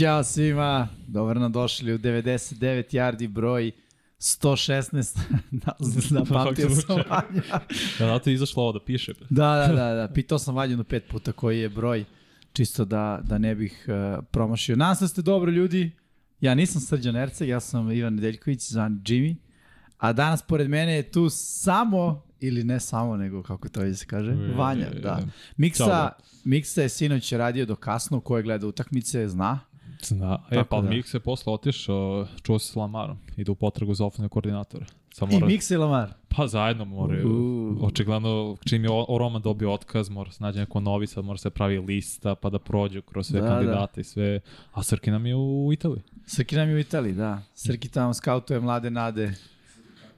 Ćao svima, dobro nam došli u 99 yardi broj 116 na, zapamtio sam Vanja. Ja, zato je izašlo ovo da piše. Da, da, da, da, pitao sam Vanju pet puta koji je broj, čisto da, da ne bih uh, promašio. Se da ste dobro ljudi, ja nisam Srđan Erceg, ja sam Ivan Nedeljković, zvan Jimmy, a danas pored mene je tu samo, ili ne samo, nego kako to se kaže, Vanja, da. Miksa, Miksa je sinoć radio do kasno, ko je gleda utakmice, zna, Zna. E, Tako pa da. Mix je posle otišao, čuo se s Lamarom, ide u potragu za ofne koordinatora. Samo mora... I Mix i Lamar? Pa zajedno moraju. Uh. Očigledno, čim je Roman dobio otkaz, mora se nađe neko novi, sad mora se pravi lista, pa da prođu kroz sve da, da. kandidate da. i sve. A Srki nam je u Italiji. Srki nam je u Italiji, da. Srki tamo skautuje mlade nade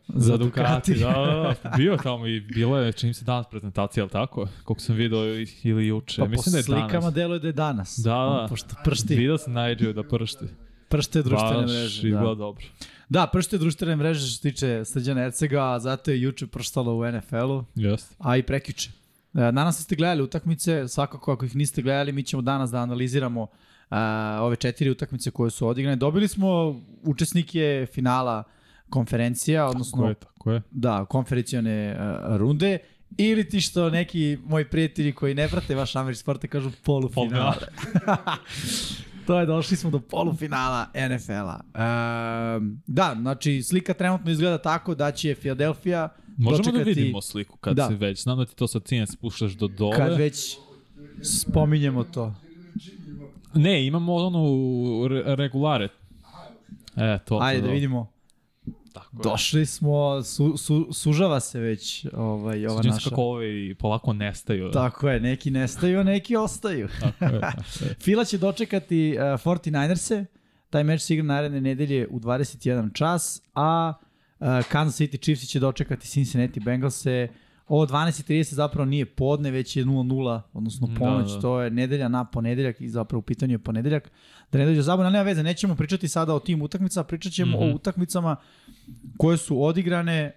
Za Ducati, da, da, da, bio tamo i bilo je, čini se danas prezentacija, ali tako? Koliko sam video ili juče, pa mislim da je danas. Po slikama deluje da je danas. Da, da, pošto pršti. Vidio sam najđeo da pršti. Pršte društvene Baš mreže. Baš da. dobro. Da, pršte društvene mreže što se tiče Srđana Ercega, a zato je juče prštalo u NFL-u, Jeste. a i prekjuče. Danas ste gledali utakmice, svakako ako ih niste gledali, mi ćemo danas da analiziramo uh, ove četiri utakmice koje su odigrane. Dobili smo učesnike finala uh, konferencija, odnosno... Tako je, tako je. Da, konferencijone uh, runde, ili ti što neki moji prijatelji koji ne prate vaš američki sport kažu polufinale. to je, došli smo do polufinala NFL-a. Uh, da, znači slika trenutno izgleda tako da će Philadelphia Možemo da dočekati... da vidimo sliku kad da. se već, znam da ti to sa cijen spuštaš do dole. Kad već spominjemo to. Ne, imamo ono regulare. E, to. Ajde to, da vidimo. Tako je. Došli smo, su, su, sužava se već ovaj, ova Suđim naša. kako ovi polako nestaju. Tako je, neki nestaju, a neki ostaju. Tako je, tako je. Fila će dočekati uh, 49ers-e, taj meč se igra naredne nedelje u 21 čas, a uh, Kansas City Chiefs će dočekati Cincinnati Bengals-e Ovo 12.30 zapravo nije podne, već je 0.0, odnosno da, ponoć, da, da. to je nedelja na ponedeljak i zapravo u pitanju je ponedeljak. Da ne dođe zabavno, nema veze, nećemo pričati sada o tim utakmicama, pričat ćemo mm -hmm. o mhm. utakmicama koje su odigrane, e,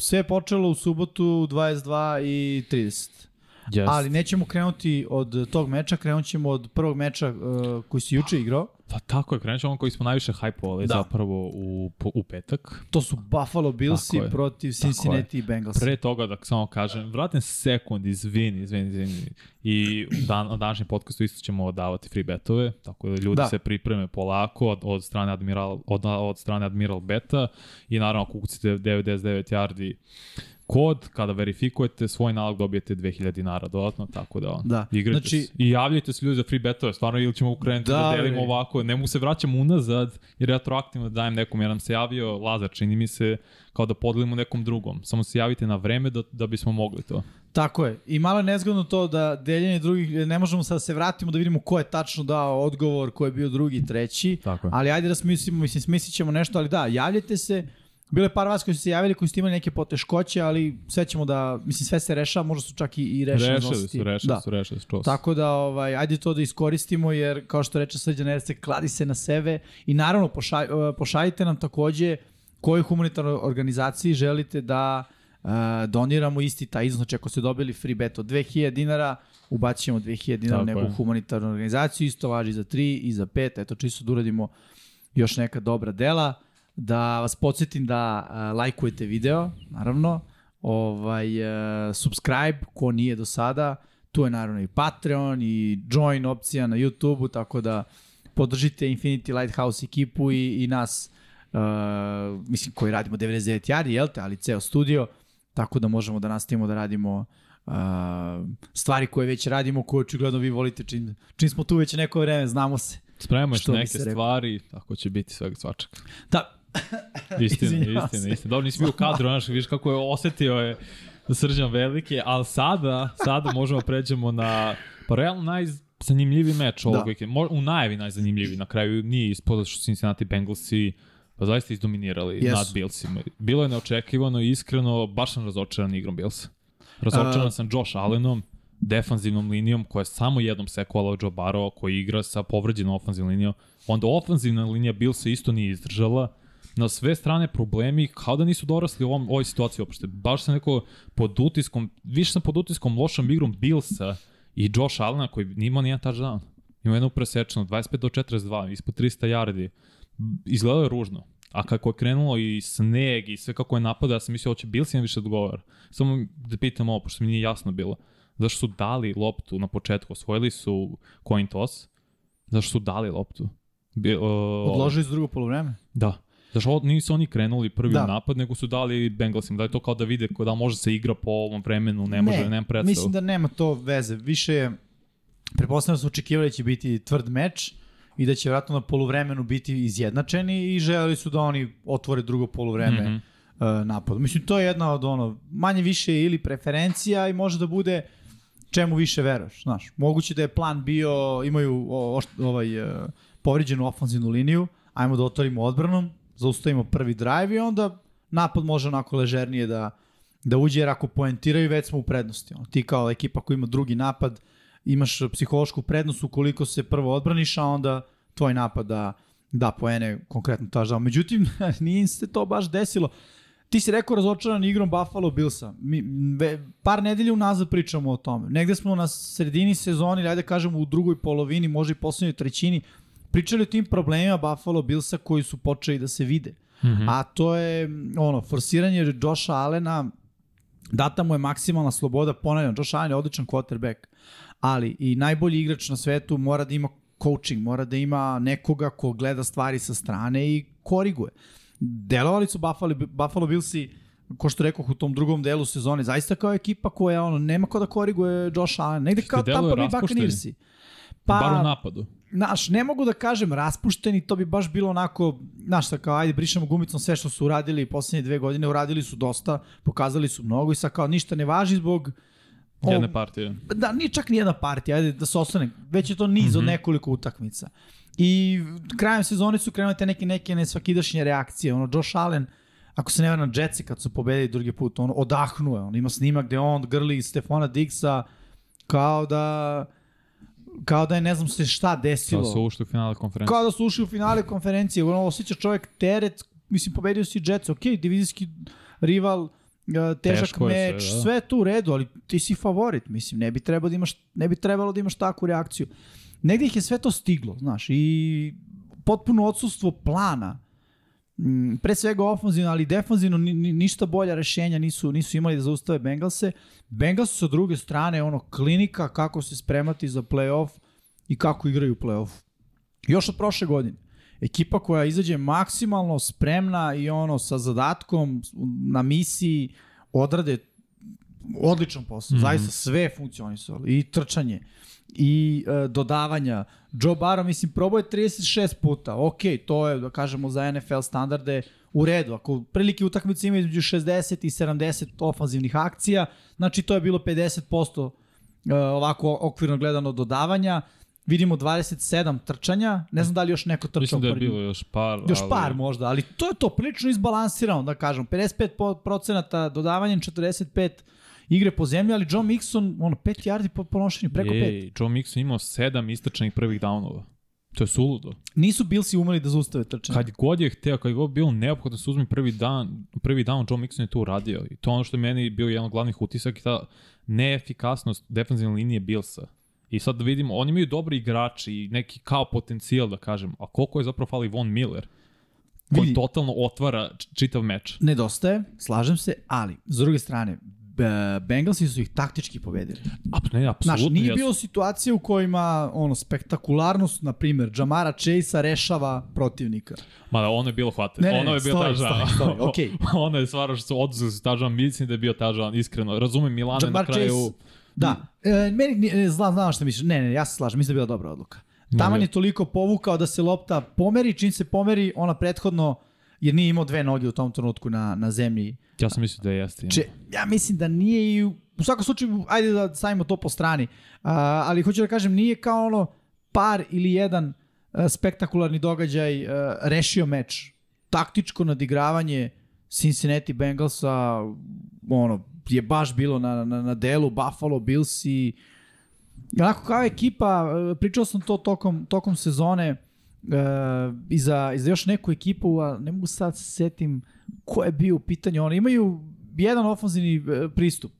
sve je počelo u subotu 22 i 30. Yes. Ali nećemo krenuti od tog meča, krenut ćemo od prvog meča uh, koji se juče igrao. Pa tako je, krenut ćemo koji smo najviše hajpovali da. zapravo u, u petak. To su Buffalo Billsi protiv Cincinnati Bengals. Pre toga da samo kažem, vratim sekund, izvini, izvini, izvini. I dan, na današnjem podcastu isto ćemo davati free betove, tako da ljudi da. se pripreme polako od, od strane Admiral, od, od strane Admiral Beta i naravno ako kucite 99 yardi kod, kada verifikujete svoj nalog dobijete 2000 dinara dodatno, tako da, da. igrajte znači, se. I javljajte se ljudi za free betove, stvarno ili ćemo ukrenuti da, da delimo ovako, ne mu se vraćam unazad, jer retroaktivno dajem nekom, jer nam se javio Lazar, čini mi se, kao da podelimo nekom drugom. Samo se javite na vreme da, da bismo mogli to. Tako je. I malo je nezgodno to da deljenje drugih, ne možemo sad da se vratimo da vidimo ko je tačno dao odgovor, ko je bio drugi, treći. Tako je. Ali ajde da smislimo, mislim, smislit ćemo nešto, ali da, javljajte se, Bilo je par vas koji su se javili, koji su imali neke poteškoće, ali sve ćemo da, mislim, sve se rešava, možda su čak i, i rešili. Rešili su, rešili da. su, rešili su. Tako da, ovaj, ajde to da iskoristimo, jer kao što reče Srđan Erce, kladi se na sebe i naravno pošalj, eh, pošaljite nam takođe koju humanitarnoj organizaciji želite da uh, doniramo isti taj iznos, znači ako ste dobili free bet od 2000 dinara, ubacit ćemo 2000 dinara u neku je. humanitarnu organizaciju, isto važi za 3 i za 5, eto čisto da uradimo još neka dobra dela da vas podsjetim da uh, lajkujete video, naravno, ovaj, uh, subscribe, ko nije do sada, tu je naravno i Patreon i join opcija na YouTube-u, tako da podržite Infinity Lighthouse ekipu i, i nas, uh, mislim, koji radimo 99 jari, jel te, ali ceo studio, tako da možemo da nastavimo da radimo uh, stvari koje već radimo, koje očigledno vi volite, čim, čim smo tu već neko vreme, znamo se. Spremamo još neke stvari, tako će biti svega svačaka. Da, istina, istina, istina. Dobro, nisi bio u kadru, znaš, viš kako je osetio je Srđan veliki, ali sada, sada možemo pređemo na, pa realno najzanimljiviji meč ovog da. vikenda. U najavi najzanimljiviji, na kraju nije ispod što Cincinnati Bengalsi pa zaista izdominirali yes. nad Billsima. Bilo je neočekivano i iskreno, baš sam razočaran igrom Billsa. Razočaran uh, sam Josh Allenom, defanzivnom linijom koja je samo jednom sekovala Joe Barrow, koji igra sa povređenom ofanzivnom linijom. Onda ofanzivna linija Billsa isto nije izdržala na sve strane problemi, kao da nisu dorasli u ovom, ovoj situaciji uopšte. Baš sam neko pod utiskom, više sam pod utiskom lošom igrom Billsa i Josh Allena koji nije imao nijedan touchdown. imao jednu presečnu, 25 do 42, ispod 300 yardi. Izgledalo je ružno. A kako je krenulo i sneg i sve kako je napada, ja sam mislio, hoće Bills im više odgovara. Samo da pitam ovo, pošto mi nije jasno bilo. Zašto su dali loptu na početku? Osvojili su coin toss. Zašto su dali loptu? Bi, uh, Odložili su drugo polovreme? Da. Zašto nisu oni krenuli prvi da. napad, nego su dali Bengalsim. Da je to kao da vide da može se igra po ovom vremenu, ne može, ne, nema predstavu. Mislim da nema to veze. Više je, prepostavljam da su očekivali da će biti tvrd meč i da će vratno na poluvremenu biti izjednačeni i želeli su da oni otvore drugo poluvreme mm -hmm. uh, napad. Mislim, to je jedna od ono, manje više ili preferencija i može da bude čemu više veruješ, znaš. Moguće da je plan bio, imaju o, o, ovaj, uh, povriđenu ofanzivnu liniju, ajmo da otvorimo odbranom, zaustavimo prvi drive i onda napad može onako ležernije da, da uđe, jer ako poentiraju, već smo u prednosti. Ono, ti kao ekipa koja ima drugi napad, imaš psihološku prednost ukoliko se prvo odbraniš, a onda tvoj napad da, da poene konkretno taždao. Međutim, nije se to baš desilo. Ti si rekao razočaran igrom Buffalo Billsa. Mi, ve, par nedelja unazad pričamo o tome. Negde smo na sredini sezoni, ajde kažemo u drugoj polovini, može i poslednjoj trećini, pričali o tim problemima Buffalo Billsa koji su počeli da se vide. Mm -hmm. A to je ono, forsiranje Josha Allena, data mu je maksimalna sloboda, ponavljam, Josh Allen je odličan quarterback, ali i najbolji igrač na svetu mora da ima coaching, mora da ima nekoga ko gleda stvari sa strane i koriguje. Delovali su Buffalo, Buffalo Billsi, ko što rekao u tom drugom delu sezone, zaista kao ekipa koja ono, nema ko da koriguje Josh Allen, negde kao Tampa Bay Buccaneersi. Pa, Bar u napadu. Znaš, ne mogu da kažem raspušteni, to bi baš bilo onako, znaš, sa kao, ajde, brišemo gumicom sve što su uradili poslednje dve godine, uradili su dosta, pokazali su mnogo i sa kao ništa ne važi zbog o, jedne partije. Da, nije čak ni jedna partija, ajde da se ostane, već je to niz mm -hmm. od mhm. nekoliko utakmica. I krajem sezone su krenule te neke, neke nesvakidašnje reakcije, ono, Josh Allen, ako se ne na Jetsi kad su pobedili drugi put, on odahnuo, on ima snimak gde on grli Stefana Dixa kao da kao da je ne znam se šta desilo. Kao da su ušli u finale konferencije. Kao da su ušli u finale konferencije. Ono, osjeća čovjek teret, mislim, pobedio si Jets, ok, divizijski rival, težak Teško meč, sve, da. sve tu u redu, ali ti si favorit, mislim, ne bi trebalo da imaš, ne bi trebalo da imaš takvu reakciju. Negde ih je sve to stiglo, znaš, i potpuno odsustvo plana, pre svega ofanzivno, ali defanzivno ni, ništa bolja rešenja nisu nisu imali da zaustave Bengalse. Bengalsi sa druge strane ono klinika kako se spremati za play-off i kako igraju play-off. Još od prošle godine. Ekipa koja izađe maksimalno spremna i ono sa zadatkom na misiji odrade odličan posao. Mm -hmm. Zaista sve funkcionisalo. I trčanje, i e, dodavanja. Joe Barrow, mislim, probao je 36 puta. Ok, to je, da kažemo, za NFL standarde u redu. Ako prilike utakmice ima između 60 i 70 ofanzivnih akcija, znači to je bilo 50% e, ovako okvirno gledano dodavanja. Vidimo 27 trčanja, ne znam da li još neko trčao. Mislim da je bilo još par. Još ali... par možda, ali to je to prilično izbalansirano, da kažem. 55% dodavanjem, 45 igre po zemlji, ali John Mixon, ono, 5 yardi po ponošenju, preko 5. Ej, John Mixon imao 7 istračanih prvih downova. To je suludo. Nisu Billsi umeli da zaustave trčanje. Kad god je hteo, kad je god bilo neophodno da se uzme prvi dan, prvi down, John Mixon je to uradio. I to ono što je meni bio jedan od glavnih utisak i ta neefikasnost defensivne linije Billsa. I sad da vidimo, oni imaju dobri igrači i neki kao potencijal da kažem, a koliko je zapravo fali Von Miller? koji Vidi, totalno otvara čitav meč. Nedostaje, slažem se, ali s druge strane, Bengalsi su ih taktički pobedili. A, ne, apsolutno. Znaš, nije bilo situacije u kojima ono, spektakularnost, na primjer, Jamara Chase-a rešava protivnika. Ma da, ono je bilo hvate. Ne, ne, ono je bio stoji, tažan. Stoji, stoji, okay. ono je stvarno što su oduzeli su tažan, mislim da je bio tažan, iskreno. Razumem Milane Jamar na kraju... Chase, da, e, meni, e, znam, znam šta misliš. Ne, ne, ja se slažem, mislim da je bila dobra odluka. Taman je toliko povukao da se lopta pomeri, čim se pomeri, ona prethodno, jer nije imao dve noge u tom trenutku na, na zemlji, Ja sam mislio da jeste. Če, ja mislim da nije i u, u svakom slučaju, ajde da stavimo to po strani, uh, ali hoću da kažem, nije kao ono par ili jedan uh, spektakularni događaj uh, rešio meč. Taktičko nadigravanje Cincinnati Bengalsa ono, je baš bilo na, na, na delu Buffalo Bills i onako kao ekipa, pričao sam to tokom, tokom sezone i, za, i za još neku ekipu, a ne mogu sad se setim ko je bio u pitanju. Oni imaju jedan ofenzivni e, pristup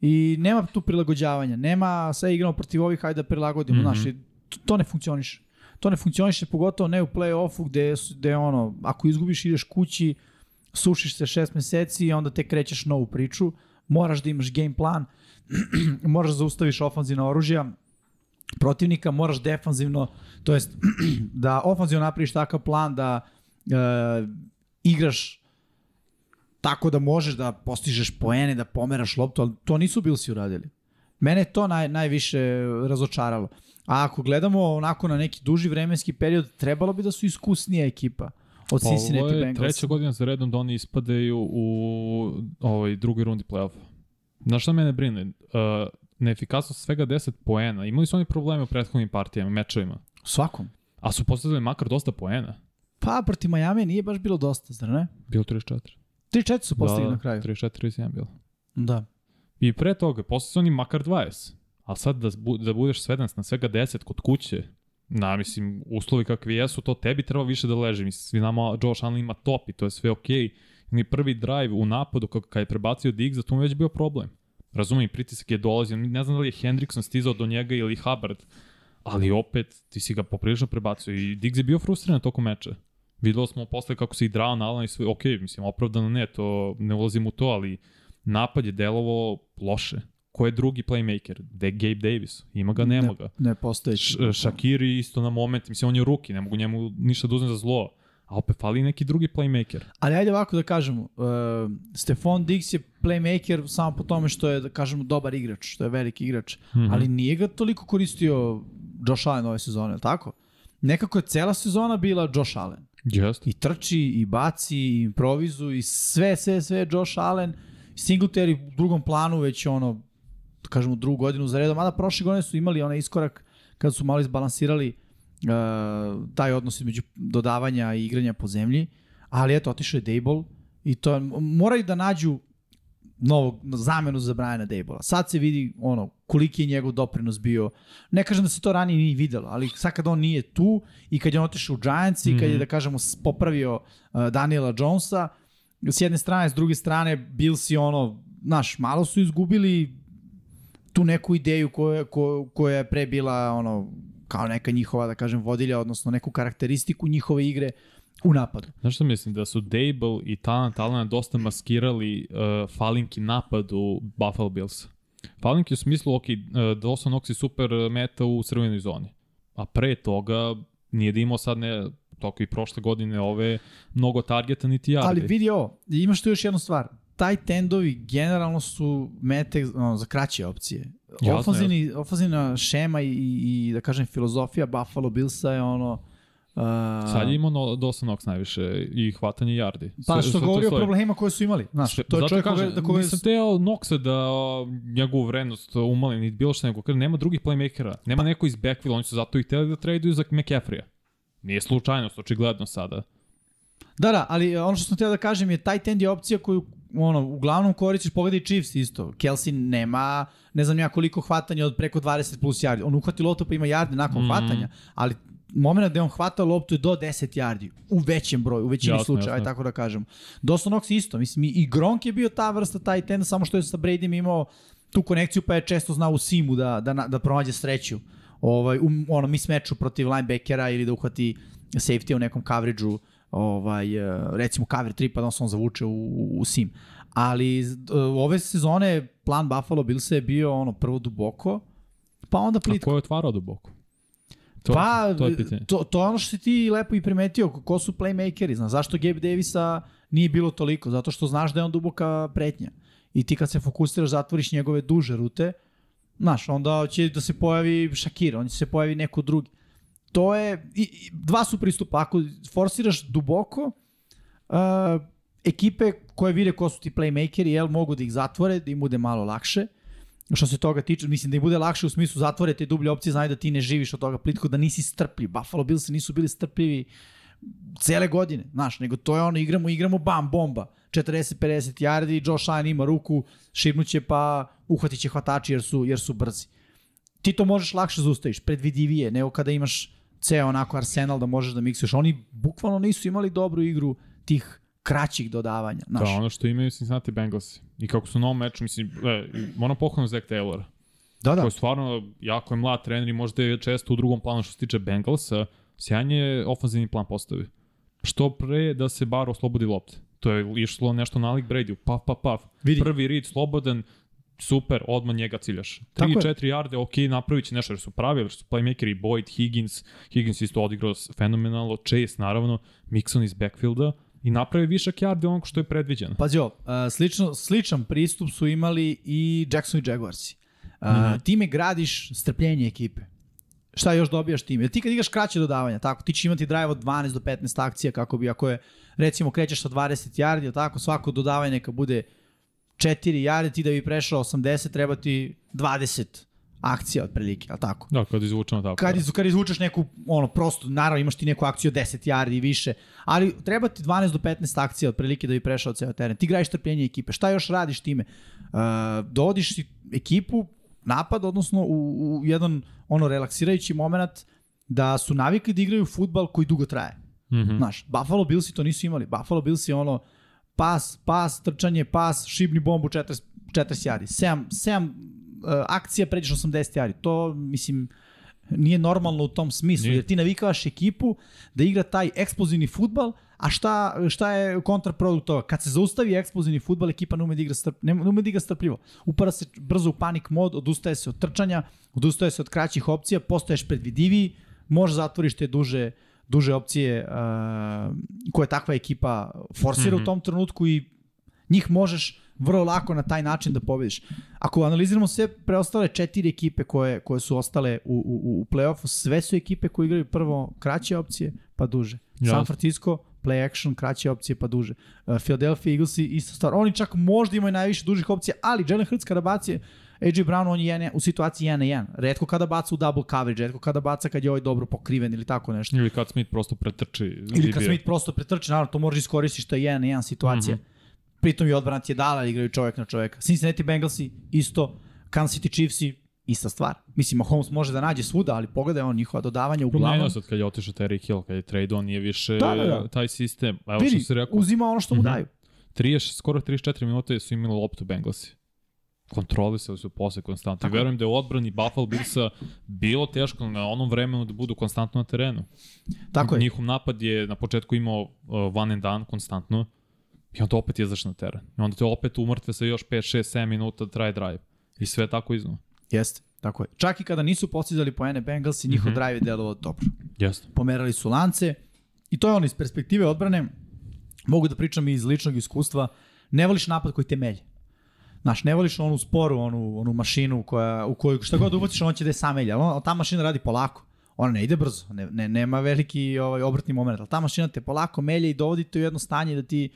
i nema tu prilagođavanja. Nema sve igramo protiv ovih, hajde da prilagodimo. Mm -hmm. Znaš, to, to ne funkcioniše. To ne funkcioniše, pogotovo ne u play-offu gde, gde ono, ako izgubiš ideš kući, sušiš se šest meseci i onda te krećeš novu priču, moraš da imaš game plan, moraš da zaustaviš ofanzivna oružja protivnika, moraš defanzivno, to jest da ofanzivno napraviš takav plan da e, igraš tako da možeš da postižeš poene, da pomeraš loptu, ali to nisu Billsi uradili. Mene to naj, najviše razočaralo. A ako gledamo onako na neki duži vremenski period, trebalo bi da su iskusnija ekipa od Cincinnati Bengals. Ovo je treća godina za redom da oni ispadaju u ovoj drugoj rundi play-offa. Znaš šta mene brine? Uh, neefikasnost svega 10 poena. Imali su oni probleme u prethodnim partijama, mečevima. U svakom. A su postavili makar dosta poena. Pa, proti Miami nije baš bilo dosta, zar ne? Bilo 34. 34 su postigli da, na kraju. 34, 31 bilo. Da. I pre toga, posle su oni makar 20. A sad da, da budeš sveden na svega 10 kod kuće, na, mislim, uslovi kakvi jesu, to tebi treba više da leži. Mislim, svi nama Josh Allen ima top i to je sve okej. Okay. Ni prvi drive u napadu kada je prebacio Diggs, to mu već bio problem. Razumem, pritisak je dolazio. Ne znam da li je Hendrickson stizao do njega ili Hubbard, ali opet ti si ga poprilično prebacio i Diggs je bio frustriran tokom meča. Videlo smo posle kako se idrao na Alan i sve, ok, mislim, opravdano ne, to ne ulazim u to, ali napad je delovo loše. Ko je drugi playmaker? Je Gabe Davis. Ima ga, nema ga. Ne, ne postoji. Š, Shakiri isto na moment, mislim, on je ruki, ne mogu njemu ništa da uzme za zlo. A opet fali neki drugi playmaker. Ali ajde ovako da kažemo, uh, Stefan Diggs je playmaker samo po tome što je, da kažemo, dobar igrač, što je veliki igrač, mm -hmm. ali nije ga toliko koristio Josh Allen ove sezone, ali tako? Nekako je cela sezona bila Josh Allen. Just. I trči, i baci, i improvizu, i sve, sve, sve Josh Allen. Singletary u drugom planu već ono, da kažemo, drugu godinu za redom. Mada prošle godine su imali onaj iskorak kad su malo izbalansirali uh, taj odnos između dodavanja i igranja po zemlji. Ali eto, otišao je Dable i to moraju da nađu novog zamenu za Briana Dable. Sad se vidi ono koliki je njegov doprinos bio. Ne kažem da se to ranije nije videlo, ali sad kad on nije tu i kad je on otišao u Giants i kad je, mhm. da kažemo, popravio uh, Daniela Jonesa, s jedne strane, s druge strane, Bills i ono, znaš, malo su izgubili tu neku ideju koja, ko, koja je pre bila ono, kao neka njihova, da kažem, vodilja, odnosno neku karakteristiku njihove igre u napadu. Znaš što mislim? Da su Dable i Talent Alana dosta maskirali uh, falinki napadu Buffalo Bills. Falinki u smislu, ok, uh, Dawson Knox je super meta u crvenoj zoni. A pre toga nije da imao sad ne, toko i prošle godine ove mnogo targeta niti jardi. Ali vidi ovo, imaš tu još jednu stvar. Taj tendovi generalno su mete ono, za kraće opcije. Ofanzivni, ofanzivna šema i, i, da kažem filozofija Buffalo Billsa je ono Uh, Sad je imao no, dosta Knox najviše i hvatanje yardi. Pa što govori o problemima koje su imali. Znaš, to je čovjek kaže, da koga... Nisam teo Knoxa da njegovu vrednost umali, ni bilo što nego. Kaže, nema drugih playmakera, nema pa. neko iz backfield, oni su zato i hteli da traduju za McCaffrey-a. Nije slučajnost, očigledno sada. Da, da, ali ono što sam htio da kažem je taj tend je opcija koju ono, uglavnom koristiš, pogledaj Chiefs isto. Kelsey nema, ne znam ja koliko hvatanja od preko 20 plus yardi. On uhvati loptu pa ima yardi nakon mm hvatanja, ali moment gde on hvata loptu je do 10 yardi, u većem broju, u većini slučaja, aj tako da kažem. Dawson Knox isto, mislim, i Gronk je bio ta vrsta taj ten, samo što je sa Bradym imao tu konekciju, pa je često znao u simu da, da, da pronađe sreću ovaj, u ono, mismeču protiv linebackera ili da uhvati safety u nekom coverage-u, ovaj, eh, recimo cover 3 pa da se on zavuče u, u, sim. Ali uh, ove sezone plan Buffalo Bills je bio ono prvo duboko, pa onda plitko. A ko je otvarao duboko? To, pa, to, je to, to ono što si ti lepo i primetio, ko su playmakeri, znaš, zašto Gabe Davisa nije bilo toliko, zato što znaš da je on duboka pretnja. I ti kad se fokusiraš, zatvoriš njegove duže rute, znaš, onda će da se pojavi Shakir, on će se pojavi neko drugi. To je, i, i, dva su pristupa, ako forsiraš duboko, uh, ekipe koje vide ko su ti playmakeri, jel, mogu da ih zatvore, da im bude malo lakše, Što se toga tiče, mislim da im bude lakše u smislu zatvore te dublje opcije, znaju da ti ne živiš od toga plitko, da nisi strpljiv. Buffalo Bills nisu bili strpljivi cele godine, znaš, nego to je ono, igramo, igramo, bam, bomba. 40-50 yardi, Josh Allen ima ruku, širnuće pa uhvatit će hvatači jer su, jer su brzi. Ti to možeš lakše zaustaviš, predvidivije, nego kada imaš ceo onako arsenal da možeš da miksuješ. Oni bukvalno nisu imali dobru igru tih kraćih dodavanja. Znaš. Da, ono što imaju Cincinnati Bengals. I kako su na ovom meču, mislim, e, moram pohvalno Zach Taylor. Da, da. Koji je stvarno jako je mlad trener i možda je često u drugom planu što se tiče Bengalsa. Sjajan je ofenzivni plan postavi. Što pre da se bar oslobodi lopte. To je išlo nešto nalik Brady, paf, paf, paf. Vidi. Prvi rid, slobodan, super, odmah njega ciljaš. 3-4 yarde, ok, napravit će nešto jer su pravi, jer su playmakeri Boyd, Higgins, Higgins isto odigrao fenomenalno, Chase naravno, Mixon iz backfielda i napravi višak yarde onog što je predviđeno. Pazi ovo, slično, sličan pristup su imali i Jackson i Jaguarsi. Mm. -hmm. Time gradiš strpljenje ekipe. Šta još dobijaš time? Jer ti kad igraš kraće dodavanja, tako, ti ćeš imati drive od 12 do 15 akcija kako bi, ako je, recimo, krećeš sa 20 yardi, tako, svako dodavanje neka bude 4 yardi, ti da bi prešao 80, treba ti 20 akcija otprilike, jel tako? Da, kad izvučemo tako. Kad, iz, kad izvučeš neku, ono, prosto, naravno imaš ti neku akciju od 10 yardi i više, ali treba ti 12 do 15 akcija otprilike da bi prešao ceo teren. Ti graješ trpljenje ekipe. Šta još radiš time? Uh, dovodiš si ekipu, napad, odnosno u, u jedan ono relaksirajući moment da su navikli da igraju futbal koji dugo traje. Mm -hmm. Znaš, Buffalo Billsi to nisu imali. Buffalo Billsi ono pas, pas, trčanje, pas, šibni bombu 40, 40 yardi. 7, 7 uh, akcija pređeš 80 yardi. To, mislim, nije normalno u tom smislu, Nije. jer ti navikavaš ekipu da igra taj eksplozivni futbal, a šta, šta je kontraprodukt toga? Kad se zaustavi eksplozivni futbal, ekipa ne ume da igra, strp, ne, ne ume da igra strpljivo. Upara se brzo u panik mod, odustaje se od trčanja, odustaje se od kraćih opcija, postaješ predvidiviji, možeš zatvoriš te duže, duže opcije uh, koje takva ekipa forsira mm -hmm. u tom trenutku i njih možeš vrlo lako na taj način da pobediš. Ako analiziramo sve preostale četiri ekipe koje, koje su ostale u, u, u play-offu, sve su ekipe koje igraju prvo kraće opcije, pa duže. Jasno. San Francisco, play action, kraće opcije, pa duže. Uh, Philadelphia Eaglesi, ista stvar. Oni čak možda imaju najviše dužih opcija, ali Jalen Hurts kada baci AJ Brown, on je u situaciji 1 na 1. Redko kada baca u double coverage, redko kada baca kad je ovaj dobro pokriven ili tako nešto. Ili kad Smith prosto pretrči. Ili kad Smith prosto pretrči, naravno to možeš iskoristiti što je 1 na 1 situacija. Mm -hmm. Pritom i odbrana ti je dala, igraju čovjek na čovjeka. Cincinnati Bengalsi isto, Kansas City Chiefsi ista stvar. Mislim, Mahomes može da nađe svuda, ali pogledaj on njihova dodavanja uglavnom. Promenio sad kad je otišao Terry Hill, kad je trade on nije više Da, da, da. taj sistem. Evo Vidi, što se rekao, uzima ono što mu Mhm. daju. 30, skoro 34 minuta su imali loptu Bengalsi. Kontrolisali su posle konstantno. I Tako je. verujem da je u odbrani Buffalo Billsa bilo teško na onom vremenu da budu konstantno na terenu. Tako je. Njihov napad je na početku imao uh, one and done konstantno i onda opet izašao na teren. I onda te opet umrtve sa još 5, 6, 7 minuta da traje drive. I sve tako iznova. Jeste, tako je. Čak i kada nisu postizali poene Bengalsi, njihov mm. -hmm. drive je delovao dobro. Jeste. Pomerali su lance i to je ono iz perspektive odbrane, mogu da pričam i iz ličnog iskustva, ne voliš napad koji te melje. Znaš, ne voliš onu sporu, onu, onu mašinu koja, u koju šta god ubaciš, on će da je sam melje. Ali on- ta mašina radi polako. Ona ne ide brzo, ne, ne, nema veliki ovaj, obrtni moment, ali ta mašina te polako melje i dovodi te u jedno stanje da ti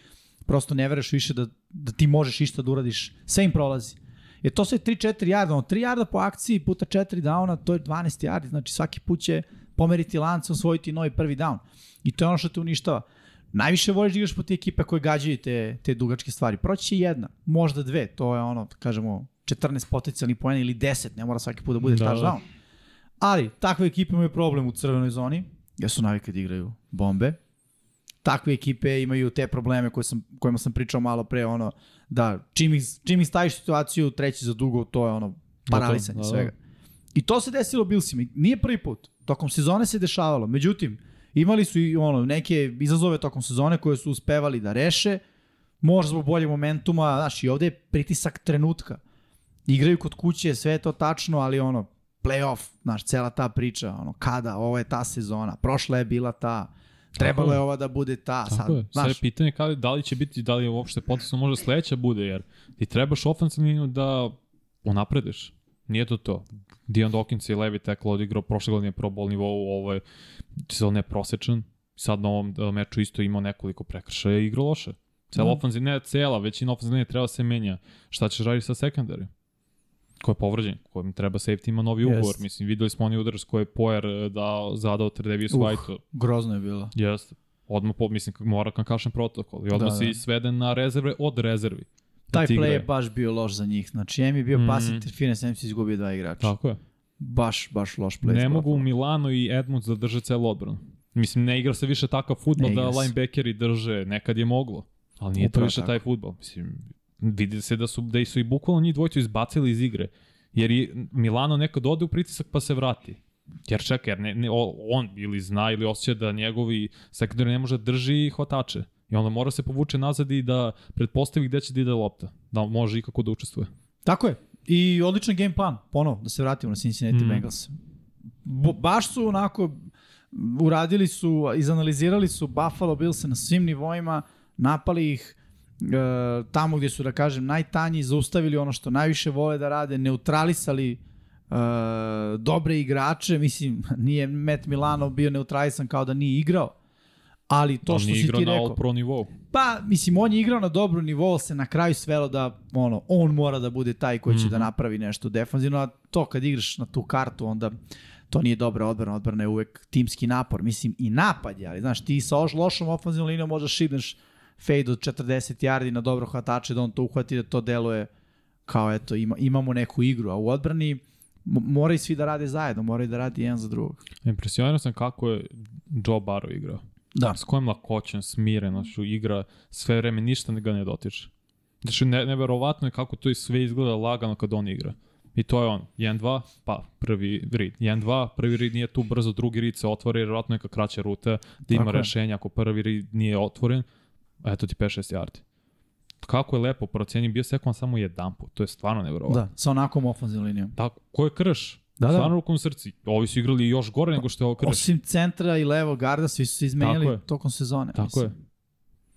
prosto ne veruješ više da, da ti možeš išta da uradiš. Sve im prolazi. Jer to sve 3-4 jarda, ono 3 jarda po akciji puta 4 downa, to je 12 jardi, znači svaki put će pomeriti lance, osvojiti novi prvi down. I to je ono što te uništava. Najviše voliš da igraš po ti ekipe koje gađaju te, te dugačke stvari. Proći će jedna, možda dve, to je ono, da kažemo, 14 potencijalnih poena ili 10, ne mora svaki put da bude Da, da, da. touchdown. Ali, takve ekipe imaju problem u crvenoj zoni, jer su navikli da igraju bombe. Takve ekipe imaju te probleme koje sam, kojima sam pričao malo pre, ono, da čim ih, čim ih staviš situaciju treći za dugo, to je ono, paralisanje da, da. svega. I to se desilo Billsima. Nije prvi put. Tokom sezone se dešavalo. Međutim, imali su i ono, neke izazove tokom sezone koje su uspevali da reše. Možda zbog bolje momentuma. Znaš, i ovde je pritisak trenutka. Igraju kod kuće, sve je to tačno, ali ono, playoff, znaš, cela ta priča, ono, kada, ovo je ta sezona, prošla je bila ta, trebalo je ova da bude ta, Tako sad, je. Sve je znaš, pitanje kada, da li će biti, da li je uopšte potencijalno možda sledeća bude, jer ti trebaš ofensivnu da unaprediš. Nije to to. Dion Dawkins je levi tackle odigrao prošle godine pro bol nivou, ovo je sezon je prosečan. Sad na ovom e, meču isto imao nekoliko prekršaja i igrao loše. Cela Da. mm. ofenzivna, ne cela, većina ofenzivne linije treba da se menja. Šta ćeš raditi sa secondary? Ko je povređen, kojem treba safety ima novi ugovor. Jest. Mislim, videli smo oni udar s koje je Poer e, dao, zadao Tredavious Uh. White-u. grozno je bilo. Jeste. Odmah, po, mislim, mora concussion protokol. I odmah Da, da, si da. sveden na rezerve od rezervi. Da Taj play je baš bio loš za njih. Znači, M je bio Mhm. mm. pass interference, M si izgubio dva igrača. Tako je. Baš, baš loš play. Ne mogu Buffalo. Milano i Edmunds da drže celu odbranu. Mislim, ne igra se više takav futbol Ne da linebackeri drže. Nekad je moglo. Ali nije Upravo to više tako. taj futbol. Mislim, vidi se da su, da su i bukvalno njih dvojicu izbacili iz igre. Jer i Milano nekad ode u pritisak pa se vrati. Jer čekaj, jer ne, ne, on ili zna ili osjeća da njegovi sekundari ne može da drži hvatače. I onda mora se povuče nazad i da pretpostavi gde će da ide lopta. Da može ikako da učestvuje. Tako je. I odličan game plan, ponovo, da se vratimo na Cincinnati mm. Bengals. Bo, baš su onako, uradili su, izanalizirali su Buffalo Bills na svim nivoima, napali ih e, tamo gdje su, da kažem, najtanji, zaustavili ono što najviše vole da rade, neutralisali e, dobre igrače, mislim, nije Matt Milano bio neutralisan kao da nije igrao, ali to što si ti rekao... na pro nivou. Pa, mislim, on je igrao na dobro nivou, se na kraju svelo da ono, on mora da bude taj koji će mm -hmm. da mhm. napravi nešto defanzivno, a to kad igraš na tu kartu, onda to nije dobra odbrana, odbrana je uvek timski napor, mislim i napad je, ali znaš, ti sa lošom ofenzivnom linijom možeš šibneš fade od 40 yardi na dobro hvatače da on to uhvati, da to deluje kao eto, ima, imamo neku igru, a u odbrani moraju svi da rade zajedno, moraju da radi jedan za drugog. Impresioniran sam kako je Joe Barrow igrao. Da. S kojim lakoćem, smireno što igra sve vreme, ništa ga ne dotiče. Znači, ne, neverovatno je kako to i sve izgleda lagano kad on igra. I to je on. 1-2, pa prvi read. 1-2, prvi read nije tu brzo, drugi read se otvori, jer vjerojatno neka kraća ruta, da ima Tako rešenja. Ako prvi read nije otvoren, eto ti 5-6 yardi. Kako je lepo procenjen, bio sekund samo jedan put. To je stvarno nevjerovatno. Da, sa onakom ofenzivnom linijom. Tako, ko je krš? Da, da. Stvarno rukom srci. Ovi su igrali još gore nego što je ovo krš. Osim centra i levo garda, svi su se izmenili tokom sezone. Tako mislim. je.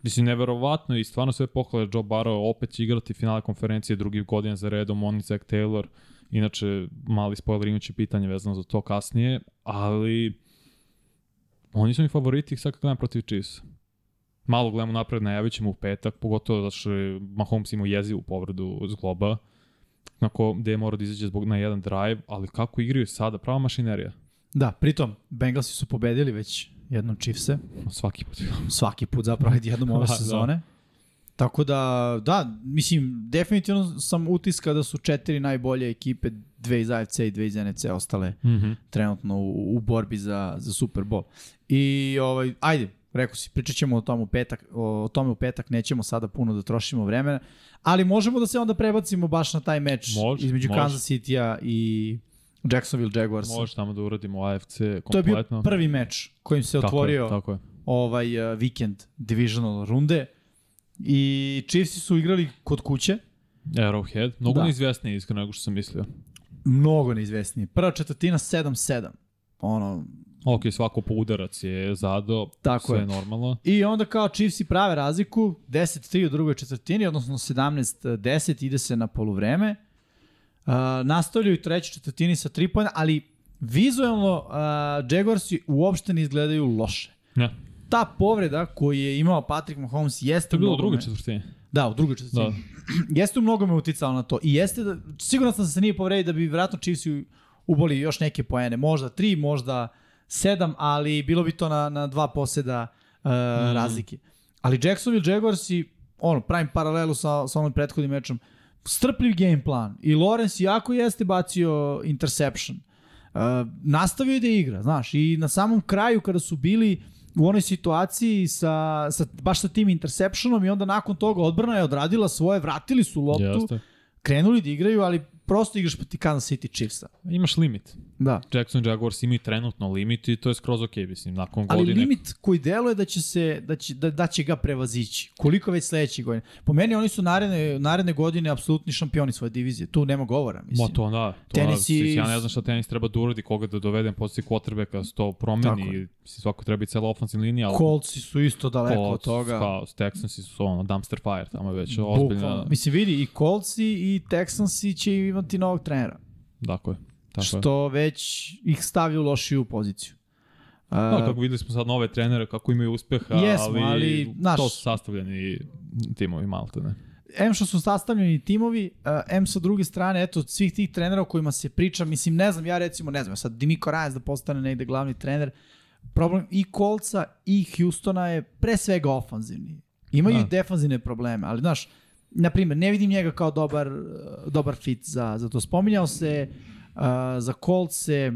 Mislim, neverovatno i stvarno sve pohvale Joe Barrow, opet će igrati finale konferencije drugi godin za redom, on i Zach Taylor. Inače, mali spoiler imaće pitanje vezano za to kasnije, ali oni su mi favoriti sad kad gledam protiv Chiefs. Malo gledamo napred, najavit ćemo u petak, pogotovo zato što je Mahomes imao jezivu povredu zgloba ko, gde je morao da izađe zbog na jedan drive, ali kako igraju sada, prava mašinerija. Da, pritom, Bengalsi su pobedili već jednom Chiefse. Svaki put. Svaki put zapravo jednom ove da, sezone. Da. Tako da, da, mislim, definitivno sam utiska da su četiri najbolje ekipe, dve iz AFC i dve iz NFC ostale mm -hmm. trenutno u, u borbi za, za Super Bowl. I, ovaj, ajde, rekao si, pričat ćemo o tom u petak, o, tome u petak, nećemo sada puno da trošimo vremena, ali možemo da se onda prebacimo baš na taj meč može, između može. Kansas City-a i Jacksonville Jaguars. Može tamo da uradimo AFC kompletno. To je bio prvi meč kojim se tako otvorio je, tako je. ovaj uh, vikend divisional runde i Chiefs su igrali kod kuće. Arrowhead, mnogo da. neizvesnije iskreno nego što sam mislio. Mnogo neizvesnije. Prva četvrtina 7-7. Ono, Ok, svako po udarac je zado, Tako sve je normalno. I onda kao Chiefs prave razliku, 10-3 u drugoj četvrtini, odnosno 17-10, ide se na poluvreme. Uh, nastavljaju treću četvrtini sa 3 pojena, ali vizualno uh, Jaguarsi uopšte ne izgledaju loše. Ne. Ta povreda koju je imao Patrick Mahomes jeste... To je bilo u drugoj četvrtini. Da, u drugoj četvrtini. Da. jeste u mnogome uticalo na to. I jeste da, sigurno sam da se nije povredio da bi vratno Chiefs uboli još neke poene. Možda tri, možda sedam, ali bilo bi to na, na dva poseda uh, mm. razlike. Ali Jacksonville Jaguars i ono, pravim paralelu sa, sa onom prethodnim mečom, strpljiv game plan i Lawrence jako jeste bacio interception. Uh, nastavio je da igra, znaš, i na samom kraju kada su bili u onoj situaciji sa, sa, baš sa tim interceptionom i onda nakon toga odbrana je odradila svoje, vratili su loptu, Jeste. krenuli da igraju, ali prosto igraš poti Kansas City Chiefsa. Imaš limit. Da. Jackson Jaguars imaju trenutno limit i to je skroz ok, mislim, nakon Ali godine... Ali limit koji deluje da će, se, da, će, da, da će ga prevazići. Koliko već sledeće godine? Po meni oni su naredne, naredne godine apsolutni šampioni svoje divizije. Tu nema govora, mislim. Ma to da. To tenis da, Ja ne znam šta tenis treba da uradi, koga da dovedem posle quarterbacka, se to promeni. Mislim, svako treba i cela ofensivna linija. Ali... Coltsi su isto daleko Colts, od toga. Kao, Texansi su ono, dumpster fire, tamo je već ozbiljna... Mislim, vidi, i Coltsi i Texansi će imati novog trenera. Tako je. Tako što je. već ih stavlja u lošiju poziciju. No, kako videli smo sad nove trenere kako imaju uspeha, jesmo, ali, ali naš, to su sastavljeni timovi malte, ne? M što su sastavljeni timovi, M sa druge strane, eto, svih tih trenera o kojima se priča, mislim, ne znam, ja recimo, ne znam, sad Dimiko Rajans da postane negde glavni trener, problem i Kolca i Houstona je pre svega ofanzivni. Imaju da. i defanzivne probleme, ali znaš, na primjer, ne vidim njega kao dobar, dobar fit za, za to. Spominjao se uh, za Colts se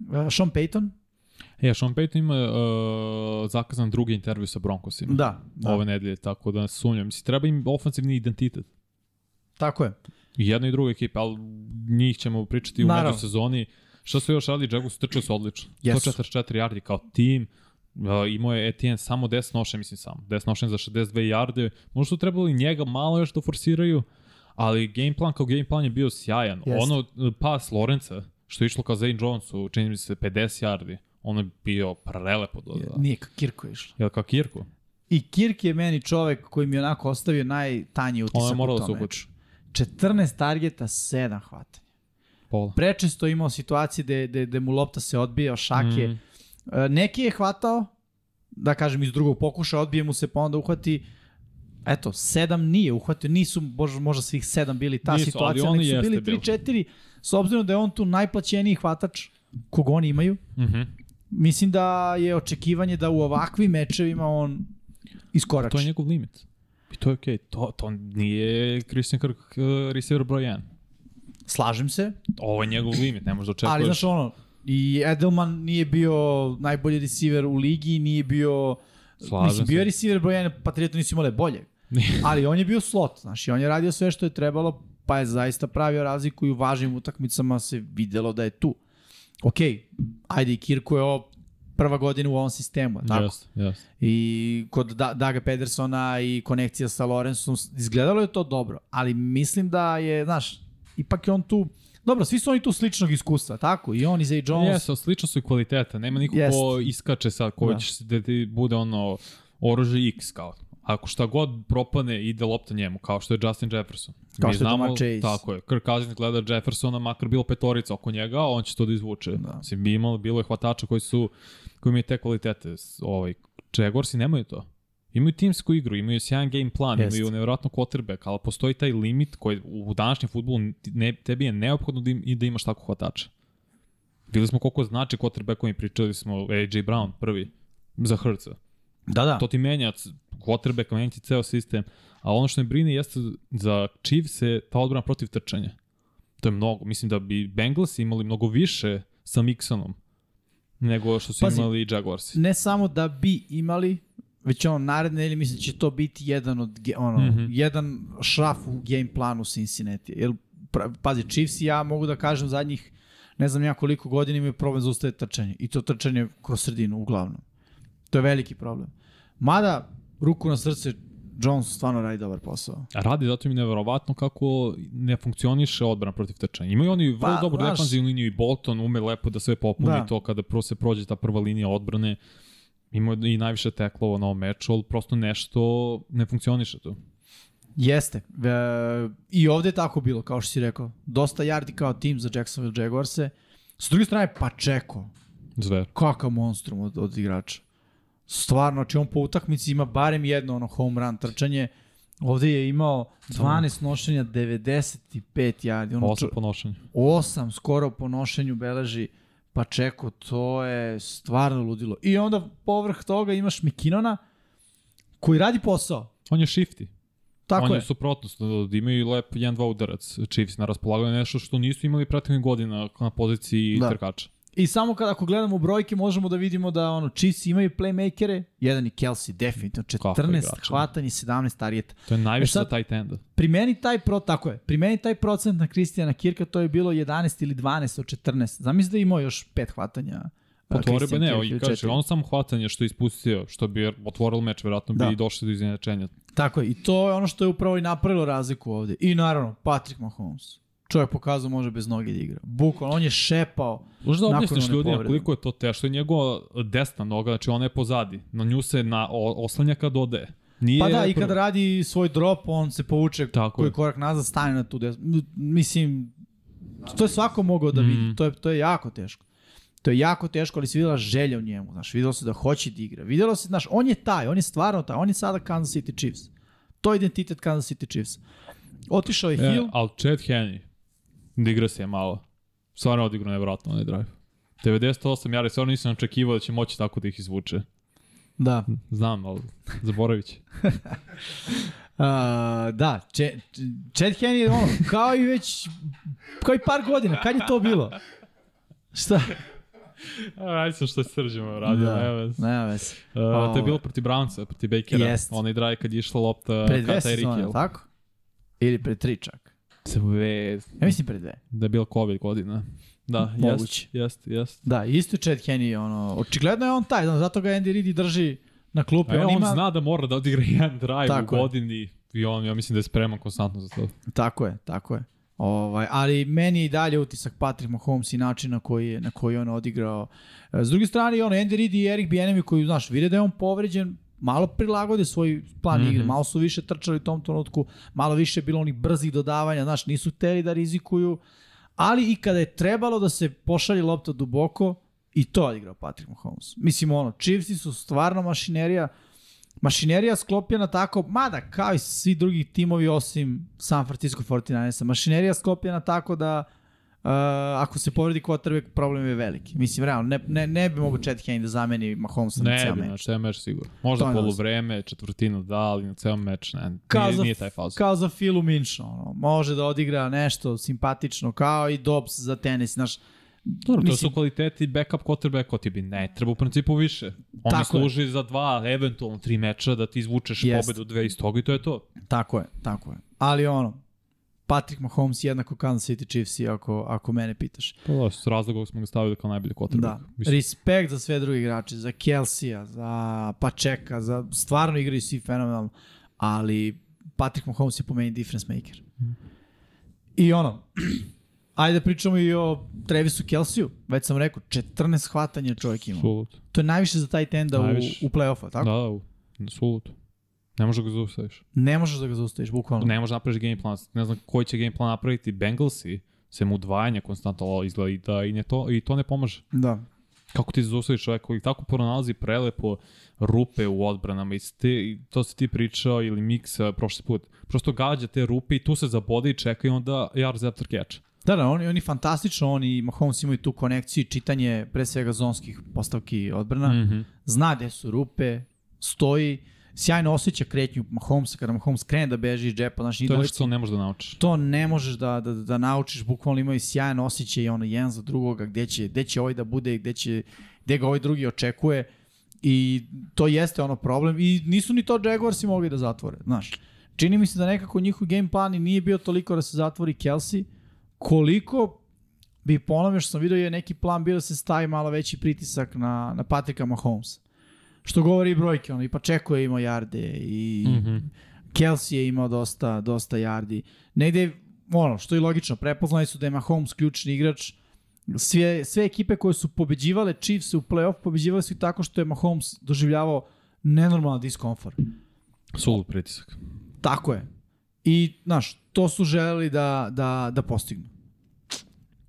uh, Sean Payton. Ja, e, Sean Payton ima uh, zakazan drugi intervju sa Broncosima. Da. da. Ove nedelje, tako da sumnjam. Mislim, treba im ofensivni identitet. Tako je. Jedna i druga ekipa, ali njih ćemo pričati u Naravno. međusezoni. Šta su još radili? Jaguars trčali su odlično. Jesu. 144 yardi kao tim. Uh, imao je Etienne samo 10 nošenja, mislim samo. 10 nošenja za 62 yarde. Možda su trebali njega malo još da forsiraju, ali game plan kao game plan je bio sjajan. Jeste. Ono, pas Lorenza, što je išlo kao Zane Jonesu, čini mi se 50 yardi, ono je bio prelepo do da. Nije ka Kirko je išlo. Jel kao Kirku? I Kirk je meni čovek koji mi je onako ostavio najtanji utisak Ono je moralo u da se tom meču. 14 targeta, 7 hvatanja. Pola. Prečesto je imao situacije gde, gde, gde mu lopta se odbija, šake. Mm. Mm. Neki je hvatao, da kažem iz drugog pokuša, odbije mu se pa onda uhvati Eto, sedam nije uhvatio, nisu možda, možda svih sedam bili ta Nisu, situacija, ali nek su bili bili. 3-4, s obzirom da je on tu najplaćeniji hvatač kog oni imaju. Mhm. Mislim da je očekivanje da u ovakvim mečevima on iskorači. To je njegov limit. I to je okej. Okay. To, to nije Christian Kirk uh, receiver broj 1. Slažem se, Ovo je njegov limit, ne možeš da očekuješ. ali znaš ono, i Edelman nije bio najbolji receiver u ligi, nije bio... Slažem mislim, bio je se. receiver broj 1, Patriota nisu imale bolje. ali on je bio slot, znaš, i on je radio sve što je trebalo, pa je zaista pravio razliku i u važnim utakmicama se videlo da je tu. Ok, ajde i Kirku je ovo prva godina u ovom sistemu, tako? Jeste, jeste. I kod da Daga Pedersona i konekcija sa Lorenzom, izgledalo je to dobro, ali mislim da je, znaš, ipak je on tu, dobro, svi su oni tu sličnog iskustva, tako? I on i Zay Jones. Jeste, slično su i kvaliteta. Nema niko Jest. ko iskače sad, ko da. će da ti bude ono oružje X kao. Ako šta god propane, ide lopta njemu, kao što je Justin Jefferson. Kao Mi što je znamo, Jamar Chase. Tako je. Kirk Cousins gleda Jeffersona, makar bilo petorica oko njega, on će to da izvuče. Da. Mislim, bi imalo, bilo je hvatača koji su, koji imaju te kvalitete. Ovaj, Jaguarsi nemaju to. Imaju timsku igru, imaju sjajan game plan, Jest. imaju nevjerojatno quarterback, ali postoji taj limit koji u današnjem futbolu ne, tebi je neophodno da, im, da imaš tako hvatača. Videli smo koliko znači quarterbackovi, pričali smo AJ Brown prvi za Hrca. Da, da. To ti menja quarterback, menja ti ceo sistem. A ono što me brine jeste za Chiefs je ta odbrana protiv trčanja. To je mnogo. Mislim da bi Bengals imali mnogo više sa Mixonom nego što su Pazi. imali Jaguarsi. Ne samo da bi imali, već ono, naredne ili mislim da će to biti jedan od, ono, mm. -hmm. jedan šraf u game planu Cincinnati. Pra- pazi, Chiefs i ja mogu da kažem zadnjih, ne znam ja koliko godina imaju problem za ustaje trčanje. I to trčanje kroz sredinu, uglavnom. To je veliki problem. Mada, ruku na srce, Jones stvarno radi dobar posao. A radi zato mi je neverovatno kako ne funkcioniše odbrana protiv trčanja. Imaju oni vrlo Pa, dobru defanzivnu liniju i Bolton ume lepo da sve popuni Da. to kada prvo se prođe ta prva linija odbrane. Imaju i najviše teklova na ovom meču, ali prosto nešto ne funkcioniše tu. Jeste. E, I ovde je tako bilo, kao što si rekao. Dosta yardi kao tim za Jacksonville Jaguarse. S druge strane, Pačeko. Zver. Kakav monstrum od, od igrača. Stvarno, znači on po utakmici ima barem jedno ono home run trčanje. Ovde je imao 12 nošenja, 95 yardi. Ono, Osam ponošenja. 8 skoro po nošenju beleži Pačeko, to je stvarno ludilo. I onda povrh toga imaš Mikinona koji radi posao. On je shifty. Tako on je. je suprotnost, da imaju lep 1-2 udarac Chiefs na raspolaganju, nešto što nisu imali prethodnih godina na poziciji Da. da. trkača. I samo kada ako gledamo brojke možemo da vidimo da ono Chiefs imaju playmakere, jedan i Kelsey definitivno Kako 14 igrač, hvatanja i 17 targeta. To je najviše E sad- za tight enda. Primeni taj pro tako je. Primeni taj procent na Kristijana Kirka, to je bilo 11 ili 12 od 14. Zamisli da je imao još pet hvatanja. Christian bi, ne, Kirk o, ili kaže, ono samo hvatanje što je ispustio, što bi otvorilo meč, verovatno Da. bi došli do iznenačenja. Tako je. I to je ono što je upravo i napravilo razliku ovde. I naravno, Patrick Mahomes. Čovjek pokazao može bez noge da igra. Bukvalno, on je šepao. Možda objasniš ljudima koliko je to teško. je njegova desna noga, znači ona je pozadi. Na nju se na, oslanja kad ode. Nije Pa da, i prvo. kada radi svoj drop, on se povuče Tako koji je. korak nazad, stane na tu desnu. Mislim, to je svako mogao da vidi. Mm. To, je, to je jako teško. To je jako teško, ali se videla želja u njemu. Znaš, videlo se da hoće da igra. Videlo se, znaš, on je taj, on je stvarno taj. On je sada Kansas City Chiefs. To je identitet Kansas City Chiefs. Otišao je E, Hill. ali Chad Henney, je malo. Stvarno odigrao nevjerojatno onaj drive. 98 jari, stvarno nisam očekivao da će moći tako da ih izvuče. Da. Znam, ali zaboravit će. Uh, da, Če, Chad je ono, kao i već, kao i par godina, kad je to bilo? Šta? Ajde sam što je srđemo radio, da. nema veze. nema veze. Uh, to je bilo protiv Brownsa, protiv Bakera. Jest. Onaj drive kad je išla lopta Pre dve ka Tyreek sezone, tako? Ili pre tri čak. Sve. Ja mislim pre dve. Da je bila COVID godina. Da, Moguće. jest, jest, jest. Da, isto je Chad Henney, ono, očigledno je on taj, zato ga Andy Reid drži na klupi. A on, on ima... zna da mora da odigra jedan drive Tako u je. godini i on, ja mislim da je spreman konstantno za to. Tako je, tako je. Ovaj, ali meni je i dalje utisak Patrick Mahomes i način na koji je, na koji je on odigrao. E, S druge strane, ono, Andy Reid i Eric Bienemi koji, znaš, vide da je on povređen, malo prilagode svoj plan mm -hmm. igre, malo su više trčali u tom trenutku, malo više bilo onih brzih dodavanja, znaš, nisu hteli da rizikuju, ali i kada je trebalo da se pošalje lopta duboko, i to je odigrao Patrick Mahomes. Mislim, ono, Chiefsi su stvarno mašinerija, mašinerija sklopljena tako, mada kao i svi drugi timovi osim San Francisco 49ersa, mašinerija sklopljena tako da ako se povredi quarterback, problem je veliki. Mislim, realno, ne, ne, ne bi mogo Chad Henne da zameni Mahomesa na Ne ceo bi, meč. na ceo meč sigurno. To Možda je poluvreme, četvrtinu da, ali na ceo meč ne, Kao nije, za- nije taj fauz. Kao za Filu Minša, ono, može da odigra nešto simpatično, kao i Dobbs za tenis, znaš, Dobro, to mislim- su kvaliteti backup quarterback, ti bi ne treba u principu više. On Tako mi je. služi za dva, eventualno tri meča da ti izvučeš Jest. pobedu dve iz toga i to je to. Tako je, tako je. Ali ono, Patrick Mahomes jednako Kansas City Chiefs ako, ako mene pitaš. Pa da, s razlogom smo ga stavili kao najbolji quarterback. Da. Mislim, Respekt za sve druge igrače, za Kelsija, za Pačeka, za stvarno igraju svi fenomenalno, ali Patrick Mahomes je po meni difference maker. I ono, ajde da pričamo i o Trevisu Kelsiju. Već sam rekao, 14 hvatanja čovjek ima. Sulut. To je najviše za taj tenda u, Najviše. u play-offa, tako? Da, da, u- sulut. Ne možeš ga zaustaviš. Ne možeš da ga zaustaviš, bukvalno. Ne možeš napraviš game plan. Ne znam koji će game plan napraviti. Bengalsi se mu udvajanje konstantno izgleda i da i, ne to, i to ne pomaže. Da. Kako ti zaustaviš čovjek koji tako pronalazi prelepo rupe u odbranama i, ste, i to si ti pričao ili Miksa prošli put. Prosto gađa te rupe i tu se zabode i čeka i onda yards after catch. Da, da, oni, oni fantastično, oni Mahomes imaju tu konekciju, i čitanje pre svega zonskih postavki odbrana. Mm -hmm. zna gde su rupe, stoji, sjajno osjeća kretnju Mahomesa kada Mahomes krene da beži iz džepa, znaš, To je nešto što ne možeš da naučiš. to ne možeš da, da, da naučiš, bukvalno imaju sjajan osjećaj i ono jedan za drugoga, gde će, gde će ovaj da bude, gde, će, gde ga ovaj drugi očekuje i to jeste ono problem i nisu ni to Jaguarsi mogli da zatvore, znaš. Čini mi se da nekako njihov game plan i nije bio toliko da se zatvori Kelsey, koliko bi po onome što sam vidio je neki plan bio da se stavi malo veći pritisak na, na Patricka Mahomes. Što govori i brojke, ono, i Pacheco je imao jarde i mm Mm -hmm. Kelsey je imao dosta, dosta yardi. Negde, ono, što je logično, prepoznali su da je Mahomes ključni igrač. Sve, sve ekipe koje su pobeđivale Chiefs u playoff, pobeđivale su i tako što je Mahomes doživljavao nenormalan diskomfort. Sulut pritisak. Tako je. I, znaš, to su želeli da, da, da postignu.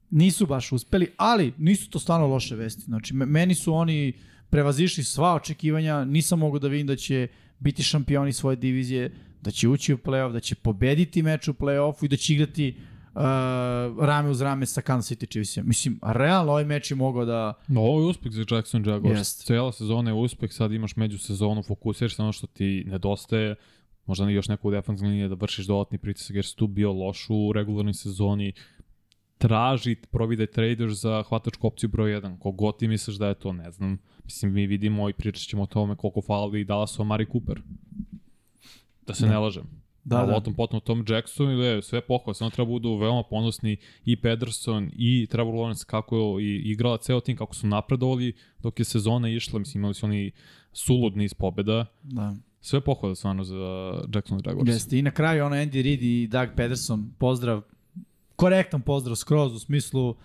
Nisu baš uspeli, ali nisu to stvarno loše vesti. Znači, me- meni su oni prevazišli sva očekivanja, nisam mogao da vidim da će biti šampioni svoje divizije, da će ući u play-off, da će pobediti meč u play-offu i da će igrati uh, rame uz rame sa Kansas City Chiefsima. Mislim, realno ovaj meč je mogao da... No, ovo je uspeh za Jackson Jaguars. Jest. Cijela sezona je uspeh, sad imaš međusezonu, fokusiraš se na ono što ti nedostaje, možda ne još neku defensivnu liniju da vršiš dodatni pritisak jer si tu bio loš u regularnoj sezoni, traži, provide traders za hvatačku opciju broj 1. Kogod ti misliš da je to, ne znam. Mislim, mi vidimo i pričat ćemo o tome koliko fali dala su Amari Cooper. Da se Da. ne lažem. Da, Da, da. da. Potom, potom Tom Jackson ili sve pohvala, samo treba budu veoma ponosni i Pederson i Trevor Lawrence kako je i igrala ceo tim, kako su napredovali dok je sezona išla, mislim imali su oni sulud niz pobeda. da. Sve pohvale stvarno za Jackson Jaguars. Jeste. I na kraju ono Andy Reid i Doug Pederson, pozdrav, korektan pozdrav skroz u smislu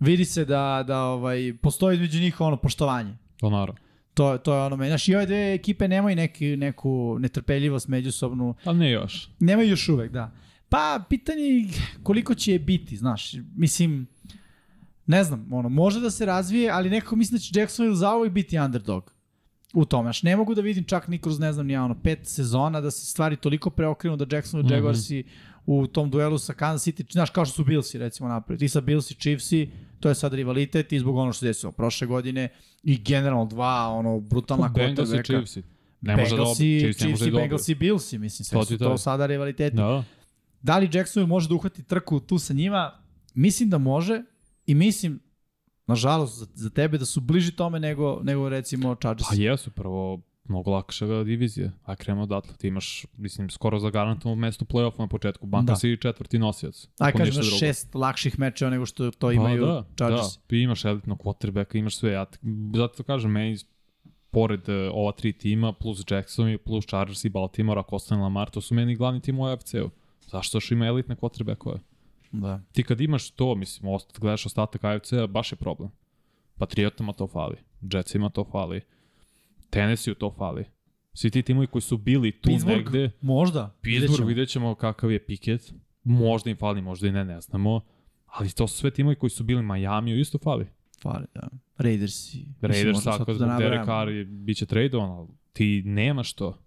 vidi se da, da ovaj, postoji između njih ono poštovanje. To naravno. To, to je ono meni. Znaš, i ove dve ekipe nemaju neki, neku netrpeljivost međusobnu. Ali ne još. Nemaju još uvek, da. Pa, pitanje je koliko će je biti, znaš. Mislim, ne znam, ono, može da se razvije, ali nekako mislim da će Jacksonville zauvek biti underdog u tome. Znaš, ne mogu da vidim čak ni kroz, ne znam, ni ja, ono, pet sezona da se stvari toliko preokrenu da Jacksonville Mhm. Jaguarsi u tom duelu sa Kansas City, znaš, kao što su Billsi, recimo, napravili. Ti sa Billsi, Chiefsi, to je sad rivalitet i zbog ono što se desilo prošle godine i generalno dva, ono, brutalna Bengals i quarterbacka. Chiefs. Ne može da Bengalsi, Chiefs ne može da i dobije. Bengals i Billsi, mislim, sve To su to sada rivaliteti. Da. Da li Jacksonville može da uhvati trku tu sa njima? Mislim da može i mislim, nažalost, za, za tebe da su bliži tome nego, nego recimo Pa Chargers. jesu, prvo mnogo lakša divizija. A krenemo odatle. Ti imaš, mislim, skoro zagarantovano mesto play-offa na početku. Banka da. si četvrti nosioc. Aj, kažem, imaš šest lakših mečeva nego što to pa, imaju da, Chargers. Da, ti imaš elitnog quarterbacka, imaš sve. Ja, zato kažem, meni pored uh, ova tri tima, plus Jackson, plus Chargers i Baltimore, ako ostane Lamar, to su meni glavni tim u AFC-u. Zašto što ima elitne quarterbackove? Da. Ti kad imaš to, mislim, ostat, gledaš ostatak AFC-a, baš je problem. Patriotama to fali, Jetsima to fali, Tennessee to fali. Svi ti timovi koji su bili tu Pittsburgh, negde. Možda. Pittsburgh, vidjet ćemo kakav je Pickett. Možda im fali, možda i ne, ne znamo. Ali to su sve timovi koji su bili Miami, isto fali. Fali, da. Raiders. Raiders, ako da Derek Carr bit će tradovan, ali ti nemaš to.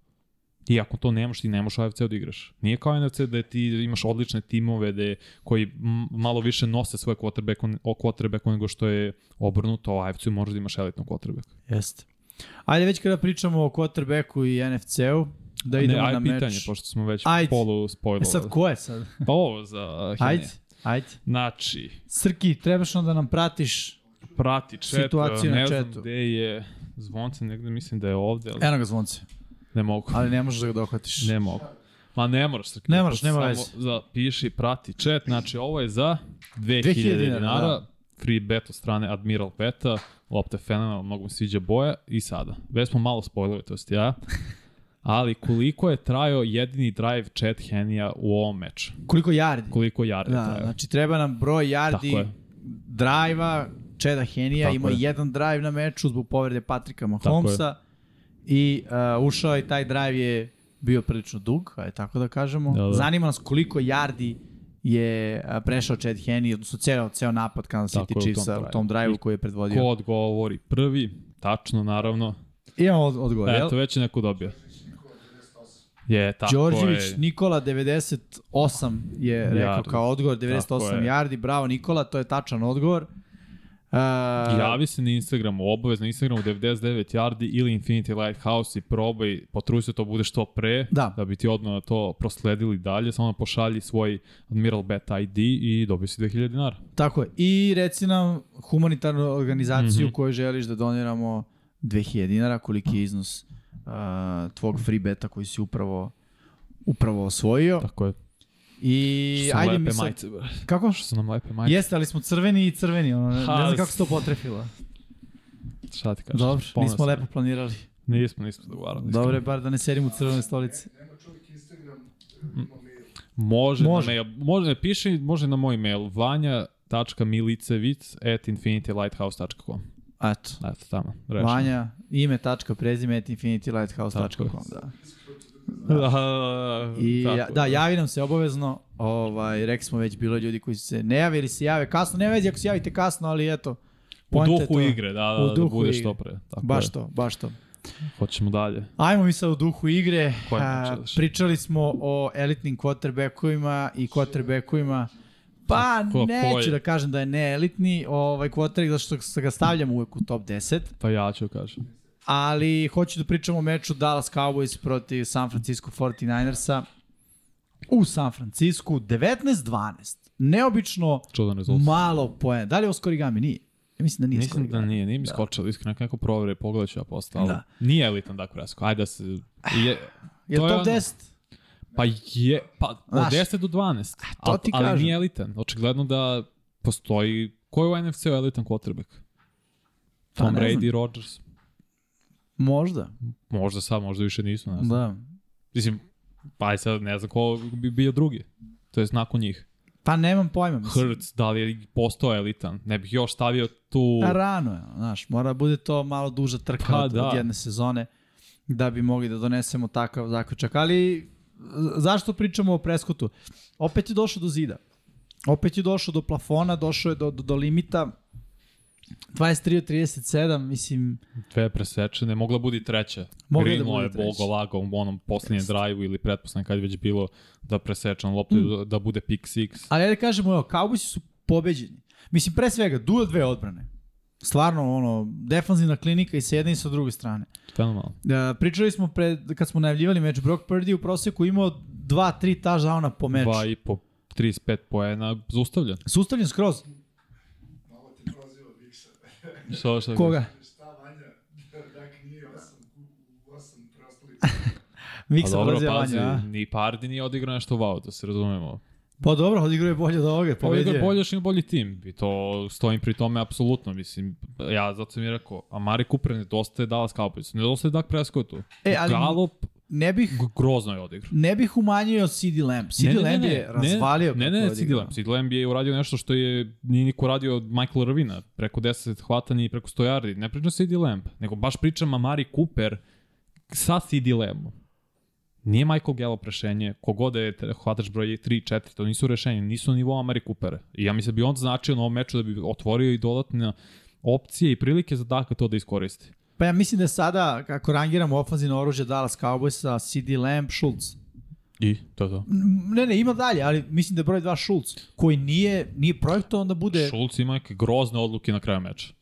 I ako to nemaš, ti ne možeš AFC da igraš. Nije kao NFC da ti imaš odlične timove da koji malo više nose svoje quarterback, o quarterback nego što je obrnuto, a AFC možeš da imaš elitnog quarterback. Jeste. Ajde već kada pričamo o quarterbacku i NFC-u, da idemo ne, ajde na meč. pitanje, pošto smo već ajde. polu spojlovali. E sad, ko je sad? Pa ovo za Hine. Ajde, ajde. Znači... Srki, trebaš onda da nam pratiš prati čet, situaciju ne na znam četu. gde je zvonce, negde mislim da je ovde. Ali... Eno ga zvonce. Ne mogu. Ali ne možeš da ga dohvatiš. Ne mogu. Ma ne moraš Srki. Ne moraš, nema veze. Za, piši, prati chat, znači ovo je za 2000, 2000 dinara. dinara da. Free bet od strane Admiral Beta, lopte fenomenal, mnogo mi sviđa boja i sada. Već smo malo spojili, to jest ja. Ali koliko je trajao jedini drive Chet Henija u ovom meču? Koliko yardi? Koliko yardi da, trajao. Znači treba nam broj yardi drive-a Cheda Henija, imao je. jedan drive na meču zbog povrede Patrika Mahomesa i uh, ušao i taj drive je bio prilično dug, aj tako da kažemo. Da, da. Zanima nas koliko yardi je prešao Chad Henney, odnosno ceo, ceo napad Kansas City Chiefsa u tom drive-u koji je predvodio. Ko odgovori prvi, tačno naravno. Imamo od, odgovor, Eto, jel? već je neko dobio. Je, tako Đorđević je. Nikola 98 je rekao yardi. kao odgovor, 98 yardi, bravo Nikola, to je tačan odgovor. Uh, Javi se na Instagramu, obavezno na Instagramu 99 yardi ili Infinity Lighthouse i probaj, potruj se to bude što pre, da, da bi ti odmah to prosledili dalje, samo pošalji svoj Admiral Bet ID i dobio si 2000 dinara. Tako je. I reci nam humanitarnu organizaciju mm -hmm. koju želiš da doniramo 2000 dinara, koliki je iznos uh, tvog free beta koji si upravo upravo osvojio. Tako je. I što ajde mi sad... majice, bro. Kako? Što su nam lepe majice. Jeste, ali smo crveni i crveni, ono, ne, Ha, ne znam kako se to potrefilo. Šta ti kažeš? Dobro, Ponosno. nismo lepo planirali. Nismo, nismo dogovarali. Dobro je, bar da ne sedimo u crvenoj stolici. Nema čovjek Instagram. Može, Može. na mail. Može, ne piše, može na moj mail. vanja.milicevic at infinitylighthouse.com Eto. Eto, tamo. Rešeno. Vanja, ime, tačka, prezime, at infinitylighthouse.com, da. Da, I tako je. da, javi nam se obavezno. Ovaj, rekli smo već, bilo ljudi koji se ne javili, se jave kasno. Ne vezi ako se javite kasno, ali eto. U duhu to. igre, da, da, U da, bude što pre. Tako Baš je. to, baš to. Hoćemo dalje. Ajmo mi sad u duhu igre. Koji A, pričali smo o elitnim quarterbackovima i quarterbackovima. Pa Ko- neću je? da kažem da je neelitni ovaj quarterback, zato što ga stavljam uvek u top 10. Pa ja ću kažem. Ali hoću da pričam o meču Dallas Cowboys protiv San Francisco 49ersa u San Francisco 19-12. Neobično malo poena. Da li je ovo skorigami? Nije. Ja mislim da nije Mislim da nije, nije mi skočilo, iskreno neko provere, pogledat ću ja posle, ali Da. nije elitan Dak Prescott. Ajde da se... Je, Je to top ono- 10? Pa je, pa od Znaš, 10 do 12. to Al- ti ali kažem. nije elitan. Očigledno da postoji... Ko je u NFC-u elitan quarterback? Pa Tom ne Brady. Rodgers. Možda. Možda sad, možda više nisu. Ne znam. Da. Mislim, pa aj sad ne znam ko bi bio drugi. To je nakon njih. Pa nemam pojma. Mislim. Hurts, da li je postao elitan? Ne bih još stavio tu... Pa rano je, znaš, mora da bude to malo duža trka Pa od, da. od jedne sezone da bi mogli da donesemo takav zaključak. Ali zašto pričamo o Preskotu? Opet je došao do zida. Opet je došao do plafona, došao je do, do, do limita. 23 od 37, mislim, Dve presečene, mogla budi treća. Mogla je da bude je treća. bogo lagao u onom posljednjem drive-u ili pretposlednjem kad je već bilo da presečan loptu mm. da bude pick six. ali da kažemo, evo, Cowboysi su pobeđeni. Mislim, pre svega, duel dve odbrane. Stvarno, ono, defanzivna klinika i sa jedne i sa druge strane. Fenomenalno. Uh, pričali smo pred, kad smo najavljivali meč, Brock Purdy u proseku imao 2-3 touchdowna po meču. Dva i po 35 poena, zaustavljen. Sustavljen skroz. Što, što? Koga? Šta Vanja, Dak nije 8 u 8 Miksa Pa dobro, pazi, a? ni Pardi nije odigrao nešto wow, da se razumemo. Pa dobro, odigrao je bolje od ovoga, Pa odigrao pobeđuje. bolje, još ima bolji tim. I to stojim pri tome apsolutno. Mislim, ja zato sam mi rekao, Amari Cooper nedostaje Dallas Cowboys. Nedostaje Dak Prescottu. E, ali Gallup ne bih, grozno je odigrao. ne bih umanjio CD Lamb. CD Lamb je razvalio Ne, ne, ne, CD. Lamb. CD Lamb je uradio nešto što je nije niko radio od Michael Irvina, preko 10 hvatanja i preko 100 yardi. Ne pričam CD Lamb, nego baš pričam Amari Cooper sa CD Lambom. Nije Michael Gallup rešenje, kogod je hvatač broj 3 i 4, to nisu rešenje, nisu na nivou Amari Coopera. I ja mislim da bi on značio na ovom meču da bi otvorio i dodatne opcije i prilike za Daka to da iskoristi. Pa ja mislim da je sada, kako rangiramo ofenzivno oružje Dallas Cowboysa, CD Lamb, Schultz. I to to. Ne, ne, ima dalje, ali mislim da je broj 2 Schultz, koji nije, nije projektovan da bude... Šulc ima neke grozne odluke na kraju meča.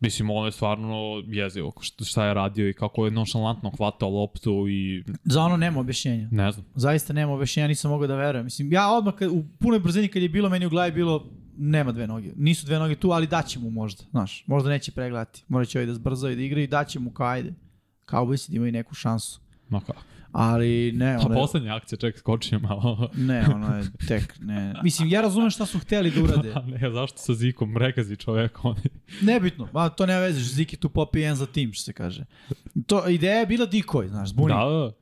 Mislim, ono je stvarno jezivo šta je radio i kako je nonšalantno hvatao loptu i Za ono nema objašnjenja. ne znam. Zaista nema objašnjenja, nisam mogao da verujem. Mislim, ja odmah kad, u punoj brzini kad je bilo, meni u glavi bilo nema dve noge. Nisu dve noge tu, ali daće mu možda. Znaš, možda neće pregledati. Morat će ovaj da zbrza i da igra i daće mu kao ajde. Cowboysi da imaju neku šansu. Ma kako. Ali ne, Pa ono je, poslednja akcija, ček, skoči je malo. ne, ono je tek, ne. Mislim, ja razumem šta su hteli da urade. A ne, zašto sa Zikom rekazi čovek, oni. Nebitno, ma to ne vezeš, Ziki tu popi jedan za tim, što se kaže. To, ideja je bila decoy, znaš, zbuni. Da, da.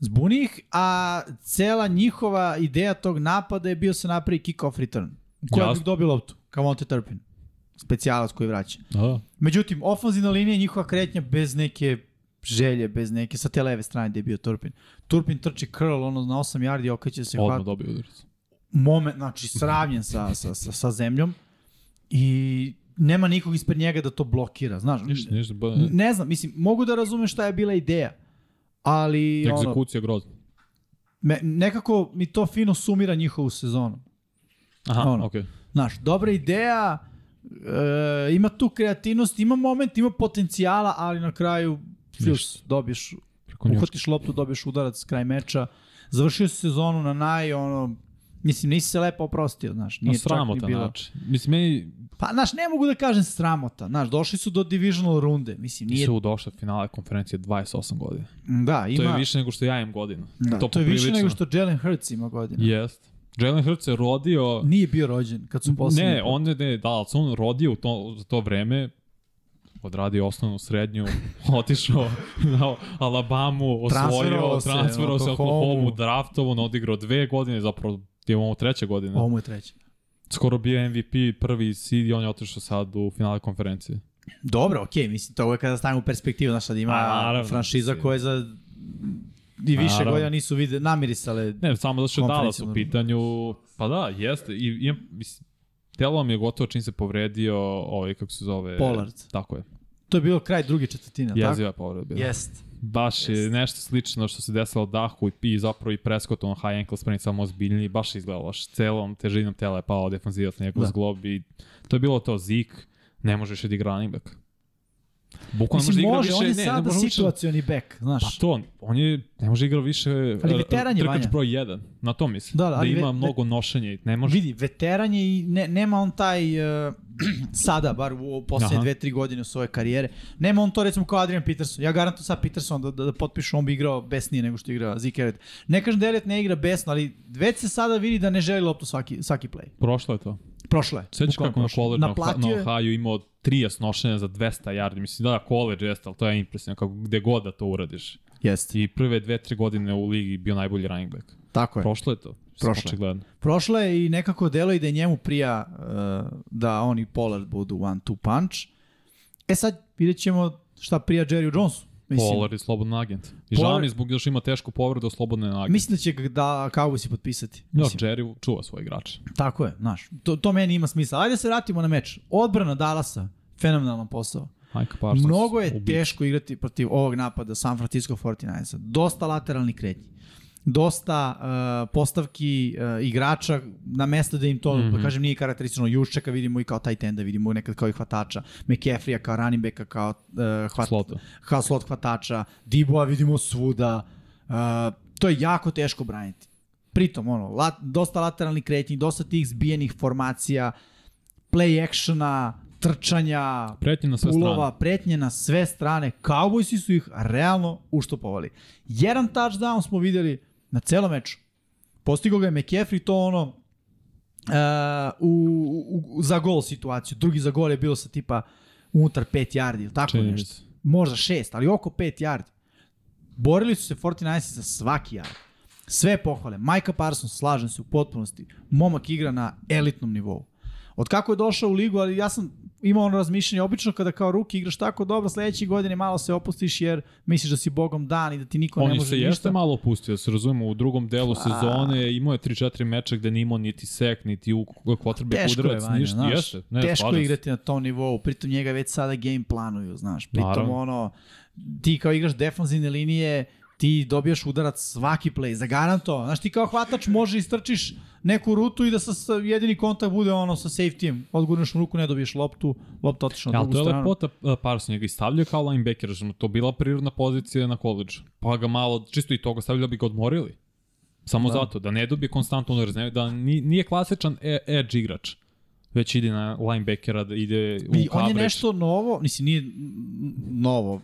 Zbuni ih, a cela njihova ideja tog napada je bio se napravi kick-off return. Koja Jasno. bih dobio loptu? Kao Monte Turpin. Specijalac koji vraća. da. Međutim, ofanzivna linija je njihova kretnja bez neke želje, bez neke, sa te leve strane gde je bio Turpin. Turpin trči curl, ono na 8 yardi, okreće se Odmah hvat, dobio udarac. moment, znači sravnjen sa, sa, sa, sa zemljom i nema nikog ispred njega da to blokira, znaš. Ništa, ništa. Ba, Ne znam, mislim, mogu da razumem šta je bila ideja, ali ono, egzekucija grozna. me, nekako mi to fino sumira njihovu sezonu. Aha, ono. okej. Znaš, dobra ideja, e, ima tu kreativnost, ima moment, ima potencijala, ali na kraju Fils, dobiješ, uhvatiš loptu, dobiješ udarac kraj meča. Završio si sezonu na naj, ono, mislim, nisi se lepo oprostio, znaš, nije Na čak ni bilo. način. Mislim, meni Pa, znaš, ne mogu da kažem sramota, znaš, došli su do divisional runde, mislim, nije, nisu došle finale konferencije 28 godina. da, ima, To je više nego što ja imam godina. da, to, to je više nego što Jalen Hurts ima godina. Jest. Jalen Hurts je rodio... Nije bio rođen kad su poslednji. Ne, on ne, ne, da, ali se on rodio u to, za to vreme, odradio osnovnu srednju, otišao na Alabamu, osvojio, Transferovao se, se Oklahomu. Draftovo, odigrao dve godine, zapravo imamo treće godine. Ovo mu je treće. Skoro bio MVP, prvi seed i on je otišao sad u finale konferencije. Dobro, okej, mislim, to uvek kada stavimo u perspektivu, znaš, sad ima A, naravno, franšiza mislim. koje za i više Naravno. godina nisu vide, namirisale. Ne, samo da što je Dallas u pitanju, pa da, jeste. I, i, mislim, telo mi je gotovo čim se povredio, ovaj, kako se zove... Pollard. Tako je. To je bilo kraj druge četvrtine, tako? Jeziva povreda bila. Jest. Baš je nešto slično što se desilo Dahu i Pi, zapravo i Prescott, on high ankle sprain samo ozbiljniji, baš izgledalo, baš celom težinom tela je pao defanzivac na njegov Da. zglob i to je bilo to Zik, ne možeš da igra running back. Bukvalno Mislim, ne može, igra on je više, ne, ne sada više- situacioni bek, znaš. Pa to, on je, ne može igra više Ali e, veteran je, trkač broj 1, na to mislim. Da, da, Da, ve- ima ve- mnogo nošenja i ne može. Vidi, veteran je i ne, nema on taj, uh, sada, bar u posljednje Aha. dve, tri godine u svoje karijere, nema on to recimo kao Adrian Peterson. Ja garantujem sad Peterson da, da, da potpišu, on bi igrao besnije nego što igra Elliott. Ne kažem da Elliott ne igra besno, ali već se sada vidi da ne želi loptu svaki, svaki play. Prošlo je to. Prošlo je. Sećaš kako na college na, na Ohio imao 30 nošenja za 200 yardi. Mislim, da, da, college jeste, ali to je impresivno, kako gde god da to uradiš. Jeste. I prve dve, tri godine u ligi bio najbolji running back. Tako je. Prošlo je to. Prošlo je. Očigledno. Prošlo je i nekako delo i da je njemu prija uh, da oni Pollard budu one two punch. E sad vidjet ćemo šta prija Jerry Jonesu. Mislim, Pollard je slobodan agent. I Pollard- žao mi zbog još ima tešku povredu slobodne agent. mislim da će da Cowboysi potpisati. Mislim, Jerry čuva svoj igrač. Tako je, znaš. To, to meni ima smisla. Ajde da se vratimo na meč. Odbrana Dallasa, fenomenalan posao. Mike Parsons. Mnogo je ubica. teško igrati protiv ovog napada San Francisco 49ersa. Dosta lateralnih kretnji. Dosta uh, postavki uh, igrača na mesto da im to, mm -hmm. da kažem, nije karakteristično. Juščeka vidimo i kao tight enda, vidimo nekad kao i hvatača. McCaffrey-a kao running backa, kao, uh, hvat, Slota. kao slot hvatača. Diboa vidimo svuda. Uh, to je jako teško braniti. Pritom, ono, lat, dosta lateralnih kretnji, dosta tih zbijenih formacija, play actiona, trčanja, Pretnje na sve pulova, strane. pretnje na sve strane. Cowboysi su ih realno uštopovali. Jedan touchdown smo videli na celom meču. Postigo ga je McCaffrey, to ono uh, u, u, za gol situaciju. Drugi za gol je bilo sa tipa unutar 5 yardi ili tako mi nešto. Možda 6, ali oko 5 yardi. Borili su se 49 za svaki yard. Sve pohvale. Micah Parsons, slažem se u potpunosti. Momak igra na elitnom nivou. Od kako je došao u ligu, ali ja sam imao ono razmišljanje, obično kada kao ruki igraš tako dobro, sledeće godine malo se opustiš jer misliš da si bogom dan i da ti niko ne On može se ništa. jeste malo opustio, da se razumemo, u drugom delu sezone imao je 3-4 meča gde nije imao niti sek, niti u kvotrbe Teško je, Vanja, ništa. znaš, jeste, ne, teško je se. igrati na tom nivou, pritom njega već sada game planuju, znaš, pritom Naravno. ono, ti kao igraš defanzivne linije, ti dobijaš udarac svaki play, zagaranto, znaš ti kao hvatač može istrčiš neku rutu i da sa, jedini kontakt bude ono sa safety-em, odgurneš mu ruku, ne dobiješ loptu, lopta otišla na Ja, drugu to je stranu. lepota uh, Parson, njega i stavljaju kao linebacker, mu to bila prirodna pozicija na koleđu. Pa ga malo, čisto i toga stavljali da bi ga odmorili. Samo Da. zato, da ne dobije konstantno udarac, ne- da ni- nije klasičan e- edge igrač već ide na linebackera, da ide u I on je nešto novo, mislim nije novo,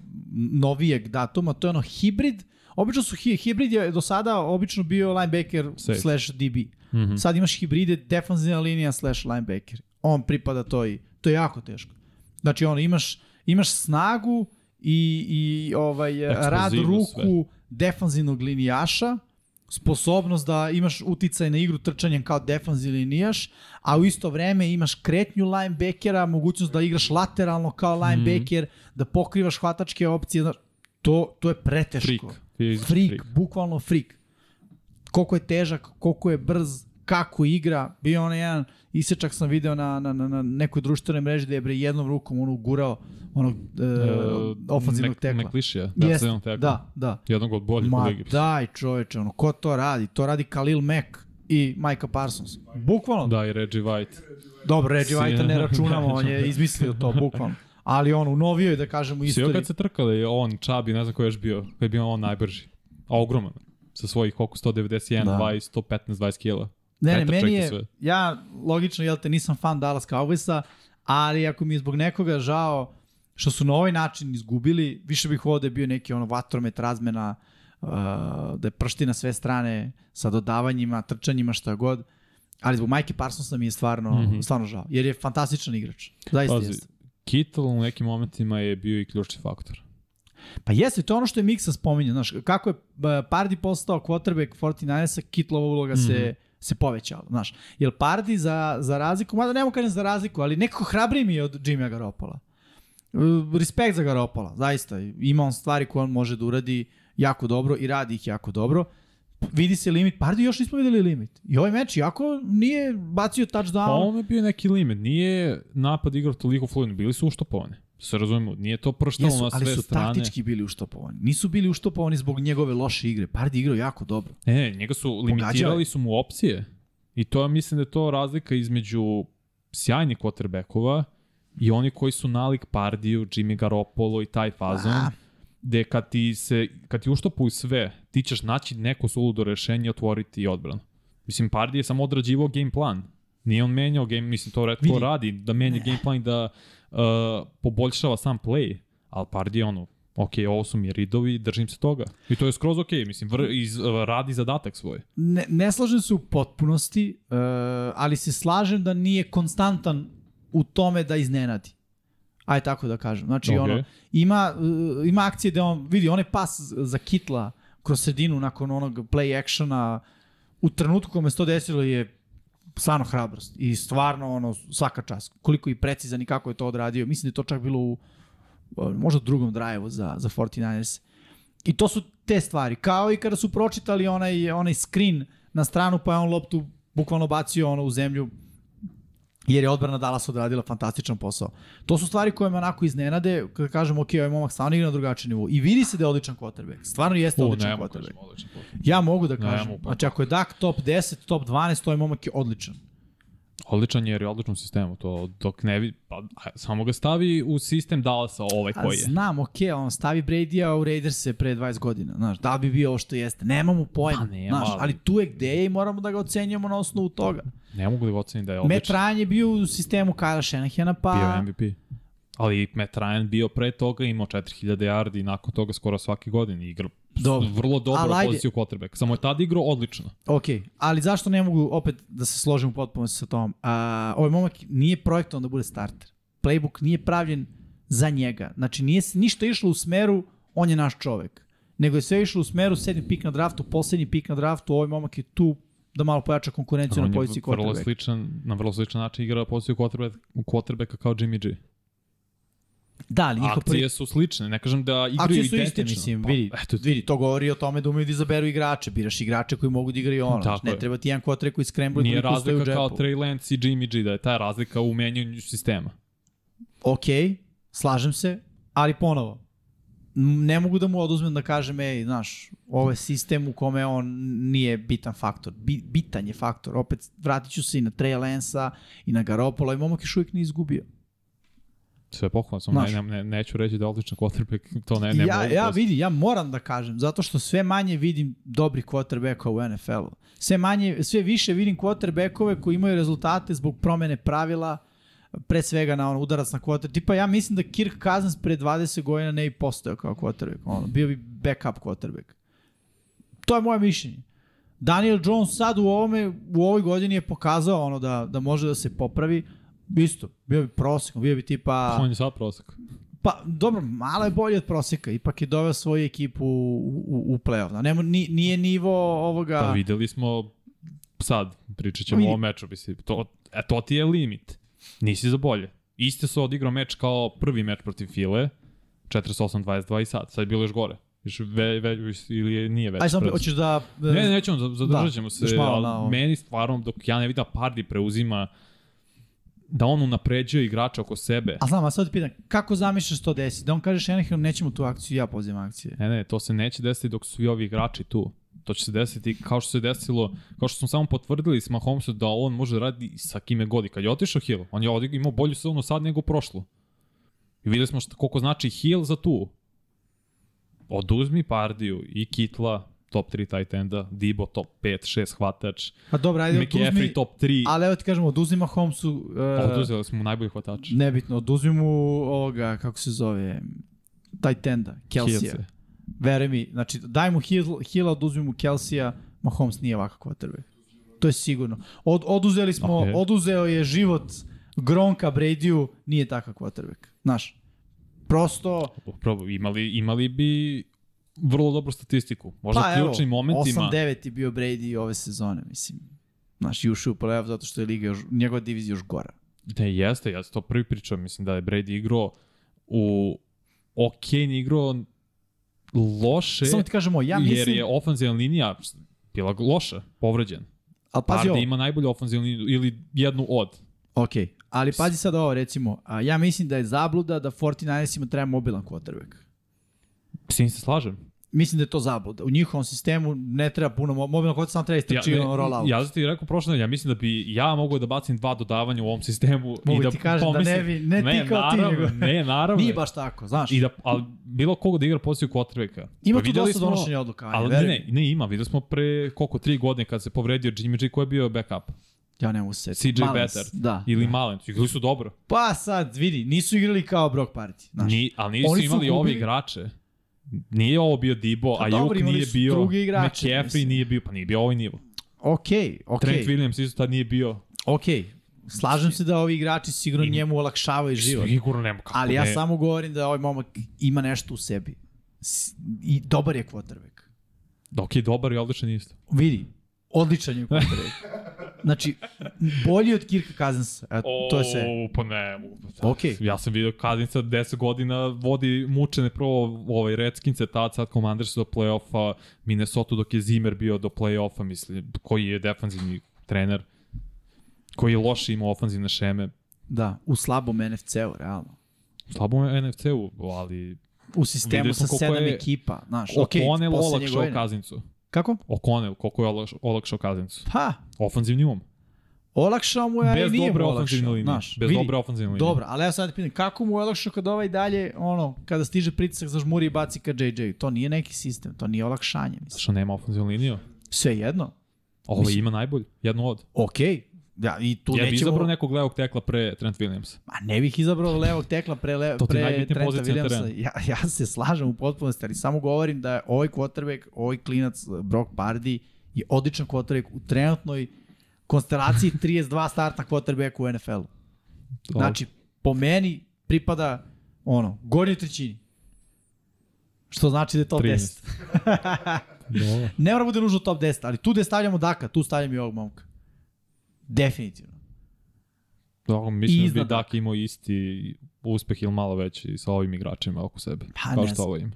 novijeg datuma, to je ono hibrid. Obično su hi, hibrid je do sada obično bio linebacker Safe. slash DB. Mm -hmm. Sad imaš hibride defanzivna linija slash linebacker. On pripada toj, to je jako teško. Znači ono, imaš, imaš snagu i, i ovaj, rad Eksplozivnost, ruku defanzivnog linijaša, sposobnost da imaš uticaj na igru trčanjem kao defanzivni linijaš, a u isto vreme imaš kretnju linebackera, mogućnost da igraš lateralno kao linebacker, mm -hmm. da pokrivaš hvatačke opcije. To, to je preteško. Freak. Fizički Freak, freak. bukvalno freak. Koliko je težak, koliko je brz, kako igra. Bio onaj jedan isečak sam video na, na, na, na nekoj društvenoj mreži da je bre jednom rukom ono ugurao onog e, ofanzivnog Mek- tekla. Meklišija, Jeste, da, tekla. da, da. Jednog od boljih u Ma ligi. daj čoveče, ono, ko to radi? To radi Khalil Mack i Micah Parsons. Bukvalno. Da, i Reggie White. Dobro, Reggie White ne računamo, on je izmislio to, bukvalno. Ali on u novijoj, da kažemo, istoriji. kad se trkali, on, Čabi, ne znam ko je još bio, koji je bio on najbrži. A ogroman. Sa svojih koliko, 191, Da. da. 20, 115, 20 kila. Ne, ne, meni je, sve. ja logično, jel te, nisam fan Dallas Cowboysa, ali ako mi je zbog nekoga žao što su na ovaj način izgubili, više bih ovde bio neki ono vatromet razmena, uh, da je pršti na sve strane sa dodavanjima, trčanjima, šta god. Ali zbog Majke Parsonsa mi je stvarno, mm. -hmm. stvarno žao, jer je fantastičan igrač. Zaista Pazi, jeste. Kittle u nekim momentima je bio i ključni faktor. Pa jeste, to je ono što je Miksa spominje, znaš, kako je Pardi postao quarterback 49ersa, Kitlova uloga mm -hmm. se, se povećala, znaš. Jer Pardi za, za razliku, mada nemo kažem za razliku, ali nekako hrabriji mi je od Jimmya Garoppola. E, Respekt za Garoppola, zaista. Ima on stvari koje on može da uradi jako dobro i radi ih jako dobro. Vidi se limit, Pardi još nismo videli limit. I ovaj meč jako nije bacio Pa touchdown. ovo je bio neki limit. Nije napad igrao toliko fluidno. Bili su uštopovani. Se razumemo, nije to prštalo Jesu, na sve ali su strane. taktički bili uštopovani. Nisu bili uštopovani zbog njegove loše igre. Pardi igrao jako dobro. Ne, ne, njega su limitirali su mu opcije. I to ja mislim da je to razlika između sjajnih quarterbackova i oni koji su nalik Pardiju, Jimmy Garoppolo i taj fazon. A. Gde kad ti, se, kad ti uštopuju sve, ti ćeš naći neko suludo rešenje i otvoriti odbranu. Mislim, Pardi je samo odrađivao game plan. Nije on menjao game, mislim, to redko Vidi. radi, da menja game plan i da uh, poboljšava sam play. Ali Pardi je ono, ok, ovo su mi ridovi, držim se toga. I to je skroz ok, mislim, vr, iz, uh, radi zadatak svoj. Ne, ne slažem se u potpunosti, uh, ali se slažem da nije konstantan u tome da iznenadi. Aj tako da kažem. Znači Ok. okay. ono ima uh, ima akcije da on vidi onaj pas za Kitla kroz sredinu nakon onog play actiona u trenutku kome se to desilo je stvarno hrabrost i stvarno ono svaka čast. Koliko i precizan i kako je to odradio. Mislim da je to čak bilo u uh, možda drugom drive-u za za 49ers. I to su te stvari. Kao i kada su pročitali onaj, onaj screen na stranu, pa je on loptu bukvalno bacio ono u zemlju, jer je odbrana Dallas odradila fantastičan posao. To su stvari koje me onako iznenade, kada kažem, ok, ovaj momak stvarno igra na drugačiji nivou. I vidi se da je odličan quarterback. Stvarno jeste U, odličan ne mogu quarterback. odličan. Ja mogu da Ne kažem. mogu. Znači, ako je Dak top 10, top 12, to je momak je odličan. Odličan je jer je u odličnom sistemu. To dok ne vidi, pa samo ga stavi u sistem Dallasa ovaj A koji je. znam, okej, on stavi Brady-a u Raiders-e pre 20 godina, znaš, da bi bio ovo što jeste, nemamo pojma, Pa nema, znaš, ali- tu je gde je i moramo da ga ocenjujemo na osnovu toga. Ne mogu da ga ocenim da je Matt odličan. Ryan je bio u sistemu Kyle Shanahana, pa... Bio MVP. Ali Matt Ryan bio pre toga, imao 4000 yardi i nakon toga skoro svaki godin i igra Dobro. vrlo dobro ajde. poziciju quarterback. Samo je tada igrao odlično. Ok, ali zašto ne mogu opet da se složim u potpunosti sa tom? A, ovaj momak nije projektovan da bude starter. Playbook nije pravljen za njega. Znači nije ništa išlo u smeru on je naš čovek. Nego je sve išlo u smeru sedmi pik na draftu, poslednji pik na draftu, ovaj momak je tu da malo pojača konkurenciju On na poziciji vrlo quarterbacka. sličan, na vrlo sličan način igra poziciju quarterback, quarterbacka kao Jimmy G. Da, ali njihov Akcije prvi... su slične, ne kažem da igraju Akcije su identično. iste, mislim, Pa, vidi, eto, vidi, to govori o tome da umeju da izaberu igrače, biraš igrače koji mogu da igraju ono, Tako ne je. treba ti jedan quarterback koji skrembli Nije toliko stoji u razlika kao. Trey Lance i Jimmy G, da je ta razlika u menjanju sistema. ok, slažem se, ali ponovo, ne mogu da mu oduzmem da kažem, ej, znaš, ovo je sistem u kome on nije bitan faktor. Bi, bitan je faktor. Opet vratit ću se i na Trey Lance-a i na Garoppolo i momak još uvijek nije izgubio. Sve pohvalno, Znaš. ne, ne, ne, neću reći da je odličan quarterback, to ne, ne ja, mogu. ja prosto. vidi, ja moram da kažem, zato što sve manje vidim dobrih quarterbacka u NFL-u. Sve manje, sve više vidim quarterbackove koji imaju rezultate zbog promene pravila, pre svega na ono udarac na quarter. Tipa ja mislim da Kirk Cousins pre 20 godina ne bi postojao kao quarterback. Ono, bio bi backup quarterback. To je moje mišljenje. Daniel Jones sad u ovome u ovoj godini je pokazao ono da da može da se popravi. Isto, bio bi prosek, bio bi tipa On je sad prosek. Pa, dobro, malo je bolje od proseka. Ipak je doveo svoju ekipu u, u, u play-off. Da, Nemo, ni, nije nivo ovoga... Pa videli smo sad, pričat ćemo Vidi. o ovom meču, mislim, to, e, to ti je limit. Nisi za bolje. Iste su odigrao meč kao prvi meč protiv File, 48-22 i sad. Sad je bilo još gore. Još ve, ve, ili je, nije već. Aj, samo, pred- hoćeš da... Ne, ne, nećemo, za- zadržat Da, ćemo se. još malo ali na ovo. meni stvarno, dok ja ne vidim da Pardi preuzima da on unapređuje igrača oko sebe. A znam, a sad pitan, kako zamišljaš to desi? Da on kaže Shanahan, nećemo tu akciju, ja pozivam akcije. Ne, ne, to se neće desiti dok su svi ovi igrači tu. To će se desiti kao što se desilo, kao što smo samo potvrdili s Mahomesu da on može da radi sa kime god. I kad je otišao Hill, on je imao bolju sezonu sad nego prošlu. I videli smo šta, koliko znači Hill za tu. Oduzmi Pardiju i Kitla, top 3 tight enda, Dibo top 5, 6 hvatač, Pa dobro, ajde, oduzmi... top 3. Ali evo ti kažemo, oduzmi Mahomesu... Uh, Oduzeli smo najbolji hvatač. nebitno, oduzmi mu ovoga, kako se zove, tight enda, Kelsija. Veruj mi, znači daj mu Hill, Hilla, oduzmi mu Kelsija, Mahomes nije ovakav quarterback. To je sigurno. Od, oduzeli smo, Ok. okay. oduzeo je život Gronka Bradyu, nije takav quarterback. Znaš, prosto, Upravo, imali, imali bi vrlo dobru statistiku. Možda pa evo, ključnim momentima. 8-9 je bio Brady ove sezone, mislim. Znaš, i ušao u playoff zato što je liga još, njegova divizija još gora. Ne, jeste, ja to prvi pričao, mislim da je Brady igrao u ok, igrao loše, Samo ti kažemo, ja jer mislim, je ofanzivna linija bila loša, povređen. ali pazi ovo, ima najbolju ofanzivnu liniju ili jednu od. ok, ali pazi sad ovo, recimo, a, ja mislim da je zabluda da 49ersima treba mobilan quarterback. S tim se slažem. Mislim da je to zabluda. U njihovom sistemu ne treba puno, mo- mobilno quarterback samo treba istrači ja, ne, rollout. ja sam ti rekao prošle ja mislim da bi ja mogao da bacim dva dodavanja u ovom sistemu Mogu i da ti kažem da ne bi- ne ti kao ti, naravno, nego- Ne, naravno. Nije baš tako, znaš. I da, ali bilo koga da igra poziciju quarterbacka. Ima Pa tu dosta smo- donošenja odluka. Ali ne, mi. ne, ima. Videli smo pre koliko, tri godine kad se povredio Jimmy G, ko je bio backup? Ja ne mogu se. CJ Malens, Better. Da. Ili da. Malen. Igrali su dobro. Pa sad, vidi, nisu igrali kao Brock Party. Znaš. Ni, ali nisu Oni imali gubili- igrače. Nije ovo bio Dibo, Pa a Juk nije bio, igrače, McCaffrey nije bio, pa nije bio ovaj nivo. Okej, okej. Trent Williams isto tad nije bio. Okej. Slažem se da ovi igrači sigurno njemu olakšavaju život. Sigurno nema kako Ali ja ne. samo govorim da ovaj momak ima nešto u sebi. I dobar je quarterback. Ok, dobar i odličan isto. Vidi, odličan je quarterback. Znači, bolji od Kirka Cousinsa. Eto, to je sve. O, Pa ne. Okej. Ja sam vidio Kazinca 10 godina vodi mučene prvo ovaj Redskince, tad sad Commanders do play-offa, Minnesota dok je Zimmer bio do play-offa, mislim, koji je defanzivni trener, koji je loše imao ofanzivne šeme. Da, u slabom NFC-u, realno. Slabo je NFC-u, ali U sistemu sa sedam je ekipa. Znaš, okej, poslednje olakšao godine. Kazincu. Kako? O'Connell, koliko je olakš- olakšao Kazincu. Pa, Ofanzivni um. Olakšao mu je, ali Bez nije dobre ofenzivne olakšao. linije. Znaš, Bez vidi, dobre ofenzivne linije. Dobro, ali ja sad pitam, kako mu je olakšao kada ovaj dalje, ono, kada stiže pritisak za žmuri i baci ka JJ? To nije neki sistem, to nije olakšanje, mislim. Što nema ofenzivnu liniju? Sve jedno, Ovo Mislim- ima najbolj, jednu od. okej. Ja, i tu Ja bi nećemo... izabrao nekog levog tekla pre Trent Williamsa. Ma ne bih izabrao levog tekla pre, le, pre Trenta Williamsa. Ja, ja se slažem u potpunosti, ali samo govorim da je ovaj quarterback, ovaj klinac Brock Pardy je odličan quarterback u trenutnoj konstelaciji 32 startna quarterbacka u NFL-u. Znači, po meni pripada ono, gornjoj trećini. Što znači da je top 13. 10. Dobro. Ne mora bude nužno top 10, ali tu gde stavljamo Daka, tu stavljam i ovog momka. Definitivno. Dobro, mislim da iznad bi Dak imao isti uspeh ili malo veći sa ovim igračima oko sebe. Pa, kao ne što znam. ovo ima.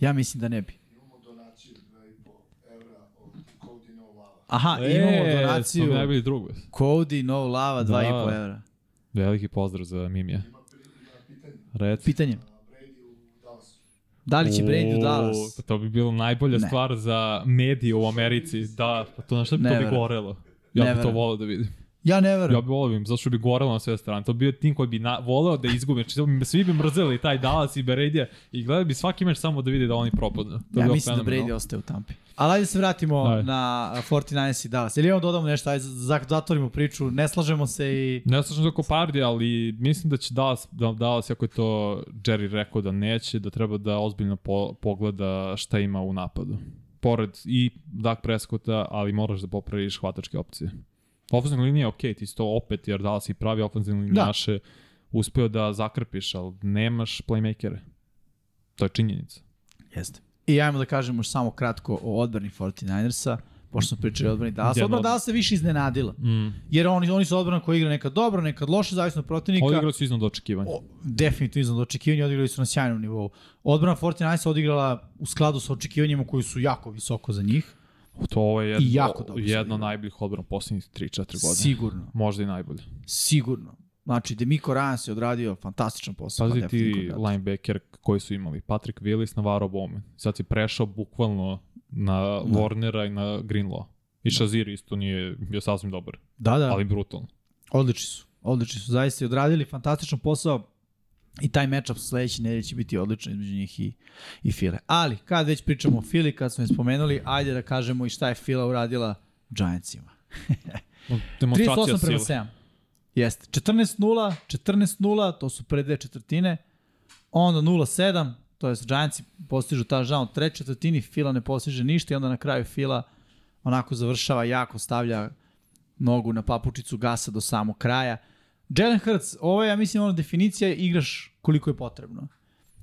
Ja mislim da ne bi. Imamo donaciju 2,5 evra od Cody No Lava. Aha, E, imamo donaciju. Smo najbolji drug. Cody, no lava, Da. 2,5 evra. Veliki pozdrav za Mimija. Reci. Pitanje, da li će Brady u Dallas? pa To bi bilo najbolja Ne. stvar za medije u Americi. Da, pa to na što bi Ne to bi gorelo. Ja Ne bih to volao da vidim. Ja ne Ja verujem. bih volao da vidim, zato što bi gorelo na sve strane. To bi bio tim koji bi na, voleo da izgubi. Znači, svi bi mrzeli taj Dallas i Beredija i gledali bi svaki meč samo da vidi da oni propadnu. To Ja mislim da. Brady ostaje u Tampi. Ali ajde se vratimo Ajde. na 49ers i Dallas. Ili imamo dodamo nešto, ajde za- zatvorimo priču, ne slažemo se i... Ne slažem se oko Pardi, ali mislim da će Dallas, da Dallas, ako je to Jerry rekao da neće, da treba da ozbiljno po, pogleda šta ima u napadu. Pored i Dak Prescotta, ali moraš da popraviš hvatačke opcije. Ofenzivna linija je okej, ti si to opet, jer Dallas i pravi ofenzivne linije Da. naše uspeo da zakrpiš, ali nemaš playmakere. To je činjenica. Jeste. I ajmo da kažemo samo kratko o odbrani 49ersa, pošto smo pričali o odbrani Dallasa. Odbrana od- Dallasa je više iznenadila. Mm. Jer oni, oni su odbrana koja igra nekad dobro, nekad loše, zavisno od protivnika. Odigrali su iznad očekivanja. O, definitivno iznad očekivanja, odigrali su na sjajnom nivou. Odbrana 49 odigrala u skladu sa očekivanjima koji su jako visoko za njih. To je I jedno, jako dobro jedno najboljih odbrana poslednjih 3-4 godine. Sigurno, Možda i najbolje. sigurno. Znači, Demiko Ryan je odradio fantastičan posao. Pazi ti linebacker koji su imali. Patrick Willis, Navarro Bowman. Sad si prešao bukvalno na Warnera i na Greenlaw. I Shazir isto nije bio sasvim dobar, Da, da, ali brutalno. odlični su. Odlični su, zaista i odradili fantastičan posao i taj matchup sledeće nedelje će biti odličan između njih i, i File. Ali, kad već pričamo o Fili, kad smo je spomenuli, ajde da kažemo i šta je Fila uradila Giantsima. Demonstracija 38 prema sile. 7. Jeste. 14-0, 14-0, to su pre dve četvrtine. Onda 0-7, to je Giantsi postižu touchdown u trećoj četvrtini, Fila ne postiže ništa i onda na kraju Fila onako završava jako, stavlja nogu na papučicu gasa do samog kraja. Jalen Hurts, ovo je, ja mislim, ono definicija igraš koliko je potrebno.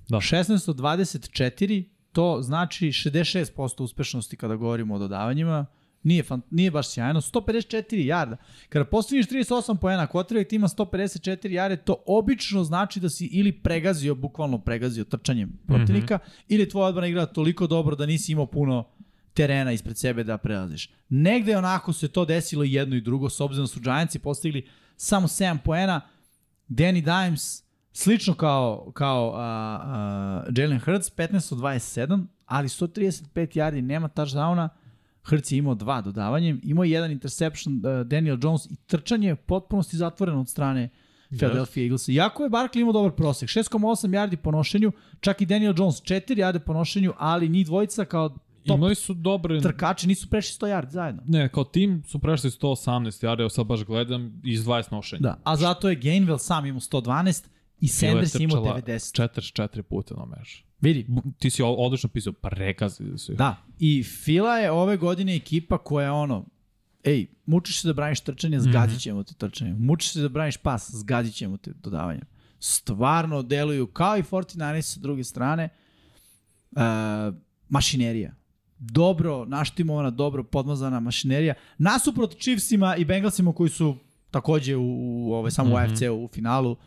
Da. 16 od 24, to znači 66% uspešnosti kada govorimo o dodavanjima. Nije, fan, nije baš sjajno. 154 jarda. Kada postaviš 38 poena, Kotrbek ima 154 jarde, to obično znači da si ili pregazio, bukvalno pregazio trčanjem protivnika, mm -hmm. ili tvoja odbrana igra toliko dobro da nisi imao puno terena ispred sebe da prelaziš. Negde onako se to desilo jedno i drugo, s obzirom da su Giantsi postigli samo 7 poena, Danny Dimes, slično kao, kao uh, uh, Jalen Hurts, 15 od 27, ali 135 yardi, nema touchdowna, Hurts je imao dva dodavanjem, imao je jedan interception uh, Daniel Jones i trčanje je potpunosti zatvoreno od strane Philadelphia Eaglesa. Iako je Barkley imao dobar prosek, 6,8 yardi po nošenju, čak i Daniel Jones 4 yarde po nošenju, ali njih dvojica kao top Imali su dobre... trkači nisu prešli 100 yardi zajedno. Ne, kao tim su prešli 118 yardi, evo sad baš gledam, iz 20 nošenja. Da, a zato je Gainwell sam imao 112 i Sanders imao 90. 44 puta na mežu. Vidi, Ti si odlično pisao, pregazili su ih. Da, i Fila je ove godine ekipa koja je ono, ej, mučiš se da braniš trčanje, zgadit ćemo te trčanje. Mučiš se da braniš pas, zgadit ćemo te dodavanjem. Stvarno deluju kao i 49 sa druge strane. Uh, mašinerija. Dobro naštimovana, dobro podmazana mašinerija. Nasuprot Chiefsima i Bengalsima koji su takođe u, u ovaj, samo u AFC-u u finalu u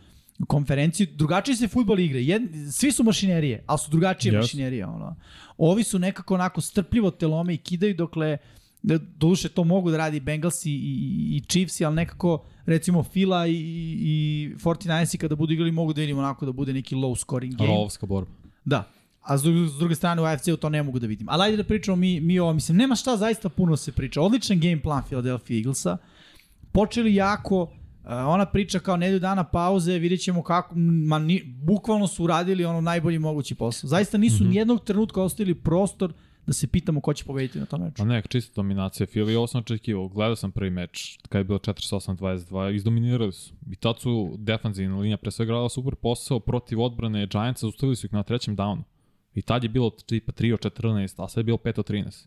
konferenciji, drugačije se futbol igre. Jed, svi su mašinerije, ali su drugačije Yes. mašinerije. Ono. Ovi su nekako onako strpljivo telome i kidaju dokle da duše to mogu da radi Bengalsi i, i, i Chiefsi, ali nekako recimo Fila i, i 49ersi kada budu igrali mogu da vidimo onako da bude neki low scoring game. Rolovska borba. Da. A s druge, s druge strane u AFC-u to ne mogu da vidim. Ali ajde da pričamo mi, mi ovo. Mislim, nema šta zaista puno se priča. Odličan game plan Philadelphia Eaglesa. počeli jako, ona priča kao nedelju dana pauze, vidjet ćemo kako, ma ni, bukvalno su uradili ono najbolji mogući posao. Zaista nisu mm -hmm. nijednog trenutka ostavili prostor da se pitamo ko će pobediti na tom meču. Pa ne, čista dominacija Fili, ovo sam očekivao. Gledao sam prvi meč, kada je bilo 48-22, izdominirali su. I tad su defanzivna linija pre svega gradala super posao protiv odbrane Giantsa, ustavili su ih na trećem downu. I tad je bilo tipa 3 od 14, a sad je bilo 5 od 13.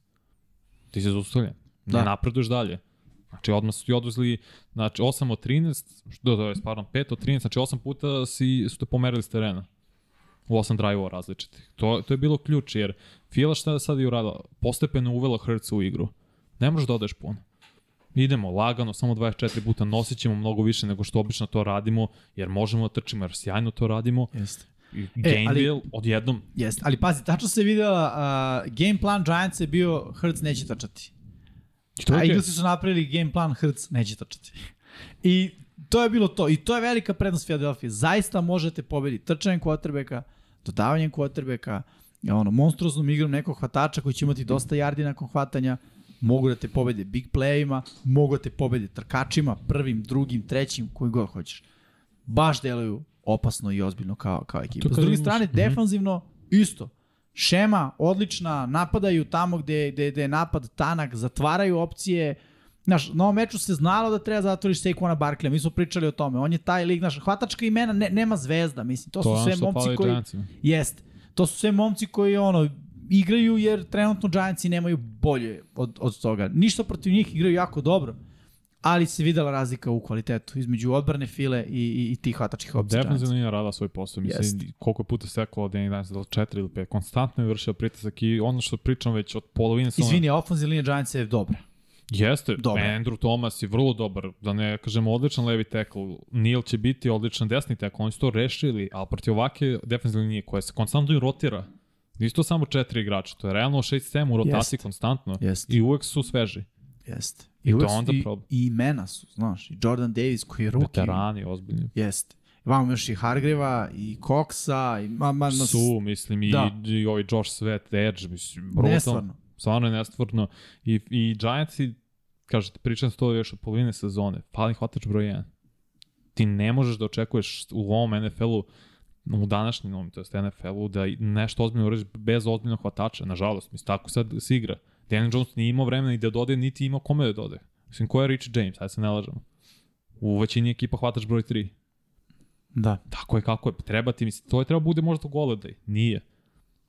Ti se zaustavljen. Ne da. napreduješ dalje. Znači, odmah su ti odvezli, znači, 8 od 13, što da je, pardon, 5 od 13, znači 8 puta si, su te pomerili s terena. U 8 drive-ova različitih. To, to je bilo ključ, jer Fila šta je sad i uradila? Postepeno uvela Hrca u igru. Ne možeš da odeš puno. Idemo lagano, samo 24 puta nosit ćemo mnogo više nego što obično to radimo, jer možemo da trčimo, jer sjajno to radimo. Jeste. Gainville e, odjednom. Jeste, ali pazi, tačno se videla, uh, game plan Giants je bio Hrc neće trčati. I to A. Eaglesi su napravili game plan Hrc neće trčati. I to je bilo to. I to je velika prednost Philadelphia. Zaista možete pobediti trčanjem quarterbacka, dodavanjem quarterbacka, ono, monstruoznom igrom nekog hvatača koji će imati dosta jardi nakon hvatanja, mogu da te pobede big playima, mogu da te pobede trkačima, prvim, drugim, trećim, koji god hoćeš. Baš deluju opasno i ozbiljno kao, kao ekipa. S druge strane, -hmm. defanzivno, isto. Šema, odlična, napadaju tamo gde, gde, gde je napad tanak, zatvaraju opcije, Znaš, na ovom meču se znalo da treba zatvoriš Saquona Barkley, mi smo pričali o tome. On je taj lig, znaš, hvatačka imena, ne, nema zvezda, mislim. To, to su sve momci koji... Jest. To su sve momci koji, ono, igraju jer trenutno Giantsi nemaju bolje od, od toga. Ništa protiv njih, igraju jako dobro ali se videla razlika u kvalitetu između odbrane file i, i, i tih hvatačkih opcija. Defensivno nije rada svoj posao. Mislim, Jest. koliko je puta steklo od Danny Dimes, da li 4 ili 5, konstantno je vršio pritisak i ono što pričam već od polovine... Izvini, ofenzivna linija Giants je dobra. Jeste, Dobre. Andrew Thomas je vrlo dobar, da ne kažemo odličan levi tackle, Neil će biti odličan desni tackle, oni su to rešili, ali protiv ovake defensivne linije koja se konstantno rotira, nisu to samo četiri igrača, to je realno 6-7 u rotaciji Jest. konstantno Jest. i uvek su sveži. Jeste. I, I to onda i, problem. I imena su, znaš, i Jordan Davis koji je ruki. Veterani, ozbiljni. Jeste. Imamo još i Hargreva, i Coxa, i... Ma, ma, ma, su, mislim, i, da. i, i ovaj Josh Sweat, Edge, mislim, brutal. Nestvarno. Stvarno je nestvarno. I, i Giantsi, kažete, pričam to još od polovine sezone, fali hvatač broj 1. Ti ne možeš da očekuješ u ovom NFL-u u današnjem, to je NFL-u, da nešto ozbiljno uradiš bez ozbiljnog hvatača, nažalost, mislim, tako sad se igra. Daniel Jones nije imao vremena i da dode, niti imao kome da dode. Mislim, ko je Rich James, ajde se ne lažemo. U većini ekipa hvataš broj 3. Da. Tako je kako je. Treba ti, mislim, to je treba bude možda Goledaj. Nije.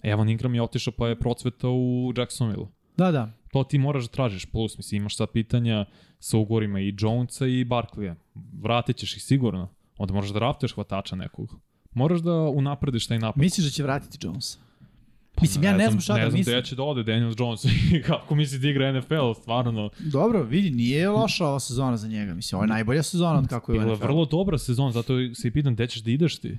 Evan Ingram je otišao pa je procvetao u Jacksonville. Da, da. To ti moraš da tražiš. Plus, mislim, imaš sad pitanja sa ugorima i Jonesa i Barkleya. Vratit ćeš ih sigurno. Onda moraš da draftuješ hvatača nekog. Moraš da unaprediš taj napad. Misliš da će vratiti Jonesa? Mislim, ja ne, ne znam šta da mislim. Ne znam gde će da ode Daniel Jones i kako misli da igra NFL, stvarno. Dobro, vidi, nije loša ova sezona za njega. Mislim, ovo je najbolja sezona od kako je u NFL. Bila vrlo dobra sezona, zato se i pitan gde ćeš da ideš ti.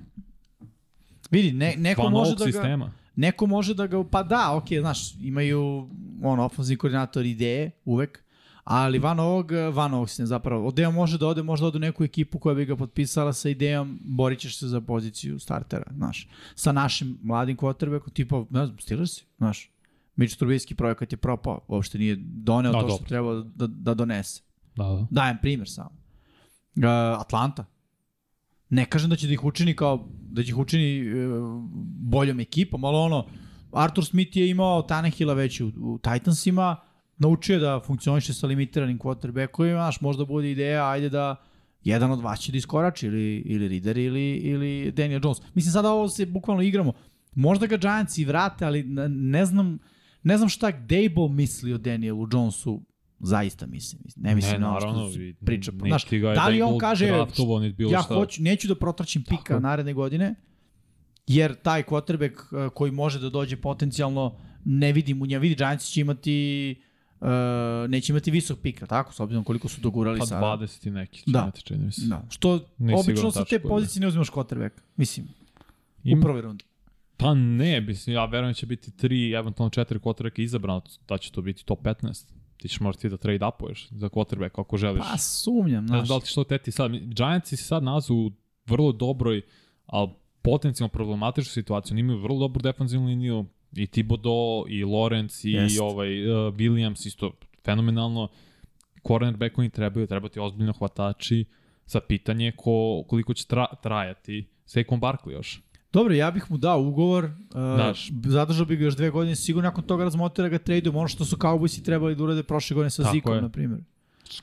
Vidi, ne, neko Fan može da ga... Sistema. Neko može da ga... Pa da, okej, okay, znaš, imaju on, ofenzivni koordinator ideje, uvek. Ali van ovog, van ovog se zapravo, Odeo može da ode, možda ode u neku ekipu koja bi ga potpisala sa idejom, borit ćeš se za poziciju startera, znaš. Sa našim mladim quarterbackom, tipa, ne znam, Steelers, znaš. Mitch Trubisky projekat je propao, uopšte nije doneo da, to što treba da, da donese. Da, da. Dajem primer samo. Uh, Atlanta. Ne kažem da će da ih učini kao, da će ih učini uh, boljom ekipom, ali ono, Arthur Smith je imao Tanehila već u, u Titansima, naučio da funkcioniše sa limitiranim quarterbackovima, znaš, možda bude ideja, ajde da jedan od vas će da iskorači, ili, ili Rider ili, ili Daniel Jones. Mislim, sada ovo se bukvalno igramo. Možda ga Giants i vrate, ali ne znam, ne znam šta Dable misli o Danielu Jonesu zaista mislim. Ne mislim ne, na ono što priča. Znaš, da li on kaže, ja šta. hoću, neću da protraćim pika Tako. naredne godine, jer taj quarterback eh, koji može da dođe potencijalno, ne vidim u njemu, vidi Giants će imati uh, neće imati visok pik, tako, s obzirom koliko su dogurali pa, sada. Pa 20 i neki, da. imati čini mi se. Da. Što Nisi obično sa te pozicije ne uzimaš quarterback, mislim, Im, u prvoj rundi. Pa ne, mislim, ja verujem da će biti tri, eventualno četiri quarterbacka izabrano, da će to biti top 15. Ti ćeš morati da trade upuješ za quarterback ako želiš. Pa sumnjam, znaš. Ne znam da li ti što teti sad. Giantsi se sad nazu u vrlo dobroj, ali potencijalno problematičnu situaciju. Oni imaju vrlo dobru defensivnu liniju, I Thibodeau, i Lawrence, i Jest. ovaj, uh, Williams, isto fenomenalno. cornerback koji trebaju, treba ti ozbiljno hvatači, sa pitanje ko, koliko će tra, trajati Saquon Barkley još. Dobro, ja bih mu dao ugovor, uh, zadržao bih ga još dve godine, sigurno nakon toga razmotira ga tradeom, ono što su Cowboysi trebali da urade prošle godine sa Tako Zikom, je. na primjer.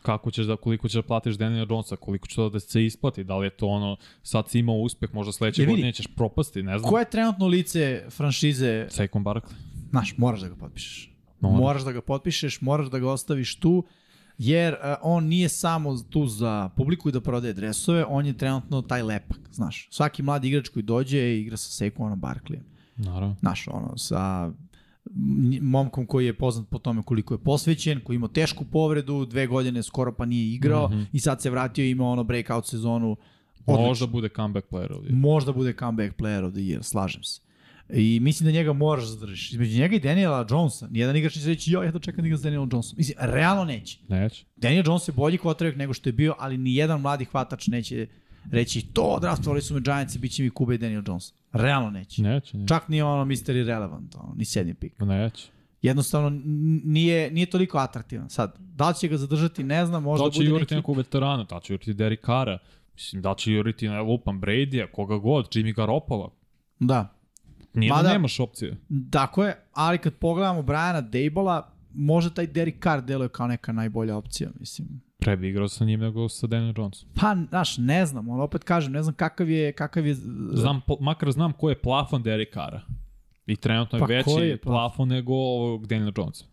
Kako ćeš da, koliko ćeš da platiš Daniela Jonesa, koliko će to da se isplati, da li je to ono, sad si imao uspeh, možda sledeće E, godine ćeš propasti, ne znam. Ko je trenutno lice franšize Saquon Barkley. Znaš, moraš da ga potpišeš. Moraš. Moraš da ga potpišeš, moraš da ga ostaviš tu, jer uh, on nije samo tu za publiku i da prodaje dresove, on je trenutno taj lepak, znaš. Svaki mladi igrač koji dođe igra sa Saquonom Barkleyem. Naravno. Znaš, ono, sa momkom koji je poznat po tome koliko je posvećen, koji je imao tešku povredu, dve godine skoro pa nije igrao mm -hmm. i sad se vratio i imao ono breakout sezonu. Odlično. Možda bude comeback player ovdje. Možda bude comeback player of the year, slažem se. I mislim da njega moraš zadržiš. Između njega i Daniela Jonesa, nijedan igrač neće reći, jo, ja to čekam da igram s Danielom Jonesom. Mislim, realno neće. Neće. Daniel Jones je bolji quarterback nego što je bio, ali ni jedan mladi hvatač neće reći, to draftovali su me Giants i bit će mi Kuba i Daniel Jones. Realno neće. Neće, neće. Čak nije ono Mr. Irrelevant, ono, ni sedmi pik. Neće. Jednostavno nije, nije toliko atraktivan. Sad, da li će ga zadržati, ne znam, možda Da će bude juriti neki... nekog veterana, da će juriti Derek Carra, mislim, da će juriti na lupan Brady-a, koga god, Jimmy Garoppolo. Da, Nije Mada- da nemaš opcije. Tako je, ali kad pogledamo Briana Dable-a, možda taj Derek Carr deluje kao neka najbolja opcija, mislim. Pre bi igrao sa njim nego sa Daniel Jonesom. Pa, znaš, ne znam, on opet kažem, ne znam kakav je, kakav je... Znam, makar znam ko je plafon Derek Carra. I trenutno je Pa veći je plafon? plafon nego ovog Daniel Jonesa.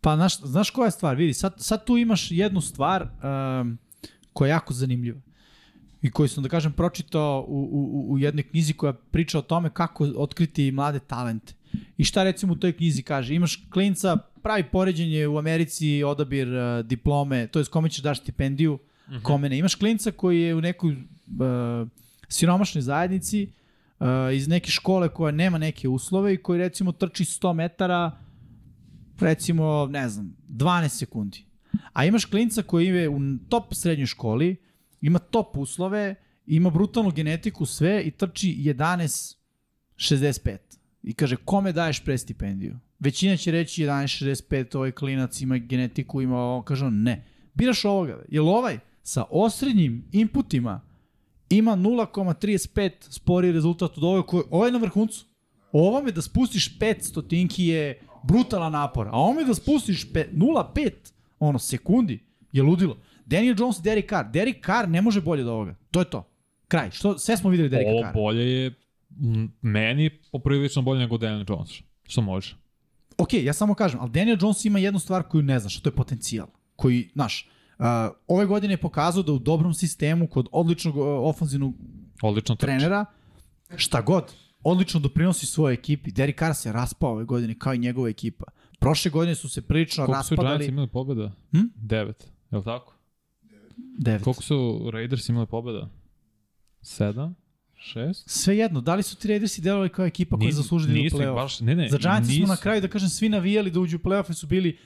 Pa, znaš, znaš koja je stvar, vidi, sad, sad tu imaš jednu stvar um, koja je jako zanimljiva i koju sam, da kažem, pročitao u, u, u jednoj knjizi koja priča o tome kako otkriti mlade talente. I šta recimo u toj knjizi kaže? Imaš klinca, pravi poređenje u Americi, odabir uh, diplome, to je kome ćeš daš stipendiju, uh -huh. kome ne. Imaš klinca koji je u nekoj uh, siromašnoj zajednici, uh, iz neke škole koja nema neke uslove i koji recimo trči 100 metara, recimo, ne znam, 12 sekundi. A imaš klinca koji je u top srednjoj školi, ima top uslove, ima brutalnu genetiku, sve i trči 11.65. I kaže, kome daješ pre stipendiju? Većina će reći 11.65, ovaj klinac ima genetiku, ima ovo, kaže on, ne. Biraš ovoga, jel ovaj sa osrednjim inputima ima 0,35 spori rezultat od ovog koji, ovo je na vrhuncu. Ovome da spustiš 5 stotinki je brutalan napor, a ovome da spustiš pe- 0,5 ono, sekundi je ludilo. Daniel Jones, Derek Carr. Derek Carr ne može bolje od ovoga. To je to. Kraj. Što, sve smo videli Derek Ovo Carr. bolje je meni poprilično bolje nego Daniel Jones. Što može? Ok, ja samo kažem, ali Daniel Jones ima jednu stvar koju ne znaš, to je potencijal. Koji, znaš, uh, ove godine je pokazao da u dobrom sistemu, kod odličnog uh, ofanzivnog Odlično trenera, šta god, odlično doprinosi svojoj ekipi. Derek Carr se raspao ove godine, kao i njegova ekipa. Prošle godine su se prilično Koliko su Giants raspadali. imali pobjeda? Hm? Devet. Je li tako? Devet. Koliko su Raiders imali pobjeda? Sedam? Šest? Sve jedno, da li su ti Raidersi delovali kao ekipa koja je zaslužila da u play-off? baš, ne, ne, Za Giants smo na kraju, da kažem, svi navijali da uđu u play-off i su bili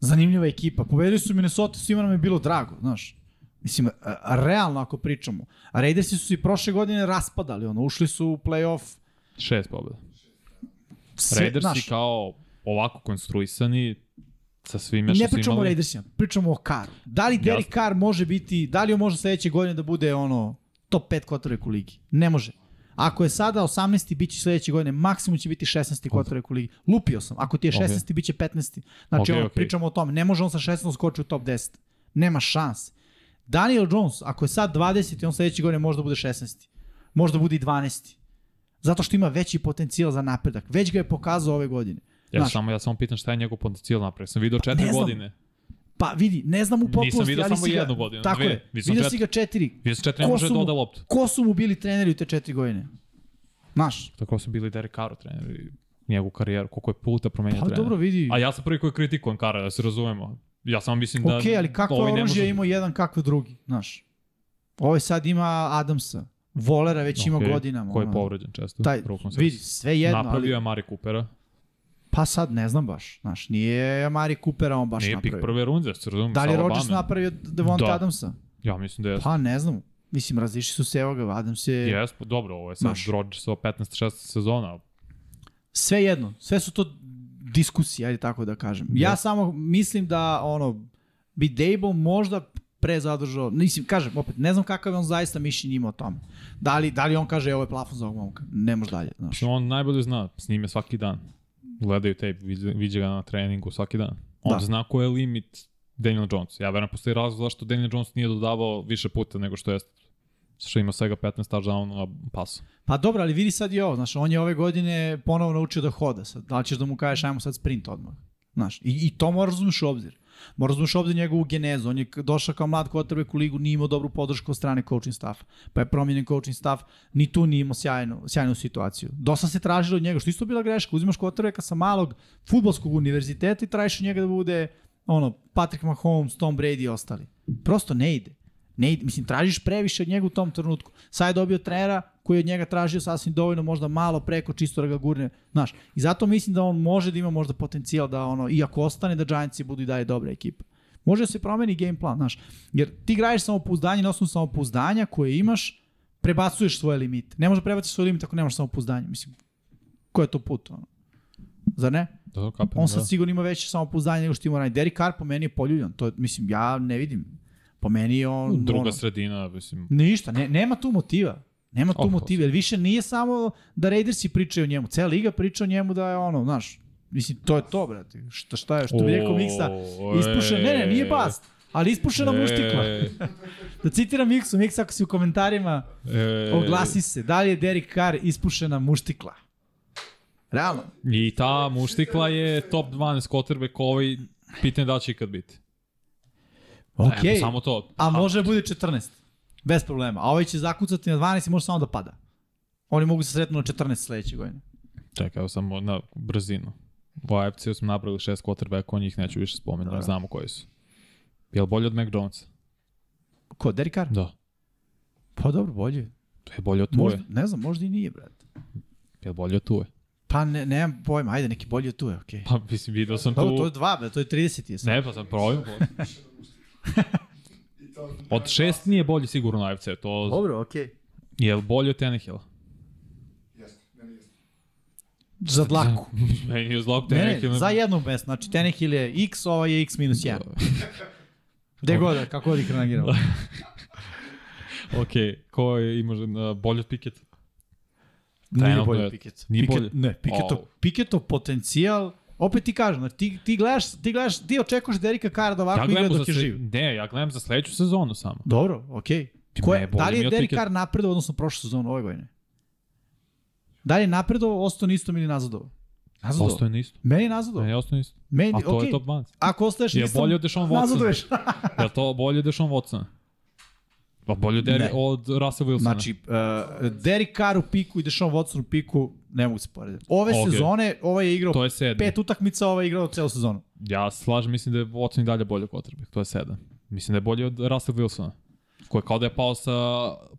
zanimljiva ekipa. Pobedili su Minnesota, svima nam je bilo drago, znaš. Mislim, a- a realno ako pričamo. A Raidersi su i prošle godine raspadali, ono, ušli su u play-off. Šest pobjeda. Raidersi znaš, kao ovako konstruisani sa svime ne što su pričamo o. Raidersima, pričamo o Carru. Da li Derek. Carr može biti, da li on može sledeće godine da bude ono top 5 quarterback u ligi? Ne može. Ako je sada 18. bit će sledeće godine, maksimum će biti 16. quarterback u ligi. Lupio sam. Ako ti je 16. Okay. bit će 15. Znači, Ok, ono, ok. pričamo o tome. Ne može on sa 16. skoči u top 10. Nema šans. Daniel Jones, ako je sad 20. on sledeće godine može da bude 16. Možda bude i 12. Zato što ima veći potencijal za napredak. Već ga je pokazao ove godine. Ja, Znaš, samo, ja samo pitam šta je njegov potencijal napravio. Sam video četiri Ne znam. Pa vidi, ne znam u potpunosti, vidio ali samo si ga, jednu godinu, Tako dve. je, Vidio vidio si ga četiri. Vidio sam četiri, ne može da mu- oda loptu. Ko su mu bili treneri u te četiri godine? Znaš, Tako su bili Derek Carr treneri njegovu karijeru, koliko je puta promenio pa trener. dobro vidi. A ja sam prvi koji kritikujem Kara, da se razumemo. Ja samo mislim da... ok, ali kakvo ne oružje može- ima jedan, kakvo drugi, znaš. Ovaj sad ima Adamsa. Volera već ima Ok, godinama. Ko je povređen često. Taj, vidi, sve jedno, Napravio je ali, Mari Coopera. Pa sad ne znam baš. Znaš, nije Amari Coopera on baš Nije pik napravio. prve runde, se razumem. Da li je Rodgers napravio Devonta Da. Adamsa? Ja mislim da je. Pa ne znam. Mislim, razišli su se, evo ga, Adams je... Jes, pa dobro, ovo je sad. Rodgersova 15-16 sezona. sve jedno, sve su to diskusije, ajde tako da kažem. Ja Da. samo mislim da ono bi Dable možda pre zadržao, mislim, kažem, opet, ne znam kakav je on zaista mišljenje ima o tome. Da li, da li on kaže, ovo je plafon za ovog momka, ne može dalje, znaš. On najbolje zna, s svaki dan. Gledaju tape, viđa ga na treningu svaki dan. On Da. da. zna ko je limit Daniel Jones. Ja verujem postoji razlog zašto Daniel Jones nije dodavao više puta nego što jeste. Što ima svega 15 touchdownova pasa. Pa dobro, ali vidi sad i ovo, znaš, on je ove godine ponovo naučio da hoda sad. Da li ćeš da mu kažeš, ajmo sad sprint odmah. Znaš, i, i to moraš uzmeš u obzir. Moraš u obzir njegovu genezu. On je došao kao mlad quarterback u ligu, nije imao dobru podršku od strane coaching staffa. Pa je promijenjen coaching staff, ni tu nije imao sjajnu, sjajnu situaciju. Dosta se tražilo od njega, što isto bila greška. Uzimaš quarterbacka sa malog futbolskog univerziteta i tražiš od njega da bude ono, Patrick Mahomes, Tom Brady i ostali. Prosto ne ide. Ne, mislim, tražiš previše od njega u tom trenutku. Sad je dobio trenera koji je od njega tražio sasvim dovoljno, možda malo preko, čisto da ga gurne. Znaš, i zato mislim da on može da ima možda potencijal da ono, iako ostane da Giantsi budu i dalje dobra ekipa. Može da se promeni game plan, znaš. Jer ti graješ samopouzdanje na osnovu samopouzdanja koje imaš, prebacuješ svoje limite. Ne možeš prebaciti svoje limite ako nemaš samopouzdanje. Mislim, ko je to put? Ono? Zar ne? Da, kapem, On sad da. sigurno ima veće samopouzdanje nego što ima ranije. Derek Carr po meni je poljuljan. To je, mislim, ja ne vidim. Po meni je on... Druga ono, sredina, mislim. Ništa, ne, nema tu motiva. Nema tu Oh, motiva, jer više nije samo da Raidersi pričaju o njemu. Cela liga priča o njemu da je ono, znaš, mislim, to je to, brate. Šta, šta je, što bi rekao Miksa, ispušen, ne, ne, nije bast, ali ispušena muštikla. E, Da citiram Miksu, Miksa ako si u komentarima, e, oglasi se, da li je Derek Carr ispušena muštikla? Realno. I ta muštikla je top 12 quarterback ovaj pitanje da će ikad biti. Ok, Evo, samo to. a može da bude 14. Bez problema. A ovaj će zakucati na 12 i može samo da pada. Oni mogu se sretnu na 14 sledeće godine. Čekaj, evo samo na brzinu. U AFC-u smo napravili šest quarterbacka, o njih neću više spomenuti, Dobro. znamo koji su. Je li bolje od Mac Jonesa? Ko, Derek Carr? Da. Pa dobro, bolje. To je bolje od Tuje. Možda, ne znam, možda i nije, brate. Je li bolje od Tuje? Pa ne, nemam pojma, ajde, neki bolji od tu je, okej. Okay. Pa, mislim, vidio sam Dobro, to tu... je dva, bre, to je 30 je sad. Ne, pa sam provio. Od šest nije bolji sigurno na AFC. To Dobro, okej. Okay. je li bolje od jeste. Za dlaku. Meni je zlog Ne, Tannehill. ne, za jedno mesto. Znači, Tenehill je x, ovo je x minus 1. Gde god, kako god ih rangiramo. Ok, ko je, ima uh, bolje od Pickett? Nije Trenutno bolje je- Piket. nije Piket, bolje? Ne, Piketov, Au. Piketov potencijal, opet ti kažem, znači, ti, ti gledaš, ti gledaš, ti očekuješ Derika Kara da ovako Ja igra dok je živ. Ne, ja gledam za sledeću sezonu samo. Dobro, okej. Okay. ne, bolje Da li je Derek Carr napredovao odnosno prošle sezonu ove godine? Da li je napredovao, ostao na istom ili nazadovao? Nazadovao. Ostaje na isto. Meni je nazadovao. Ne, ostaje na isto. Meni, A to okej. je top 12. Ako ostaješ Je istom, bolje od Deshaun Watsona? nazaduješ. Je to bolje od Deshaun Watsona? Pa bolje Ne. od Russell Wilsona. Znači, uh, Derek Carr u piku i Deshaun Watson u piku ne mogu se porediti. Ove Okej. sezone, ovaj je igrao to je sedmi. pet utakmica, ovaj je igrao celu sezonu. Ja slažem, mislim da je Watson i dalje bolje od quarterback. To je sedam. Mislim da je bolje od Russell Wilsona. Koji je kao da je pao sa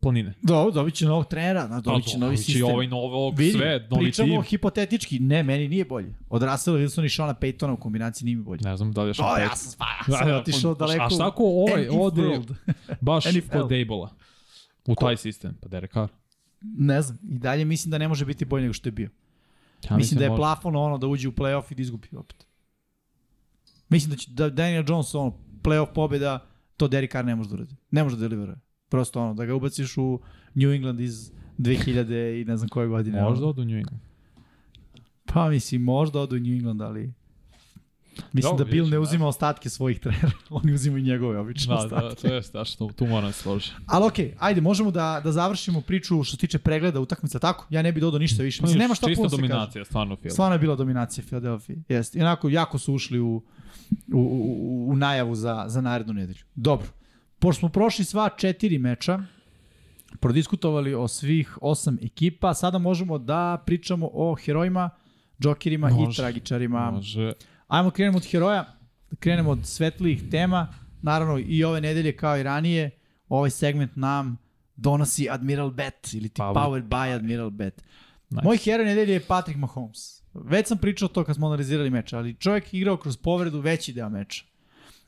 planine. Do, dobit će novog trenera, na, dobit će novi dobit će sistem. ovaj novog, Vidi, sve, novi pričamo tim. hipotetički, ne, meni nije bolje. Od Russella Wilsona i Shona Paytona u kombinaciji nije mi bolje. Ne znam da li je O, Sean ja Payton. sam, ja sam otišao daleko. A šta ako ovaj ode baš kod Dable-a? U taj sistem, pa Derek Carr. Ne znam, i dalje mislim da ne može biti bolje nego što je bio. Ja mislim da je može. plafon ono da uđe u playoff i da izgubi opet. Mislim da će da Daniel Jones ono playoff pobeda to Derek Carr ne može da uradi. Ne može da deliveruje. Prosto ono da ga ubaciš u New England iz 2000 i ne znam koje godine. Možda ono. od u New England. Pa mislim možda odu New England, ali Mislim Dobro, da Bill ne uzima ostatke svojih trenera, oni uzimaju njegove obično Da, ostatke. da, to je strašno, tu moram se složiti. Ali okej, okay, ajde, možemo da, da završimo priču što se tiče pregleda utakmica, tako? Ja ne bih dodao ništa više. Mislim, nema šta puno se dominacija, stvarno film. Stvarno je bila dominacija Philadelphia. Jeste. I onako, jako su ušli u, u, u, u najavu za, za narednu nedelju. Dobro. Pošto smo prošli sva četiri meča, prodiskutovali o svih osam ekipa, sada možemo da pričamo o herojima, džokirima i Može. tragičarima. Može. Ajmo krenemo od heroja, da krenemo od svetlijih tema. Naravno i ove nedelje kao i ranije, ovaj segment nam donosi Admiral Bet ili ti Powered. Powered by Admiral Bet. Nice. Moj heroj nedelje je Patrick Mahomes. Već sam pričao to kad smo analizirali meč, ali čovjek je igrao kroz povredu veći deo meča.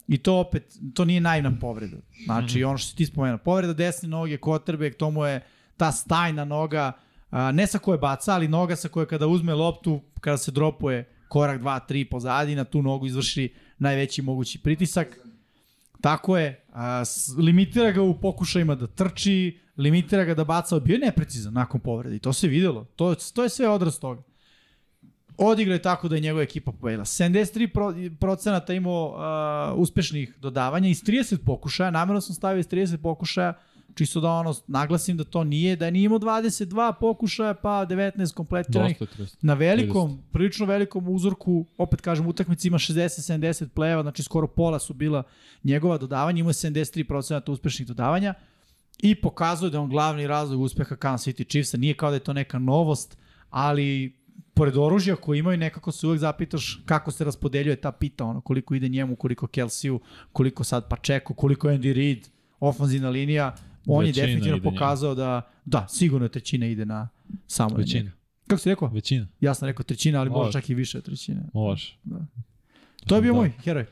I to opet, to nije naivna povreda. Znači, Mhm. ono što si ti spomenuo, povreda desne noge, quarterback, to mu je ta stajna noga, a, ne sa koje baca, ali noga sa koje kada uzme loptu, kada se dropuje korak, dva, tri pozadi, na tu nogu izvrši najveći mogući pritisak. Tako je, a, limitira ga u pokušajima da trči, limitira ga da baca, bio je neprecizan nakon povrede i to se videlo. To, to je sve odraz toga. Odigrao je tako da je njegova ekipa pobedila. 73% pro, procenata imao a, uspešnih dodavanja iz 30 pokušaja, namjerno sam stavio iz 30 pokušaja, čisto da ono naglasim da to nije, da je nije imao 22 pokušaja pa 19 kompletiranih. Na velikom, prilično velikom uzorku, opet kažem, utakmici ima 60-70 plejeva, znači skoro pola su bila njegova dodavanja, ima 73% uspešnih dodavanja i pokazuje da je on glavni razlog uspeha Kansas City Chiefsa. Nije kao da je to neka novost, ali pored oružja koje imaju, nekako se uvek zapitaš kako se raspodeljuje ta pita, ono, koliko ide njemu, koliko Kelsiju, koliko sad Pacheco, koliko Andy Reid, ofanzivna linija, on Većina je definitivno pokazao da, da, sigurno trećina ide na samo na Većina. njega. Kako si rekao? Većina. Ja sam rekao trećina, ali možda Može. čak i više od trećine. Može. To je bio Da. moj heroj.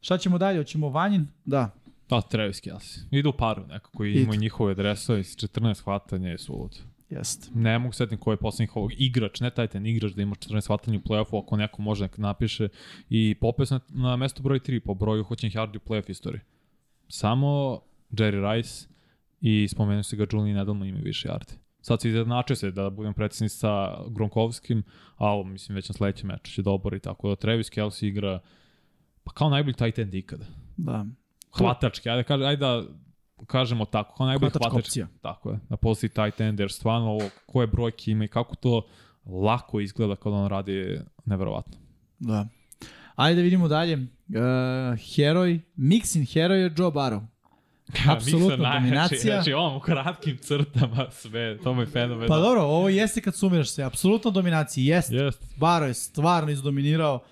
Šta ćemo dalje? Hoćemo Vanjin? Da. Da, Travis Kelsey. Idu paru nekako i imaju njihove dresove s 14 hvatanja i suvod. Jeste. Ne mogu setim ko je poslednjih ovog igrač, ne taj ten igrač da ima 14 hvatanja u play-offu, ako neko može nek napiše. I popeo sam na, na mesto broj 3 po broju hoćenih yardi u play-off istoriji. Samo Jerry Rice i spomenuo se ga Julian Edelman imaju više yardi. Sad se izjednačio se da budem predsjednik sa Gronkovskim, ali mislim već na sledećem meču će da obori, tako da Travis Kelsey igra pa kao najbolji tight end ikada. Da. Hvatački, ajde, kaž, ajde da kažemo tako, kao najbolji Hvatačka hvatački. opcija. Tako je, na poziciji tight end, jer stvarno ovo, koje brojke ima i kako to lako izgleda kada on radi neverovatno. Da. Ajde da vidimo dalje. Uh, heroj, mixin heroj je Joe Barrow. Apsolutno Miksa najjači, dominacija. Znači, on u kratkim crtama sve, to mu je fenomenalno. Pa dobro, ovo jeste kad sumiraš se. Apsolutno dominacija, jeste. Jest. Barrow je stvarno izdominirao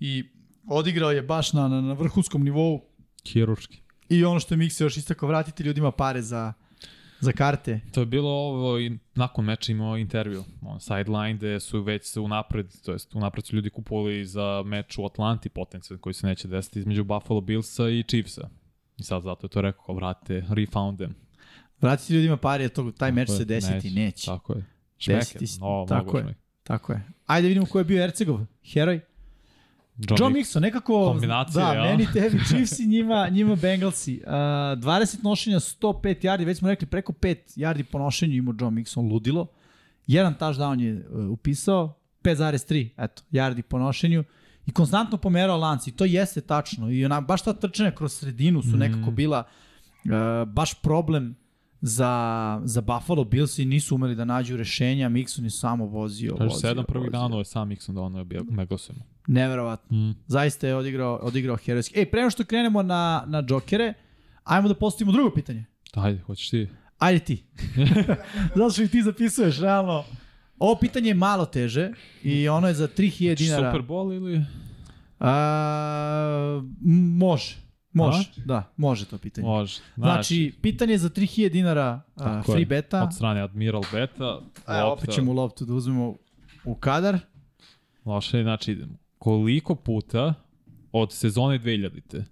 i odigrao je baš na, na, na vrhunskom nivou. Hiručki. I ono što je Mikse još istako, vratiti ljudima pare za, za karte. To je bilo ovo i nakon meča imao intervju, on sideline gde su već se unapred, to jest unapred su ljudi kupovali za meč u Atlanti potencijalno koji se neće desiti između Buffalo Billsa i Chiefsa. I sad zato je to rekao, kao vrate, refound them. Vratiti ljudima pare, jer to, taj meč se desiti neće. Tako je. Se- no, tako je. šmek. Tako je. Ajde da vidimo ko je bio Ercegov, heroj. John, Joe Mixon. Nekako... Kombinacija, Da, ja. meni tebi Chiefs i njima, njima Bengalsi. Uh, 20 nošenja, 105 yardi, već smo rekli preko 5 yardi po nošenju imao Joe Mixon, ludilo. Jedan touchdown je uh, upisao, 5,3, eto, yardi po nošenju. I konstantno pomerao lanci, to jeste tačno. I ona, baš ta trčanja kroz sredinu su nekako bila uh, baš problem za, za Buffalo Bills i nisu umeli da nađu rešenja, Mixon je samo vozio, Kaže, vozio, sedam prvih dana je sam Mixon da ono je bio Megosima. Neverovatno. Mm. Zaista je odigrao, odigrao herojski. Ej, pre nego što krenemo na, na džokere, ajmo da postavimo drugo pitanje. Ajde, hoćeš ti? Ajde ti. Zato što i ti zapisuješ, realno. Ovo pitanje je malo teže i ono je za 3000 dinara. Super Bowl ili? A, može. Može, da, može to pitanje. Može. Znači, pitanje je za 3000 dinara a, free je. beta. Od strane Admiral Beta. A, opet ćemo loptu da uzmemo u kadar. Loše, znači, idemo. Koliko puta od sezone 2000-te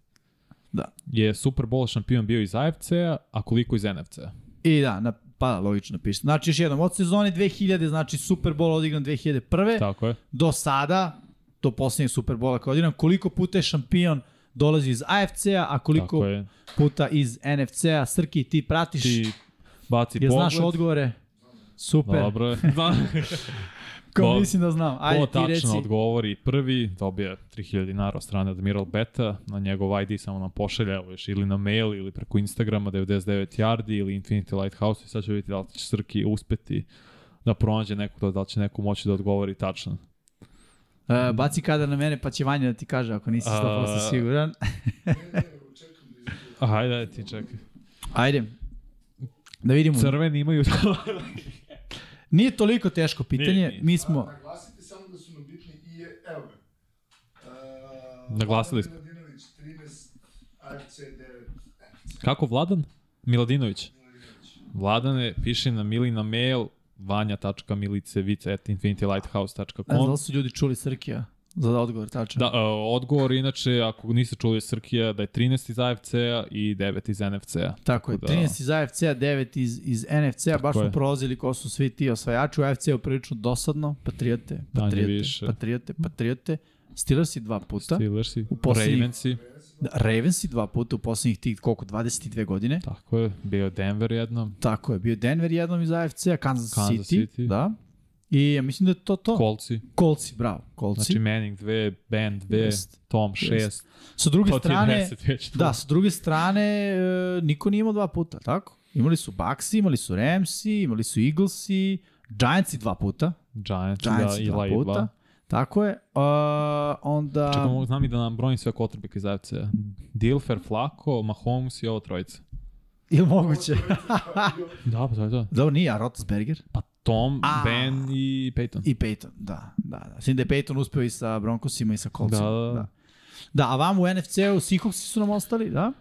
Da. je Super Bowl šampion bio iz AFC-a, a koliko iz NFC-a? I da, na, pa logično piše. Znači još jednom, od sezone 2000, znači Super Bowl odigran 2001. Tako je. do sada, do posljednjeg Superbola kao odigram, koliko puta je šampion dolazi iz AFC-a, a koliko puta iz NFC-a. Srki, ti pratiš, Ti baci je pogled. znaš odgovore? Super, Dobro je. Ko mislim da znam. Ajde Ko tačno reci. odgovori prvi, dobije 3000 dinara od strane Admiral Beta, na njegov ID samo nam pošalja evo još ili na mail ili preko Instagrama 99 Yardi ili Infinity Lighthouse i sad će vidjeti da li će Srki uspeti da pronađe nekog, da li će neko moći da odgovori tačno. E, baci kadar na mene pa će Vanja da ti kaže ako nisi 100% A- siguran. Ajde, ajde ti čekaj. Ajde. Da vidimo. Crveni imaju. Nije toliko teško pitanje. Nije, nije. Mi smo... Naglasite samo da su nam bitni i je, evo ga. Uh, Naglasili smo. Miladinović, 13, AFC 9, Kako Vladan? Miladinović. Vladane, piši na mili na mail vanja.milicevic at Ne znam da infinitylighthouse.com su ljudi čuli Srkija za odgovor, tačno. Da, uh, odgovor inače, ako niste čuli Srkija, da je 13 iz AFC-a i 9 iz NFC-a. Tako je, da- 13 iz AFC-a, 9 iz, iz NFC-a, baš Tako smo prolazili ko su svi ti osvajači. U AFC-u prilično dosadno, Patriote, Patriote. Patriote, Patriote. Steelersi dva puta. Steelersi, U Ravensi, Da, Ravensi dva puta u poslednjih tih, koliko, 22 godine. Tako je, bio Denver jednom, Tako je, bio Denver jednom iz AFC-a, Kansas, Kansas City, City. da. I ja mislim da je to to. Kolci, Kolci, bravo, Kolci. znači Manning 2, Ben 2, Jest. Tom Jest. 6, sa druge to je strane, 10 već. tu. da, sa druge strane, e, niko nije imao dva puta, tako? Imali su Bucksi, imali su Ramsi, imali su Eaglesi, Giantsi dva puta, Giants, Giantsi da, dva Eli puta. 2. Tako je. Uh, onda... Čekaj, mogu znam i da nam brojim sve kotrbeke iz AFC-a. Dilfer, Flako, Mahomes i ovo trojica. Ili moguće? Da, pa to je to. Dobro, nije, a Roethlisberger? Pa Tom, A. Ben i Peyton. I Peyton, da, da, da. Mislim da je Peyton uspeo i sa Broncosima i sa Coltsima. Da, da, da. da. A vam u NFC-u Seahawksi su nam ostali, da?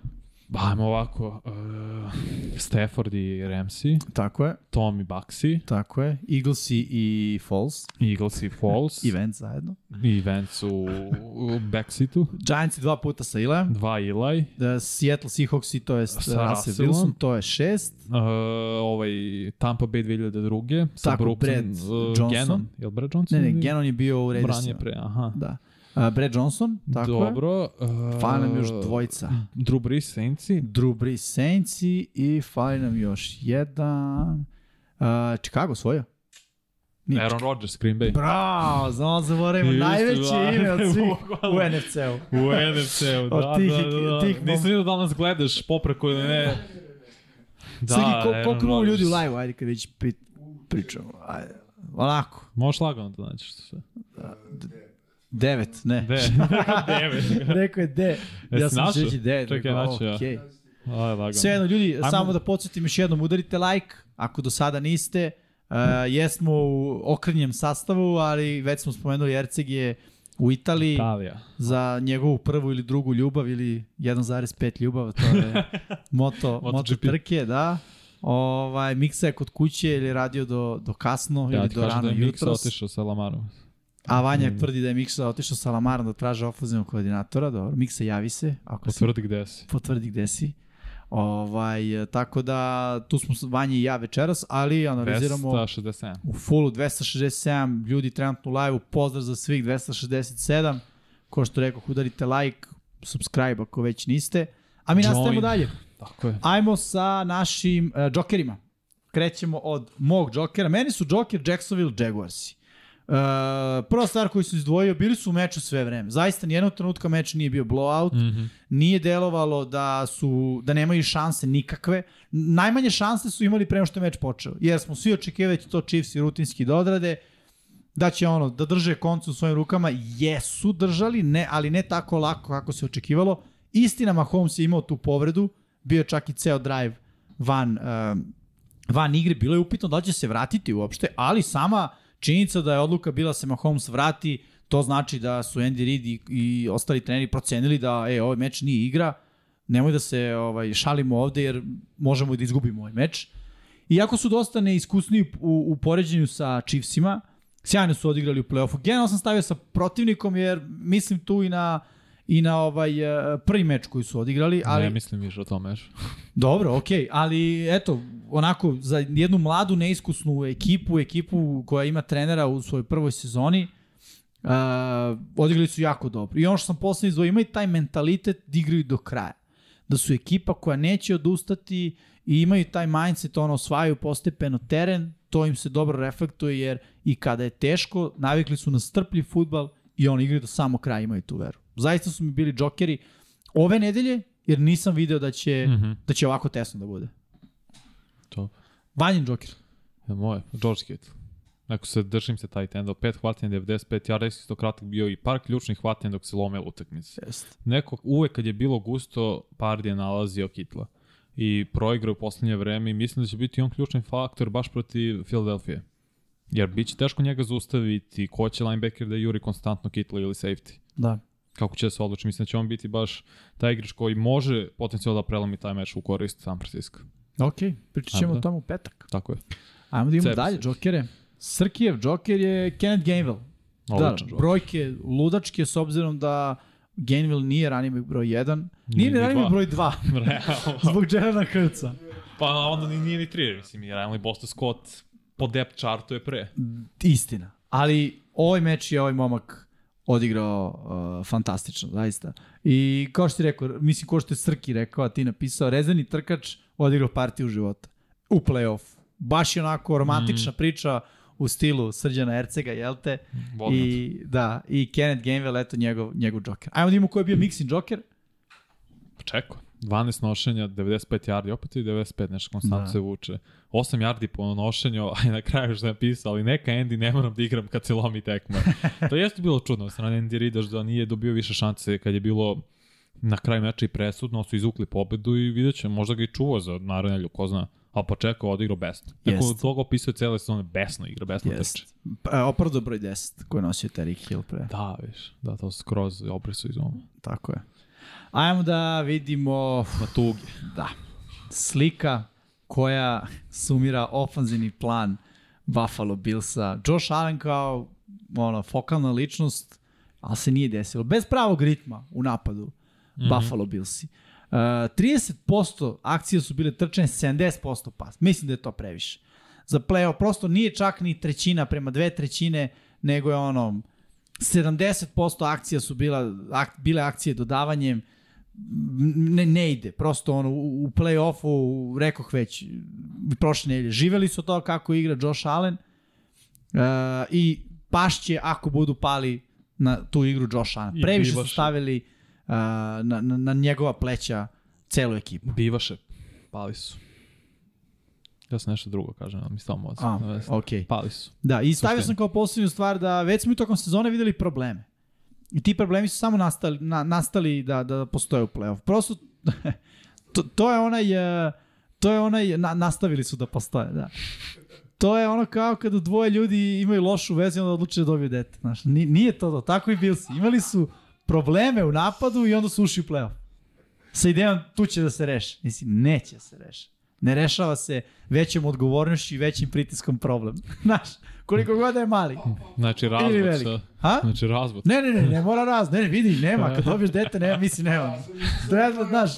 Ba, ajmo ovako. Uh, Stafford i Ramsey, Tako je, Tom i Baxi, tako je. Eaglesi i Falls, Eagles i Falls, i Vance zajedno. i Vance u, u Backsitu, Giantsi dva puta sa Ilajem. dva Eli, Da, Seattle Seahawksi, to je Sa Russell. Wilson, to je šest. uh, ovaj Tampa Bay 2002. Sa Tako, Brooksom, Brad uh, Johnson. Gannon, je li Brad Johnson? Ne, ne, Gannon je bio u Branje Raidersima. pre, aha. Da. Uh, Brad Johnson, tako je. Dobro. Uh, Fali nam još dvojica. Drew Brees, Saintsi. Drew Brees Saintsi i fali nam još jedan. Uh, Chicago svojo. Nije Aaron Rodgers, Green Bay. Bravo, znamo zaboravimo najveće da. ime od svih u NFC-u. U NFC-u, Od da, tih- da, da, da. tih mom- Nisam vidio da nas gledaš popreko ili ne. Da, Srki, ko, Aaron koliko imamo ljudi u Rodgers. live ajde kad već pri, pričamo. Ajde. Onako, Možeš lagano da nađeš što sve. Devet, ne. De, devet. Rekao je de. Ja Jesi sam našao? će reći devet. Čekaj, našao ja. okej. Aj, lagano. Sve jedno, ljudi, Ajmo. samo da podsjetim još jednom, udarite like, ako do sada niste. Uh, jesmo u okrenjem sastavu, ali već smo spomenuli Erceg je u Italiji Italija. za njegovu prvu ili drugu ljubav ili 1,5 ljubav, to je moto, moto trke, da. Ovaj, Miksa je kod kuće ili radio do, do kasno Ja ili ti do kažem rano da je Miksa jutros. otišao sa Lamarom. A Vanja Mm. tvrdi da je Miksa otišao sa Lamarom da traže ofenzivnog koordinatora. Dobro, Miksa javi se. Ako si Potvrdi gde si. potvrdi gde si. Ovaj, tako da tu smo Vanja i ja večeras, ali analiziramo 267. u fullu 267 ljudi trenutno u live-u, pozdrav za svih 267, ko što rekao, udarite like, subscribe ako već niste, a mi Join. nastavimo dalje. Tako je. Ajmo sa našim uh, džokerima. Krećemo od mog džokera. Meni su džoker Jacksonville Jaguarsi. Uh, prva stvar koju sam izdvojio, bili su u meču sve vreme. Zaista nijednog trenutka meč nije bio blowout, Mhm. nije delovalo da su da nemaju šanse nikakve. Najmanje šanse su imali pre nego što je meč počeo, jer smo svi očekivali da to Chiefs i rutinski da odrade, da će ono da drže koncu u svojim rukama. Jesu držali, ne, ali ne tako lako kako se očekivalo. Istina Mahomes je imao tu povredu, bio je čak i ceo drive van um, van igre, bilo je upitno da će se vratiti uopšte, ali sama činjenica da je odluka bila da se Mahomes vrati, to znači da su Andy Reid i, i ostali treneri procenili da e, ovaj meč nije igra, nemoj da se ovaj, šalimo ovde jer možemo i da izgubimo ovaj meč. Iako su dosta neiskusni u, u poređenju sa Chiefsima, sjajno su odigrali u play-offu. Generalno sam stavio sa protivnikom jer mislim tu i na i na ovaj eh, prvi meč koji su odigrali, ali Ne mislim više o tome još. Dobro, okej, okay, ali eto, onako, za jednu mladu, neiskusnu ekipu, ekipu koja ima trenera u svojoj prvoj sezoni, uh, odigrali su jako dobro. I ono što sam poslednji izdvojio, imaju taj mentalitet da igraju do kraja. Da su ekipa koja neće odustati i imaju taj mindset, ono, osvajaju postepeno teren, to im se dobro reflektuje, jer i kada je teško, navikli su na strpljiv futbal i oni igraju do samo kraja, imaju tu veru. Zaista su mi bili džokeri ove nedelje, jer nisam video da će, Mhm. da će ovako tesno da bude. To. Vanjin džoker. Je moje, George Kittle. Ako se držim se taj tendo, pet hvatanja, 95 yarda, isto kratak bio i par ključnih hvatanja dok se lome utakmice. Jest. Neko, uvek kad je bilo gusto, Pardi je nalazio Kitla. I proigra u poslednje vreme i mislim da će biti on ključni faktor baš protiv Philadelphia. Jer bit će teško njega zaustaviti, ko će linebacker da juri konstantno Kitla ili safety. Da. Kako će se odlučiti, mislim da će on biti baš taj igrač koji može potencijalno da prelomi taj meč u korist San Francisco. Ok, pričat ćemo o da. tome u petak. Tako je. Ajmo da imamo Ceps. dalje džokere. Srkijev džoker je Kenneth Gainwell. Da, Odličan da, brojke ludačke s obzirom da Gainwell nije back broj 1. Nije ni dva. broj 2. Realno. zbog Jelena Hurtsa. Pa onda ni, nije ni tri, mislim, jer i Boston Scott po depth chartu je pre. Istina. Ali ovaj meč je ovaj momak odigrao uh, fantastično, zaista. I kao što ti rekao, mislim ko što je Srki rekao, a ti napisao, rezervni trkač odigrao partiju života u play-off. Baš je onako romantična mm. priča u stilu Srđana Ercega, jel te? I, da, i Kenneth Gainwell, eto njegov, njegov Joker. Ajmo da imamo ko je bio mixing Joker. Pa čekao. 12 nošenja, 95 yardi, opet i 95, nešto konstantno Da. se vuče. 8 yardi po nošenju, a na kraju što je napisao, ali neka Andy ne moram da igram kad se lomi tekma. to jeste bilo čudno, strane Andy Rida da nije dobio više šanse kad je bilo na kraju meča i presudno, su izvukli pobedu i vidjet će, možda ga i čuva za narednelju, ko zna. A pa čekao, odigrao besno. Neko Jest. od toga opisuje cele sezone besno igra, besno trče. Jest. Pa, Opravdo broj 10 koji nosio Terry Hill pre. Da, viš, da, to skroz obrisu iz oma. Tako je. Ajmo da vidimo Na tugi. Da. Slika koja sumira ofanzivni plan Buffalo Billsa. Josh Allen kao ono, fokalna ličnost, ali se nije desilo. Bez pravog ritma u napadu mm -hmm. Buffalo Billsi. Uh, 30% akcije su bile trčane, 70% pas. Mislim da je to previše. Za playoff prosto nije čak ni trećina prema dve trećine, nego je ono 70% akcija su bila, ak, bile akcije dodavanjem, ne, ne ide. Prosto ono, u, u play-offu, rekoh već, prošle nedelje, živeli su to kako igra Josh Allen uh, i pašće ako budu pali na tu igru Josh Allen. Previše su stavili uh, na, na, na njegova pleća celu ekipu. Bivaše, pali su. Ja sam nešto drugo kažem, ali mi stavamo od A, okej. Okay. Pali su. Da, i stavio Suštini. sam kao poslednju stvar da već smo i tokom sezone videli probleme. I ti problemi su samo nastali, na, nastali da, da postoje u play-off. Prosto, to, to je onaj, e, to je onaj, na, nastavili su da postoje, da. To je ono kao kada dvoje ljudi imaju lošu vezu i onda odluče da dobiju dete. Znaš, ni- nije to to, tako i bili si. Imali su probleme u napadu i onda su ušli u play-off. Sa idejom tu će da se reši. Mislim, neće da se reši. Ne rešava se većom odgovornošću i većim pritiskom problem. Znaš, koliko god da je mali. Znači razvod sa... Ha? Znači razvod. Ne, ne, ne, ne mora raz, ne, ne, vidi, nema, kad dobiješ dete, nema, misli, nema. Treba, znaš,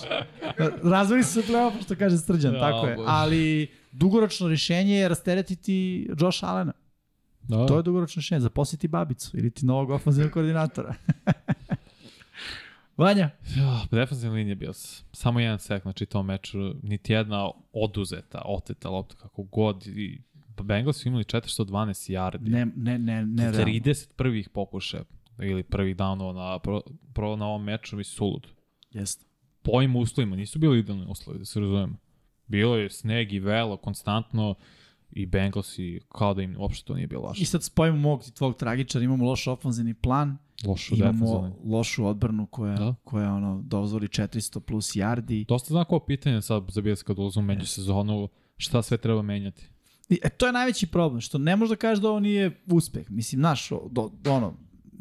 razvoli se play što kaže Srđan, Ja, tako je. Ali dugoročno rješenje je rasteretiti Josh Allena. Da. To je dugoročno rješenje, zaposliti babicu ili ti novog ofenzivnog koordinatora. Vanja, Ja, defensivna linija bio samo jedan sek, znači tom meču, niti jedna oduzeta, oteta lopta, kako god. I Bengals su imali 412 yardi. ne, ne, ne, ne, realno. 30 prvih pokušaja ili prvih downova na, pro, pro, na ovom meču, mislim, sulud. Jeste. Po ovim uslovima, nisu bili idealni uslovi, da se razumemo. Bilo je sneg i velo, konstantno, i Bengalsi, kao da im uopšte to nije bilo I laše. sad spojimo mog i tvog tragičara, imamo loš ofenzivni plan, Lošu imamo defensivnu. lošu odbranu koja, Da. koja ono, dozvoli 400 plus yardi. Dosta znako pitanje sad za Bills kad ulazimo u međusezonu, šta sve treba menjati. I, e, to je najveći problem, što ne možeš da kažeš da ovo nije uspeh. Mislim, znaš, o- do, ono,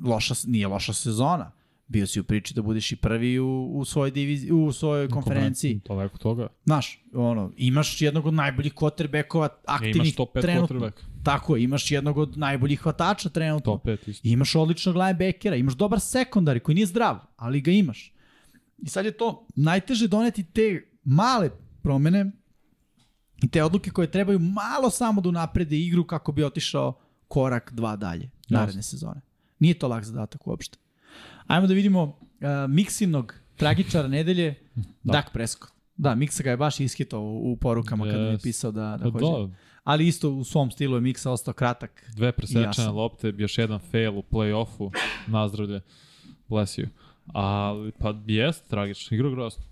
loša, nije loša sezona. Bio si u priči da budeš i prvi u, u svojoj diviziji, u svojoj konferenciji. Daleko toga. Znaš, ono, imaš jednog od najboljih quarterbackova aktivnih imaš top 5 trenutno. quarterback. Tako je, imaš jednog od najboljih hvatača trenutno. Top 5 isto. Imaš odličnog linebackera, imaš dobar sekundari koji nije zdrav, ali ga imaš. I sad je to najteže doneti te male promene i te odluke koje trebaju malo samo da unaprede igru kako bi otišao korak dva dalje naredne sezone. Nije to lak zadatak uopšte. Ajmo da vidimo uh, Miksinog tragičara nedelje, Dak Prescott. Da, Miksa ga je baš iskitao u, u porukama kad mi je Yes. pisao da, da Pa hoće. da, Ali isto u svom stilu je Miksa ostao kratak. dve presečene lopte, još jedan fail u play-offu, nazdravlje, bless you. Ali, pa jest tragično, igra grozno.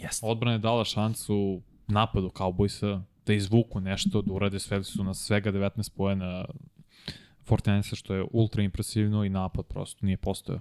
Jeste. Odbrana je dala šansu napadu Cowboysa da izvuku nešto, da urade sve su na svega 19 pojena Fortinesa, što je ultra impresivno i napad prosto nije postojao.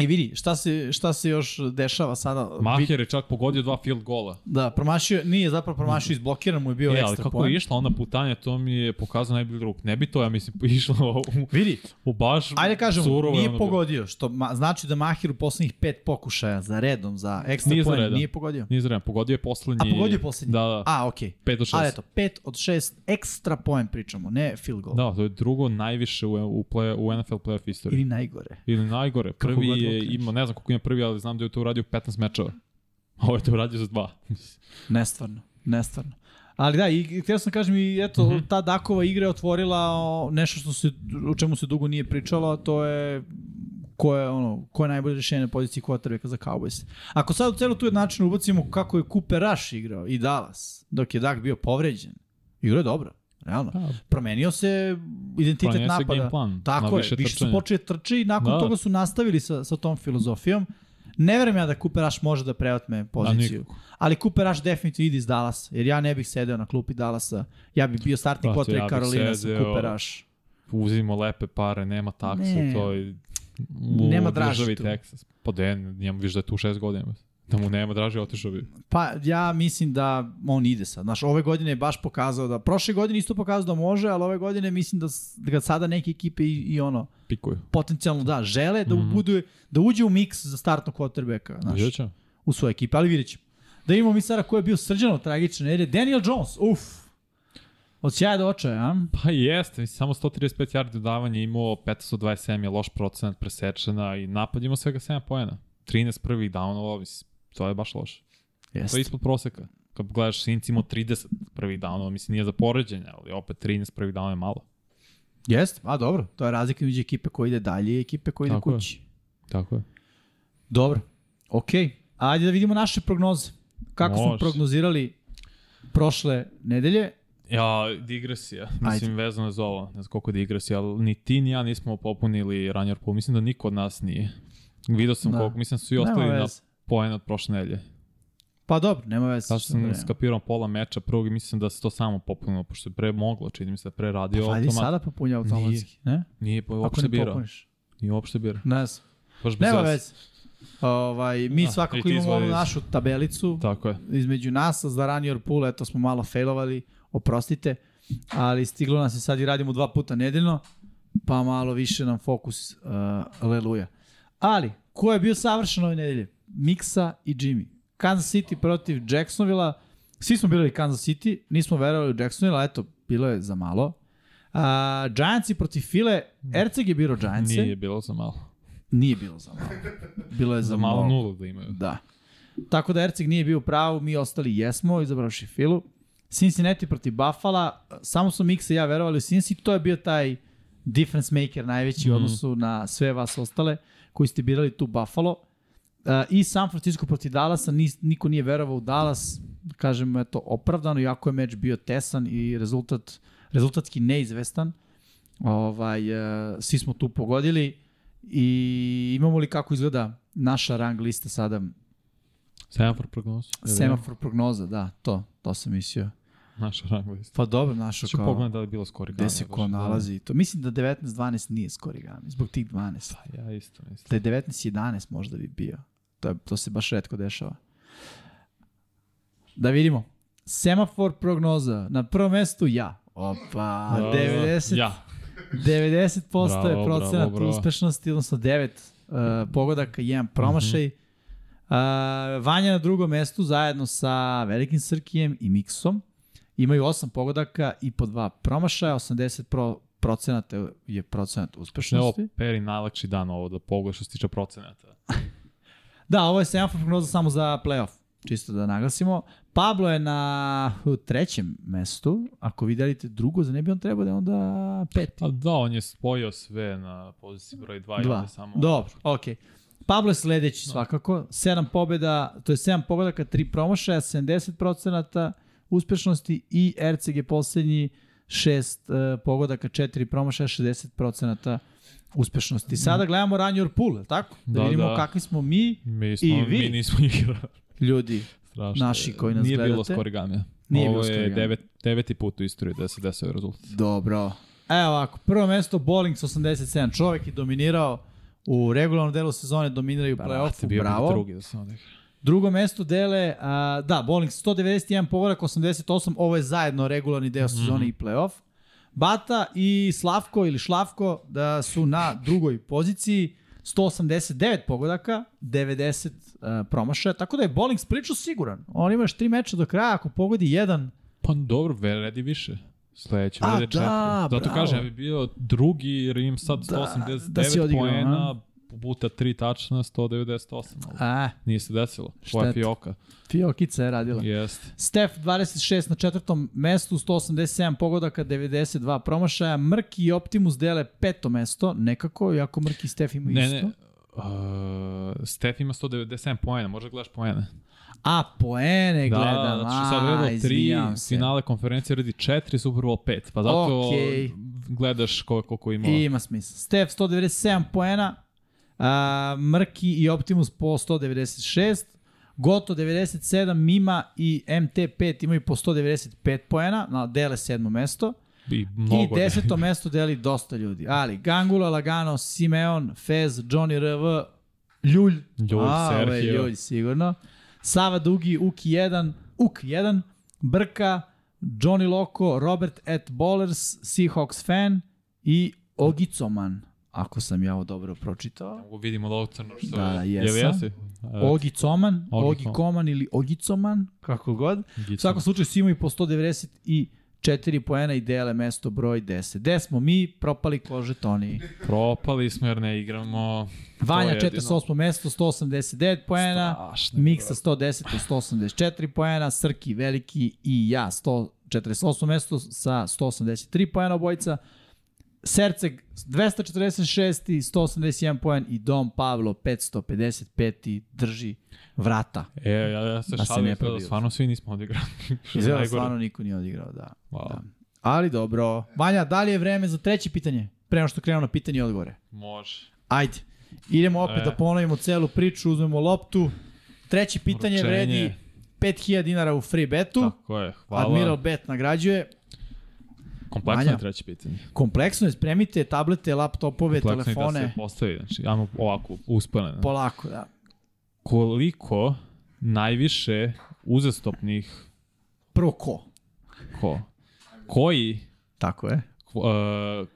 I vidi, šta se, šta se još dešava sada? Maher je čak pogodio dva field gola. Da, promašio, nije zapravo promašio, izblokiran mu je bio E, ekstra kako point. je išla ona putanja, to mi je pokazao najbolji drug. Ne bi to, ja mislim, išlo u, Vidi, u baš ajde kažemo, surovo nije ono- pogodio, što ma, znači da Mahir u poslednjih pet pokušaja za redom, za ekstra Nije za point, redom. nije pogodio. Nije zrema, pogodio je poslednji. A pogodio je poslednji? Da, da. A, okej. Okay. 5 od 6. Ali eto, pet od šest ekstra point pričamo, ne field goal. Da, to je drugo najviše u, u, play, u NFL playoff istoriji. Ili najgore. Ili najgore. Prvi je imao, ne znam koliko ima prvi, ali znam da je to uradio 15 mečeva. A ovo je to uradio za dva. Nestvarno, nestvarno. Ali da, i htio sam kažem i eto, mm. -hmm. ta Dakova igra je otvorila nešto što se, o čemu se dugo nije pričalo, a to je ko je, ono, ko je najbolje rešenje na poziciji quarterbacka za Cowboys. Ako sad u celu tu jednačinu ubacimo kako je Cooper Rush igrao i Dallas, dok je Dak bio povređen, igrao je dobro. Realno. Da. Promenio se identitet Promenio se napada. game plan, Tako na je, više su počeli trči i nakon Da. toga su nastavili sa, sa tom filozofijom. Ne verujem ja da Cooper Rush može da preotme poziciju. nikako. ali Cooper Rush definitivno ide iz Dallasa, jer ja ne bih sedeo na klupi Dallasa. Ja bih bio startni quarterback ja Karolina sa Cooper Rush. Uzimo lepe pare, nema taksu, Ne. to je u Nema državi. Texas. Pa de, njemu viš da je tu šest godina. Da mu nema draži, otišao bi. Pa ja mislim da on ide sad. Znaš, ove godine je baš pokazao da, prošle godine isto pokazao da može, ali ove godine mislim da, da ga sada neke ekipe i, i ono, Pikuju. potencijalno da, žele da, Mhm. budu, da uđe u miks za startnog quarterbacka. Znaš, ćemo. u svoje ekipe, ali vidjet ćemo. Da imamo mi sada ko je bio srđano tragičan, jer je Daniel Jones, uf, od sjaja do očaja, a? Pa jeste, samo 135 yardi dodavanja imao, 527 je loš procenat presečena i napad imao svega 7 poena. 13 prvih downova, mislim, to je baš loše. To je Jeste. ispod proseka. Kad gledaš, Sinci imao 30 prvih downova, mislim, nije za poređenje, ali opet 13 prvih downova je malo. Jeste, a dobro, to je razlika među ekipe koja ide dalje i ekipe koja ide Tako je. kući. Tako je. Dobro, okej. Ajde da vidimo naše prognoze. Kako smo Može. prognozirali prošle nedelje. Ja, digresija, mislim, Ajde. vezano za ovo, ne znam koliko je digresija, ali ni ti ni ja nismo popunili runner pool, mislim da niko od nas nije. Vidio sam Da. koliko, mislim da su i ostali na. Poen od prošle nedelje. Pa dobro, nema veze. Sad sam skapirao pola meča prvog i mislim da se to samo popunilo, pošto je pre moglo, čini mi se da pre radio Pa automat. sada popunja automatski, ne? Nije Ako uopšte ne birao. popuniš. Nije uopšte birao. Ne znam. Baš bez Nema veze. Ovaj, mi i svakako imamo iz- našu tabelicu Tako je. između nas za Ranior Pool, eto smo malo failovali, oprostite, ali stiglo nas je sad i radimo dva puta nedeljno, pa malo više nam fokus, uh, aleluja. Ali, ko je bio savršen ove nedelje? Miksa i Jimmy. Kansas City protiv Jacksonvilla, svi smo birali Kansas City, nismo verovali u Jacksonville, ali eto, bilo je za malo. Uh, Giantsi protiv File, Erceg je birao Giantse, Nije bilo za malo. nije bilo za malo. Bilo je za, Za malo nulu da imaju. Da. Tako da Erceg nije bio u pravu, mi ostali jesmo, izabravši Filu. Cincinnati protiv Buffalo, samo su Miksa i ja verovali u Cincinnati, to je bio taj difference maker najveći mm. u Mhm. odnosu na sve vas ostale koji ste birali tu Buffalo. Uh, I San Francisco protiv Dallasa, niko nije verovao u Dallas, kažem, eto, opravdano, iako je meč bio tesan i rezultat, rezultatski neizvestan. Ovaj, uh, svi smo tu pogodili i imamo li kako izgleda naša rang lista sada Semafor prognoz. Semafor prognoza, da, to, to sam mislio. Naša rang lista. Pa dobro, našo Ću kao, pogledati da li je bilo skori gde se ko nalazi i to. Mislim da 19-12 nije skorigami, zbog tih 12. Ja isto mislim. Da je 19-11 možda bi bio. To, je, to se baš redko dešava. Da vidimo. Semafor prognoza. Na prvom mestu ja. Opa, 90, Ja. 90% je Bravo, procenat bravo, bravo. uspešnosti, odnosno 9 uh, pogodaka, jedan promašaj. Mhm. Uh, Vanja na drugom mestu zajedno sa Velikim Srkijem i Miksom. Imaju 8 pogodaka i po dva promašaja, 80 pro, procenata je procenat uspešnosti. peri najlakši dan ovo da pogledaš što se tiče procenata. Da, ovo je semafor prognoza samo za playoff, čisto da naglasimo. Pablo je na trećem mestu, ako vi delite drugo, za ne bi on trebao da je onda peti. A da, on je spojio sve na poziciji broj 2 i Dva. onda samo... Dobro, okej. Pablo je sledeći svakako, 7 pobjeda, to je 7 pobjedaka, 3 promašaja, 70% uspešnosti i je poslednji 6 uh, pogodaka, 4 promašaja, 60% uspešnosti. Sada gledamo Run Your Pool, je tako? Da, Da, vidimo da. kakvi smo mi, Mi, smo, I vi. mi nismo igrali. ljudi. Strašno. Naši koji nas Nije bilo gledate. skorigamija. Nije Ovo bilo je skorigamija. devet, deveti put u istoriji da se desio rezultat. Dobro. Evo ovako, prvo mesto Bowlings 87. Čovek je dominirao u regularnom delu sezone, dominiraju u play-offu, bravo. drugi da odigra. Drugo mesto dele, a, da, Bowlings 191 pogodak, 88, ovo je zajedno regularni deo sezone i playoff. Bata i Slavko ili Šlavko da su na drugoj poziciji, 189 pogodaka, 90 uh, promašaja, tako da je Bowlings pričao siguran. On ima još tri meča do kraja, ako pogodi jedan, Pa dobro, vredi više. Sledeće, vredi četiri. da, Zato bravo. kažem, ja bi bio drugi, jer imam sad Da, 189 da poena? Puta 3 tačna, 198. ali a, Nije se desilo. Tvoja fioka. Fiokica je radila. Jeste. Steph 26 na četvrtom mestu, 187 pogodaka, 92 promašaja. Mrki i Optimus dele peto mesto, nekako, iako Mrki i Steph imaju Ne, isto. ne, Uh, Steph ima 197 poena, možda gledaš poene. A, poene gledam. Da, znači sad a, redao 3, izvinjavam se. finale konferencije redi 4, Super Bowl 5. Pa zato Okej. gledaš koliko, koliko ima. Ima smisla. Steph 197 poena, a, Mrki i Optimus po 196, Goto 97, Mima i MT5 imaju po 195 poena, na dele sedmo mesto. I mnogo. I deseto mesto deli dosta ljudi. Ali Gangula, Lagano, Simeon, Fez, Johnny RV, Ljulj. Ljulj, A, Sergio. Ljulj, sigurno. Sava Dugi, Uki 1, Uk 1, Brka, Johnny Loko, Robert at Ballers, Seahawks fan i Ogicoman, ako sam ja ovo dobro pročitao. Mogu vidimo da crno što Da, je. jesam. Jel jesi? Ogi Coman, Ogi Ogi Coman. Koman ili Ogicoman, kako god. U svakom slučaju svi imaju po 194 poena i dele mesto broj 10. Gde smo mi propali ko žetoni? Propali smo jer ne igramo. Vanja To je jedino. 48. mesto, 189 poena. Strašno. Miksa 110 i 184 poena, Srki Veliki i ja 148 mesto sa 183 poena obojica. Serceg 246 i 181 poen i Dom Pavlo 555 i drži vrata. E, ja, ja se Da se šalim, ne da stvarno svi nismo odigrali. Izgleda najgore. stvarno niko nije odigrao, da. Wow. da. Ali dobro. Vanja, da li je vreme za treće pitanje? Pre nego što krenemo na pitanje i odgovore. Može. Ajde. Idemo opet E. da ponovimo celu priču, uzmemo loptu. Treće pitanje Uručenje. vredi 5000 dinara u free betu. Tako je, hvala. Admiral Bet nagrađuje. Kompleksno je treće pitanje. Kompleksno je, spremite tablete, laptopove, Kompleksno je da telefone. se postavi. Znači, ajmo ovako, uspane. Polako, da. Koliko najviše uzastopnih Prvo ko? ko? Koji Tako je. uh,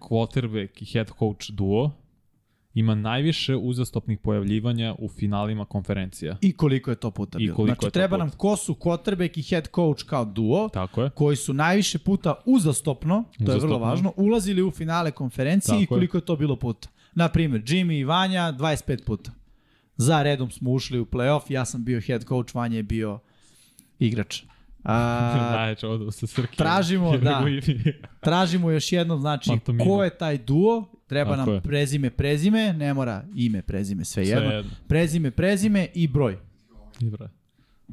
quarterback i head coach duo ima najviše uzastopnih pojavljivanja u finalima konferencija. I koliko je to puta I bilo. koliko Znači, je treba nam ko su quarterback i head coach kao duo, Tako je. koji su najviše puta uzastopno, to je vrlo Uzastopno. važno, ulazili u finale konferencije Tako i koliko je to bilo puta. Na primjer, Jimmy i Vanja 25 puta. Za redom smo ušli u playoff, ja sam bio head coach, Vanja je bio igrač. A, Najče sa Srki. tražimo, da. tražimo još jednom, znači, ko je taj duo, treba Tako nam je. prezime, prezime, ne mora ime, prezime, sve jedno. Sve jedno. Prezime, prezime i broj. Ibra.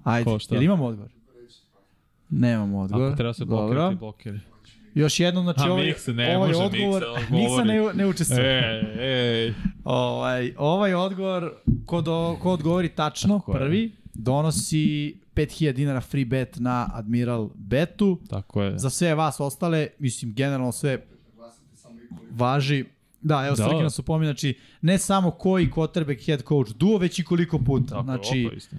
Ajde, Ko šta? jel imamo odgovor? Nemamo odgovor. Ako treba se Dobro. blokirati, blokiri. Još jednom, znači, A, ovaj, Miksa, ne ovaj može odgovor, Miksa, ne, ne učestvuje. Ej, ej. Ovaj, ovaj odgovor, ko, do, ko odgovori tačno, Tako je. prvi, donosi 5000 dinara free bet na Admiral Betu. Tako je. Za sve vas ostale, mislim, generalno sve važi. Da, evo, Da. Srki nas upomina, znači, ne samo koji quarterback head coach duo, već i koliko puta. Tako znači, opa,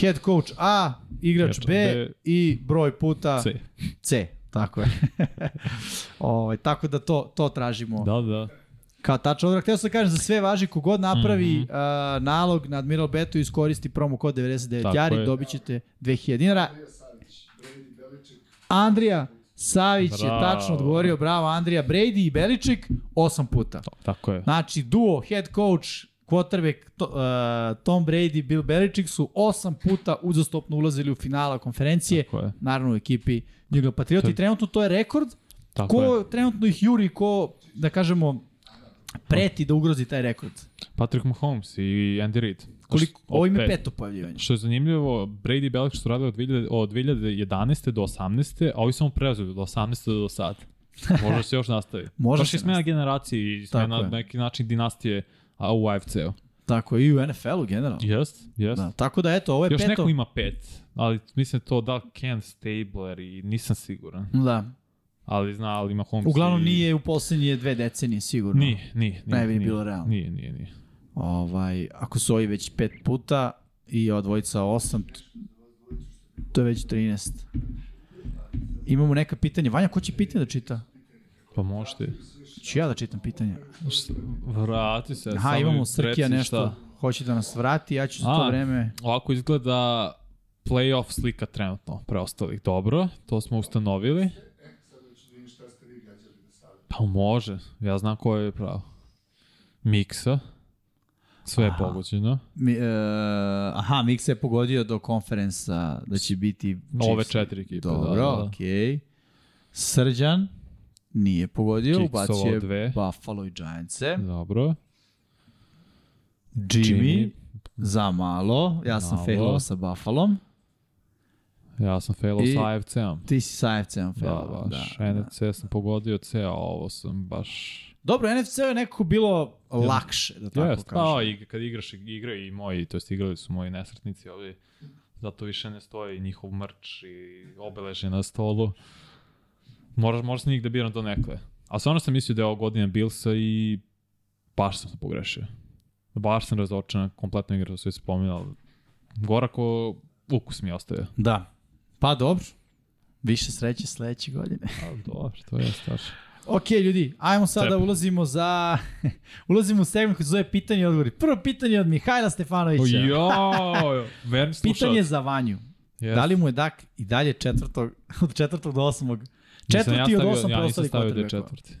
head coach A, igrač B, B i broj puta C. C. Tako je. ovaj, tako da to, to tražimo. Da, da. Kao tačno odgovor. Htio sam da kažem, za sve važi kogod napravi mm. -hmm. uh, nalog na Admiral Betu i iskoristi promo kod 99 Tako jari, je. dobit ćete 2000 dinara. Andrija Savić je Bravo. tačno odgovorio, bravo Andrija, Brady i Beličik 8 puta. Tako je. Znači, duo, head coach, quarterback to, uh, Tom Brady, Bill Belichick su osam puta uzastopno ulazili u finala konferencije, je. naravno u ekipi New England Patriota i trenutno to je rekord. Tako ko je. trenutno ih juri, ko, da kažemo, preti da ugrozi taj rekord. Patrick Mahomes i Andy Reid. Koliko, ovo ima pet. peto pojavljivanje. Što je zanimljivo, Brady i Belichick su radili od, 2000, od 2011. do 18. a ovi samo preuzeli od 18. do sad. Može se još nastavi. Može Baš se je smena generacije i smena je. na neki način dinastije a, u AFC-u. Tako je, i u NFL-u generalno. Jest, jest. Da, tako da eto, ovo je Još peto. neko ima pet, ali mislim to da Ken Stabler i nisam siguran. Da. Ali zna, ali ima Holmes Uglavnom i... nije u poslednje dve decenije sigurno. Nije, nije. nije Ne bi nije. bilo realno. Nije, nije, nije. Ovaj, ako su ovi već pet puta i ova dvojica osam, to je već 13. Imamo neka pitanja. Vanja, ko će pitanje da čita? Pa možete. Ću ja da čitam pitanja. Vrati se. Aha, imamo Srkija nešto. šta. Hoće da nas vrati, ja ću za to vreme... Ovako izgleda playoff slika trenutno preostalih. Dobro, to smo ustanovili. Pa može, ja znam ko je pravo. Miksa. Sve je Aha. pogođeno. Mi, e, aha, Miksa je pogodio do konferensa da će biti... Ove Chiefs. četiri ekipe. Dobro, da, da, da. okej. Srđan nije pogodio, ubacio je dve. Buffalo i Giantse. Dobro. Jimmy, Jimmy, za malo. Ja sam failao sa Buffalom. Ja sam failao I- sa AFC-om. Ti si sa AFC-om Da, failao. baš. Da, NFC sam pogodio C, a ovo sam baš... Dobro, NFC je nekako bilo lakše, da tako Jest, kažem. pa, i kad igraš igre i moji, to jest igrali su moji nesretnici ovdje, zato više ne stoji njihov mrč i obeležje na stolu. Moraš, moraš njih da biram do nekle. A stvarno sam mislio da je ovo godina Billsa i baš sam se pogrešio. Baš sam razočan, kompletno igra, sve se pominjali. Gorako ukus mi ostaje. Da. Pa dobro. Više sreće sledeće godine. A, dobro, to je staš. Ok, ljudi, ajmo sada Treba. ulazimo za... ulazimo u segment koji se zove pitanje i odgovori. Prvo pitanje od Mihajla Stefanovića. Jo, verni slušalac. Pitanje za Vanju. Yes. Da li mu je dak i dalje četvrtog, od četvrtog do osmog? Nisam Četvrti ja od stavio- osam Ja nisam preostalih stavio da je quarterbackova. četvrti.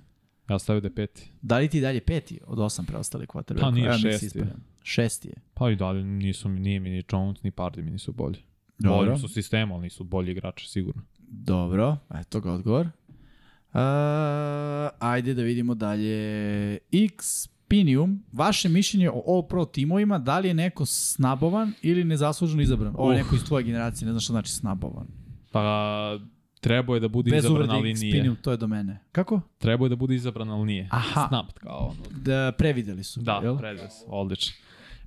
Ja stavio da je peti. Da li ti dalje peti od osam preostalih quarterbackova? Pa nije, nek se šesti je. Šesti je. Pa i dalje nisu, nije mi ni Jones, ni Pardy mi nisu bolji. Dobro. Bolji su sistem, ali nisu bolji igrači, sigurno. Dobro, eto ga odgovor. Uh, ajde da vidimo dalje. Xpinium, vaše mišljenje o All Pro timovima, da li je neko snabovan ili nezasluženo izabran? Ovo je neko iz tvoje generacije, ne znam što znači snabovan. Pa trebao je da bude Bez izabran, ali nije. Xpinium, to je do mene. Kako? Trebao je da bude izabran, ali nije. Aha. Snapt kao ono. Da, prevideli su. Da, jel? predes, odlično.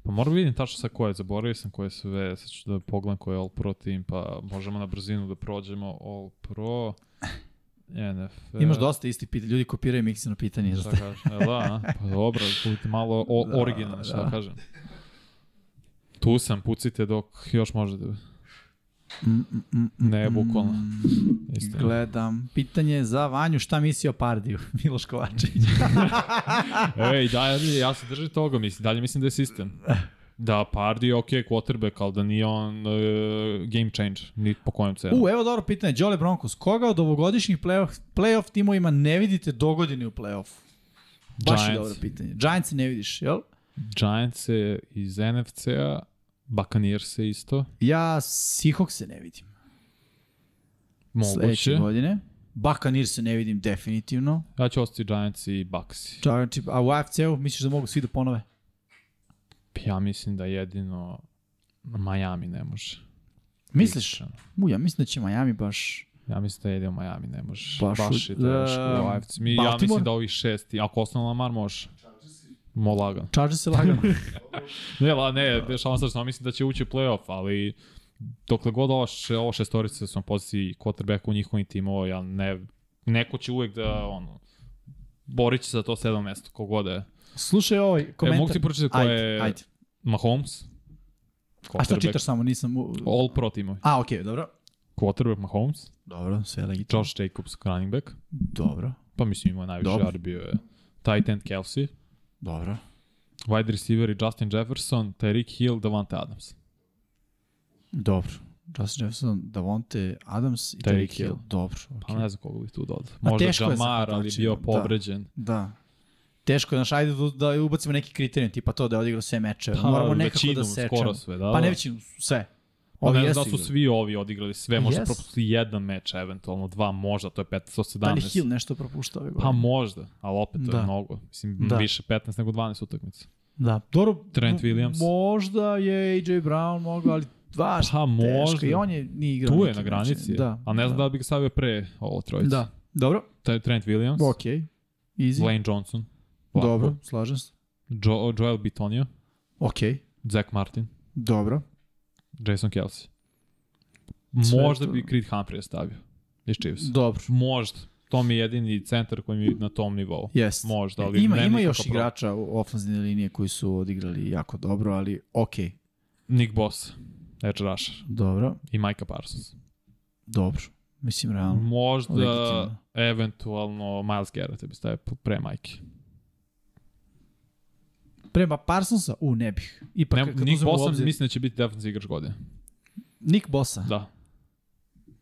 Pa moram vidim tačno sa koje, zaboravio sam koje sve, sad ću da pogledam koje je All Pro tim, pa možemo na brzinu da prođemo All Pro, NFL. Imaš dosta istih pitanja, ljudi kopiraju miksino pitanje. Šta kažeš? E, da, pa dobro, budite malo o, Da, originalni, šta da. kažem. Tu sam, pucite dok još možete. Ne, bukvalno. Istina. Mm, Gledam. Pitanje za Vanju, šta misli o Pardiju? Miloš Kovačević. Ej, da, ja se držim toga, mislim, dalje mislim da je sistem. Da, Pardy je ok quarterback, ali da nije on uh, game changer, ni po kojem cenu. U, evo dobro pitanje. Jole Broncos, koga od ovogodišnjih playoff, playoff timovima ne vidite dogodine u playoffu? Baš je Giants. dobro pitanje. Giants ne vidiš, jel? Giants je iz NFC-a, Buccaneers je isto, Ja Seahawks se ne vidim. Sledeće moguće. godine. Buccaneers se ne vidim definitivno. Ja ću ostati Giants i Bucks. Giants, a u AFC-u misliš da mogu svi da ponove? Ja mislim da jedino Miami ne može. Misliš? U, ja mislim da će Miami baš... Ja mislim da jedino Miami ne može. Baš Baš, je teško da, u AFC. Mi, ja Baltimore? mislim da ovih šest, i ako ostane Lamar može. Mo lagan. Chargers se lagano. Ne, la, ne, dešavam se samo mislim da će ući u playoff, ali dokle god ova, še, ovo šestorice su na poziciji quarterbacka u njihovim timova, ja ne, neko će uvek da, ono, borit će se za to sedam mesta, kogod je. Slušaj ovaj komentar. E, mogu ti pročitati ko je ajde. Mahomes, A šta quarterback, čitaš samo, nisam... U... All pro timovi. A, okej, okay, dobro. Quarterback Mahomes, Dobro, sve legitimno. Josh Jacobs, running back, Dobro, pa mislim imao najviše Dobro. bio je tight end Kelsey, dobro. wide receiver i Justin Jefferson, Tyreek Hill, Davante Adams. Dobro. Justin Jefferson, Davonte Adams i Tyreek Hill. Hill. Dobro, Pa okej. ne znam koga bih tu dodao. Možda teško je Jamar, ali bio da. povređen. Da. Teško znaš, ajde da, da ubacimo neki kriterijum, tipa to da je odigrao sve mečeve. Pa, Moramo nekako većinu, da sečemo. skoro sve, da, Pa ne da. većinu, sve. Pa Ovi ne znam da su igrali. svi ovi odigrali sve, možda Jesu. propustili jedan meč, eventualno dva, možda, to je 15-17. Da li Hill nešto propušta ove godine? Pa možda, ali opet to Da. je mnogo. Mislim, Da. više 15 nego 12 utakmica. Da. Dobro, Trent Williams. Možda je AJ Brown mogao, ali baš Pa teško. možda. I on je nije igrao. Tu je na granici, Da. a ne znam da, li bi ga stavio pre ovo trojice. Da. Dobro. Taj Trent Williams, Ok. Easy. Lane Johnson, ovako, Dobro, slažem se. Jo, Joel Bitonio, Ok. Zach Martin, Dobro. Jason Kelsey. Sve Možda to- bi Creed Humphrey stavio. Iz Chiefs. Dobro. Možda. To mi je jedini centar koji mi je na tom nivou. Jest. Možda, ali ima, ne ima nikako još pro- igrača u ofenzivne linije koji su odigrali jako dobro, ali ok. Nick Boss, edge rusher Dobro. i Micah Parsons. Dobro. Mislim, realno. Možda, Legitimno. eventualno, Miles Garrett bi stavio pre Mike. Prema Parsonsa? U, ne bih. Ipak, Ne, kad Nick Bosa obzir- mislim da će biti defensiv igrač godine. Nick Bosa? Da.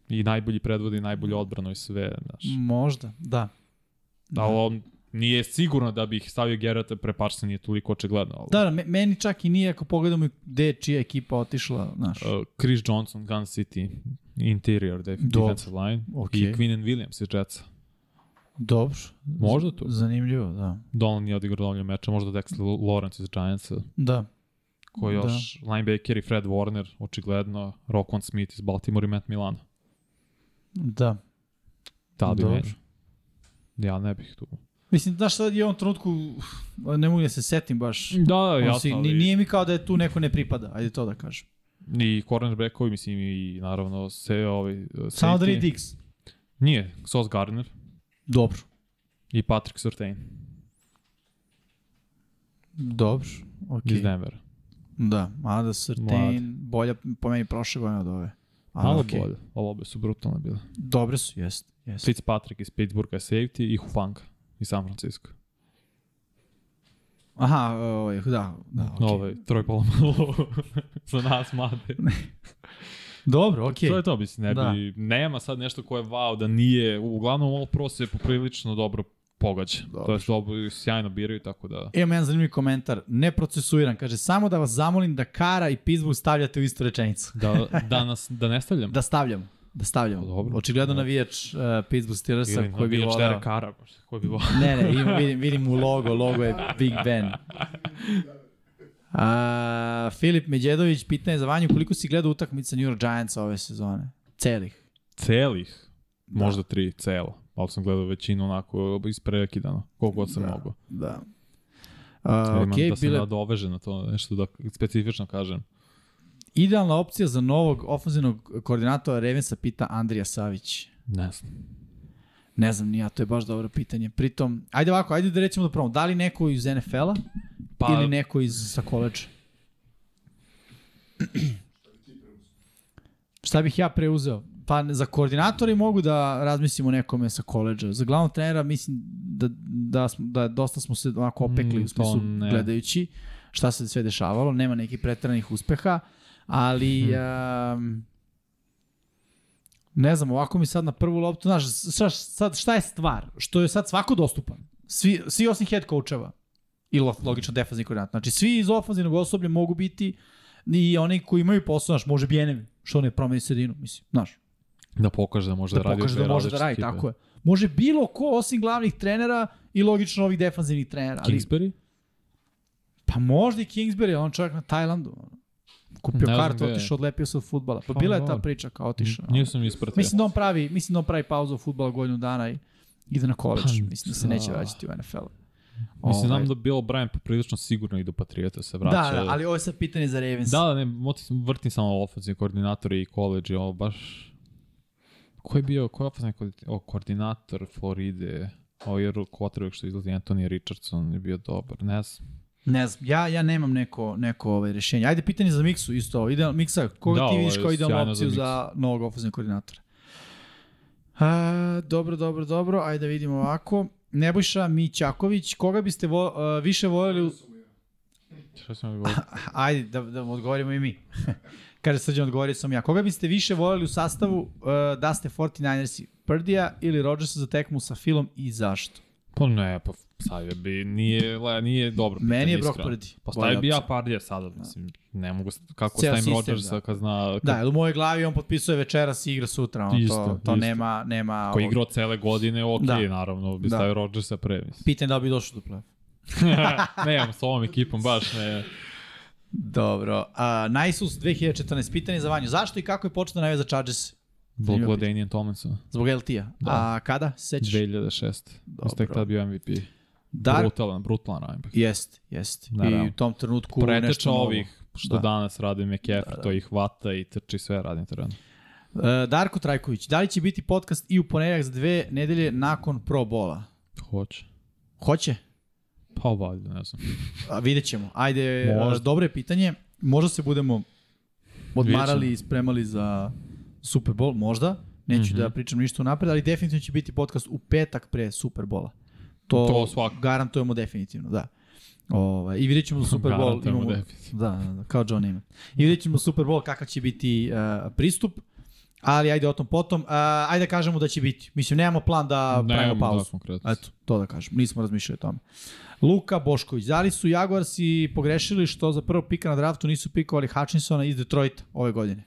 I najbolji predvodi, najbolju odbranu i sve. Znaš. Možda, da. Da, on nije sigurno da bih stavio Garretta pre Parsons, nije toliko očigledno. Ali, Da, da, me- meni čak i nije ako pogledamo i gde je čija ekipa otišla, znaš. Uh, Chris Johnson, Gun City, interior, defensive line. Okej. I Quinn and Williams iz Jetsa. Dobro. Možda tu. Zanimljivo, da. Dolan nije odigrao dovoljno meča, možda Dexter Lawrence iz Giantsa. Da. Ko još? Da. Linebacker i Fred Warner, očigledno. Rokon Smith iz Baltimore i Matt Milano. Da. Da bi meni. Ja ne bih tu. Mislim, znaš sad je u ovom trenutku, ne mogu da se setim baš. Da, da, jasno. si, ali- nije mi kao da je tu neko ne pripada, ajde to da kažem. I cornerbackovi, mislim, i naravno se ovaj... Samo da Dix. Nije, Sos Gardner Dobro. i Patrick Surtain Dobro. Okay. iz Denvera. Da, mada Certain bolja po meni prošle godine od ove. Ali Malo okej. bolje, ali obe su brutalne bile. Dobre su, jest. jest. Fitzpatrick iz Pittsburgha safety i Hufanga iz San Francisco. Aha, ovaj, da, da, okej. Okay. Ovaj, Troy Polamalu za nas mlade. Dobro, okej. To je to, mislim, ne Da. bi, nema sad nešto koje je wow, da nije, uglavnom All Pro se poprilično dobro pogađa. Dobro. To je dobro, sjajno biraju, tako da... Imam jedan zanimljiv komentar, neprocesuiran, kaže samo da vas zamolim da Kara i Pittsburgh stavljate u istu rečenicu. Da, da, nas, da ne stavljam. Da stavljamo. Da stavljamo. Dobro. Očigledno Da. navijač uh, Pittsburgh Steelersa Ili koji bi navijač voleo. Derek Carra, možda, koji bi volao. Ne, ne, vidim, vidim u logo, logo je Big Ben. A, Filip Međedović, pitanje za Vanju, koliko si gledao utakmica New York Giantsa ove sezone? Celih. Celih, Da. možda tri cela. Ali sam gledao većinu onako isprekidano, koliko god sam Da. mogo. Da. Okay, Uh, Imam ok, da se bile, nadoveže na to, nešto da specifično kažem. idealna opcija za novog ofenzivnog koordinatora Ravensa pita Andrija Savić. Ne znam. Ne znam ja, to je baš dobro pitanje. Pritom, ajde ovako, ajde da rećemo da probamo. Da li neko iz NFL-a Pa, ili neko iz sa koleđa? Šta bih ja preuzeo? Pa za koordinatori mogu da razmislimo nekome sa koleđa. Za glavnog trenera mislim da, da, smo, da dosta smo se onako opekli Mm, u smislu gledajući šta se sve dešavalo. Nema nekih preteranih uspeha, ali Hmm. um, ne znam, ovako mi sad na prvu loptu, znaš, šta, sad, šta je stvar? Što je sad svako dostupan. Svi, svi osim head coacheva i lo- logično defazni koordinator. Znači, svi iz ofenzivnog osoblja mogu biti i oni koji imaju posao, znaš, može Bjenevi, što ne promeni sredinu, mislim, znaš, Da pokaže da može da da, radi dve da može da radi, tako je. Može bilo ko osim glavnih trenera i logično ovih defanzivnih trenera. Ali, Kingsbury? pa možda i Kingsbury, on čovjek na Tajlandu. ono. Kupio Ne kartu, otišao, odlepio se od futbala. Pa bila je ta priča kao otišao. Nisam ispratio. Mislim da on pravi, mislim da on pravi pauzu od fudbala godinu dana i ide na koleđ. Pa, mislim da se da. neće vraćati u NFL. Mislim, znam Ovaj. da Bill O'Brien poprilično sigurno i do Patriota se vraća. Da, da, ali ovo je sad pitanje za Ravens. Da, da, ne, vrtim samo ofenzivni koordinatori i college, ovo baš... Ko je bio, ko je ofenzivni koordinator, o, koordinator Floride? Ovo je quarterback što izlazi Anthony Richardson je bio dobar, ne znam. Ne znam, ja, ja nemam neko, neko ovaj, rešenje. Ajde pitanje za Miksu isto. Ideal, Miksa, koga Da, ti vidiš kao idealnu za opciju za, Miksu. novog ofenzivnog koordinatora? A, dobro, dobro, dobro. Ajde da vidimo ovako. Nebojša Mićaković, koga biste vo, uh, više voljeli... u- Šta sam govorio? Ajde, da, da odgovorimo i mi. Kaže Srđan, odgovorio sam ja. Koga biste više voljeli u sastavu uh, da ste 49ersi? Prdija ili Rodgersa za tekmu sa Filom i zašto? Pa ne, pa sad bi, nije, le, nije dobro. Meni je Brock. Purdy. Pa stavio bi ja. Pardija sada, mislim, ne mogu, kako Ceo stavim Rodgersa da. kad zna, kad, Da, u mojoj glavi on potpisuje večeras i igra sutra. On, to, Isto, to isto. nema... nema ko je ovog- igrao cele godine, ok, Da. naravno, bi Da. stavio Rodgersa pre, mislim. Pitanje da li bi došao do play ne, imam s ovom ekipom baš ne. Dobro. Uh, Nisus 2014. Pitanje za Vanju. Zašto i kako je počeo da najve za Chargers? Zbog Zanimljivo Ladanian Tomlinson. Zbog LT-a. Da. A kada? se Sećaš? 2006. Mislim tek Dobro. tad bio MVP. Dark? Brutalan, brutalan linebacker. Jest, jest. Da, I da. u tom trenutku Preteča nešto novo. ovih što Da. danas radi McAfee, to ih hvata i trči sve radi na terenu. Uh, Darko Trajković, da li će biti podcast i u ponedjeljak za dve nedelje nakon Pro Bola? Hoće. Hoće? Pa valjda, ne znam. A, vidjet ćemo. Ajde, Možda. dobro je pitanje. Možda se budemo odmarali i spremali za Super Bowl, možda. Neću Mhm. da pričam ništa unapred, ali definitivno će biti podcast u petak pre Super Bola. To, To svakako. garantujemo definitivno, da. Ovaj, I vidjet ćemo Super Bowl. Imamo, definitivno. da, da, da, kao John Neyman. I vidjet ćemo Super Bowl kakav će biti uh, pristup. Ali ajde o tom potom. Uh, ajde da kažemo da će biti. Mislim, nemamo plan da pravimo Nemamo pauzu. da. Eto, to da kažem. Nismo razmišljali o tome. Luka Bošković. Da li su Jaguarsi pogrešili što za prvo pika na draftu nisu pikovali Hutchinsona iz Detroita ove godine?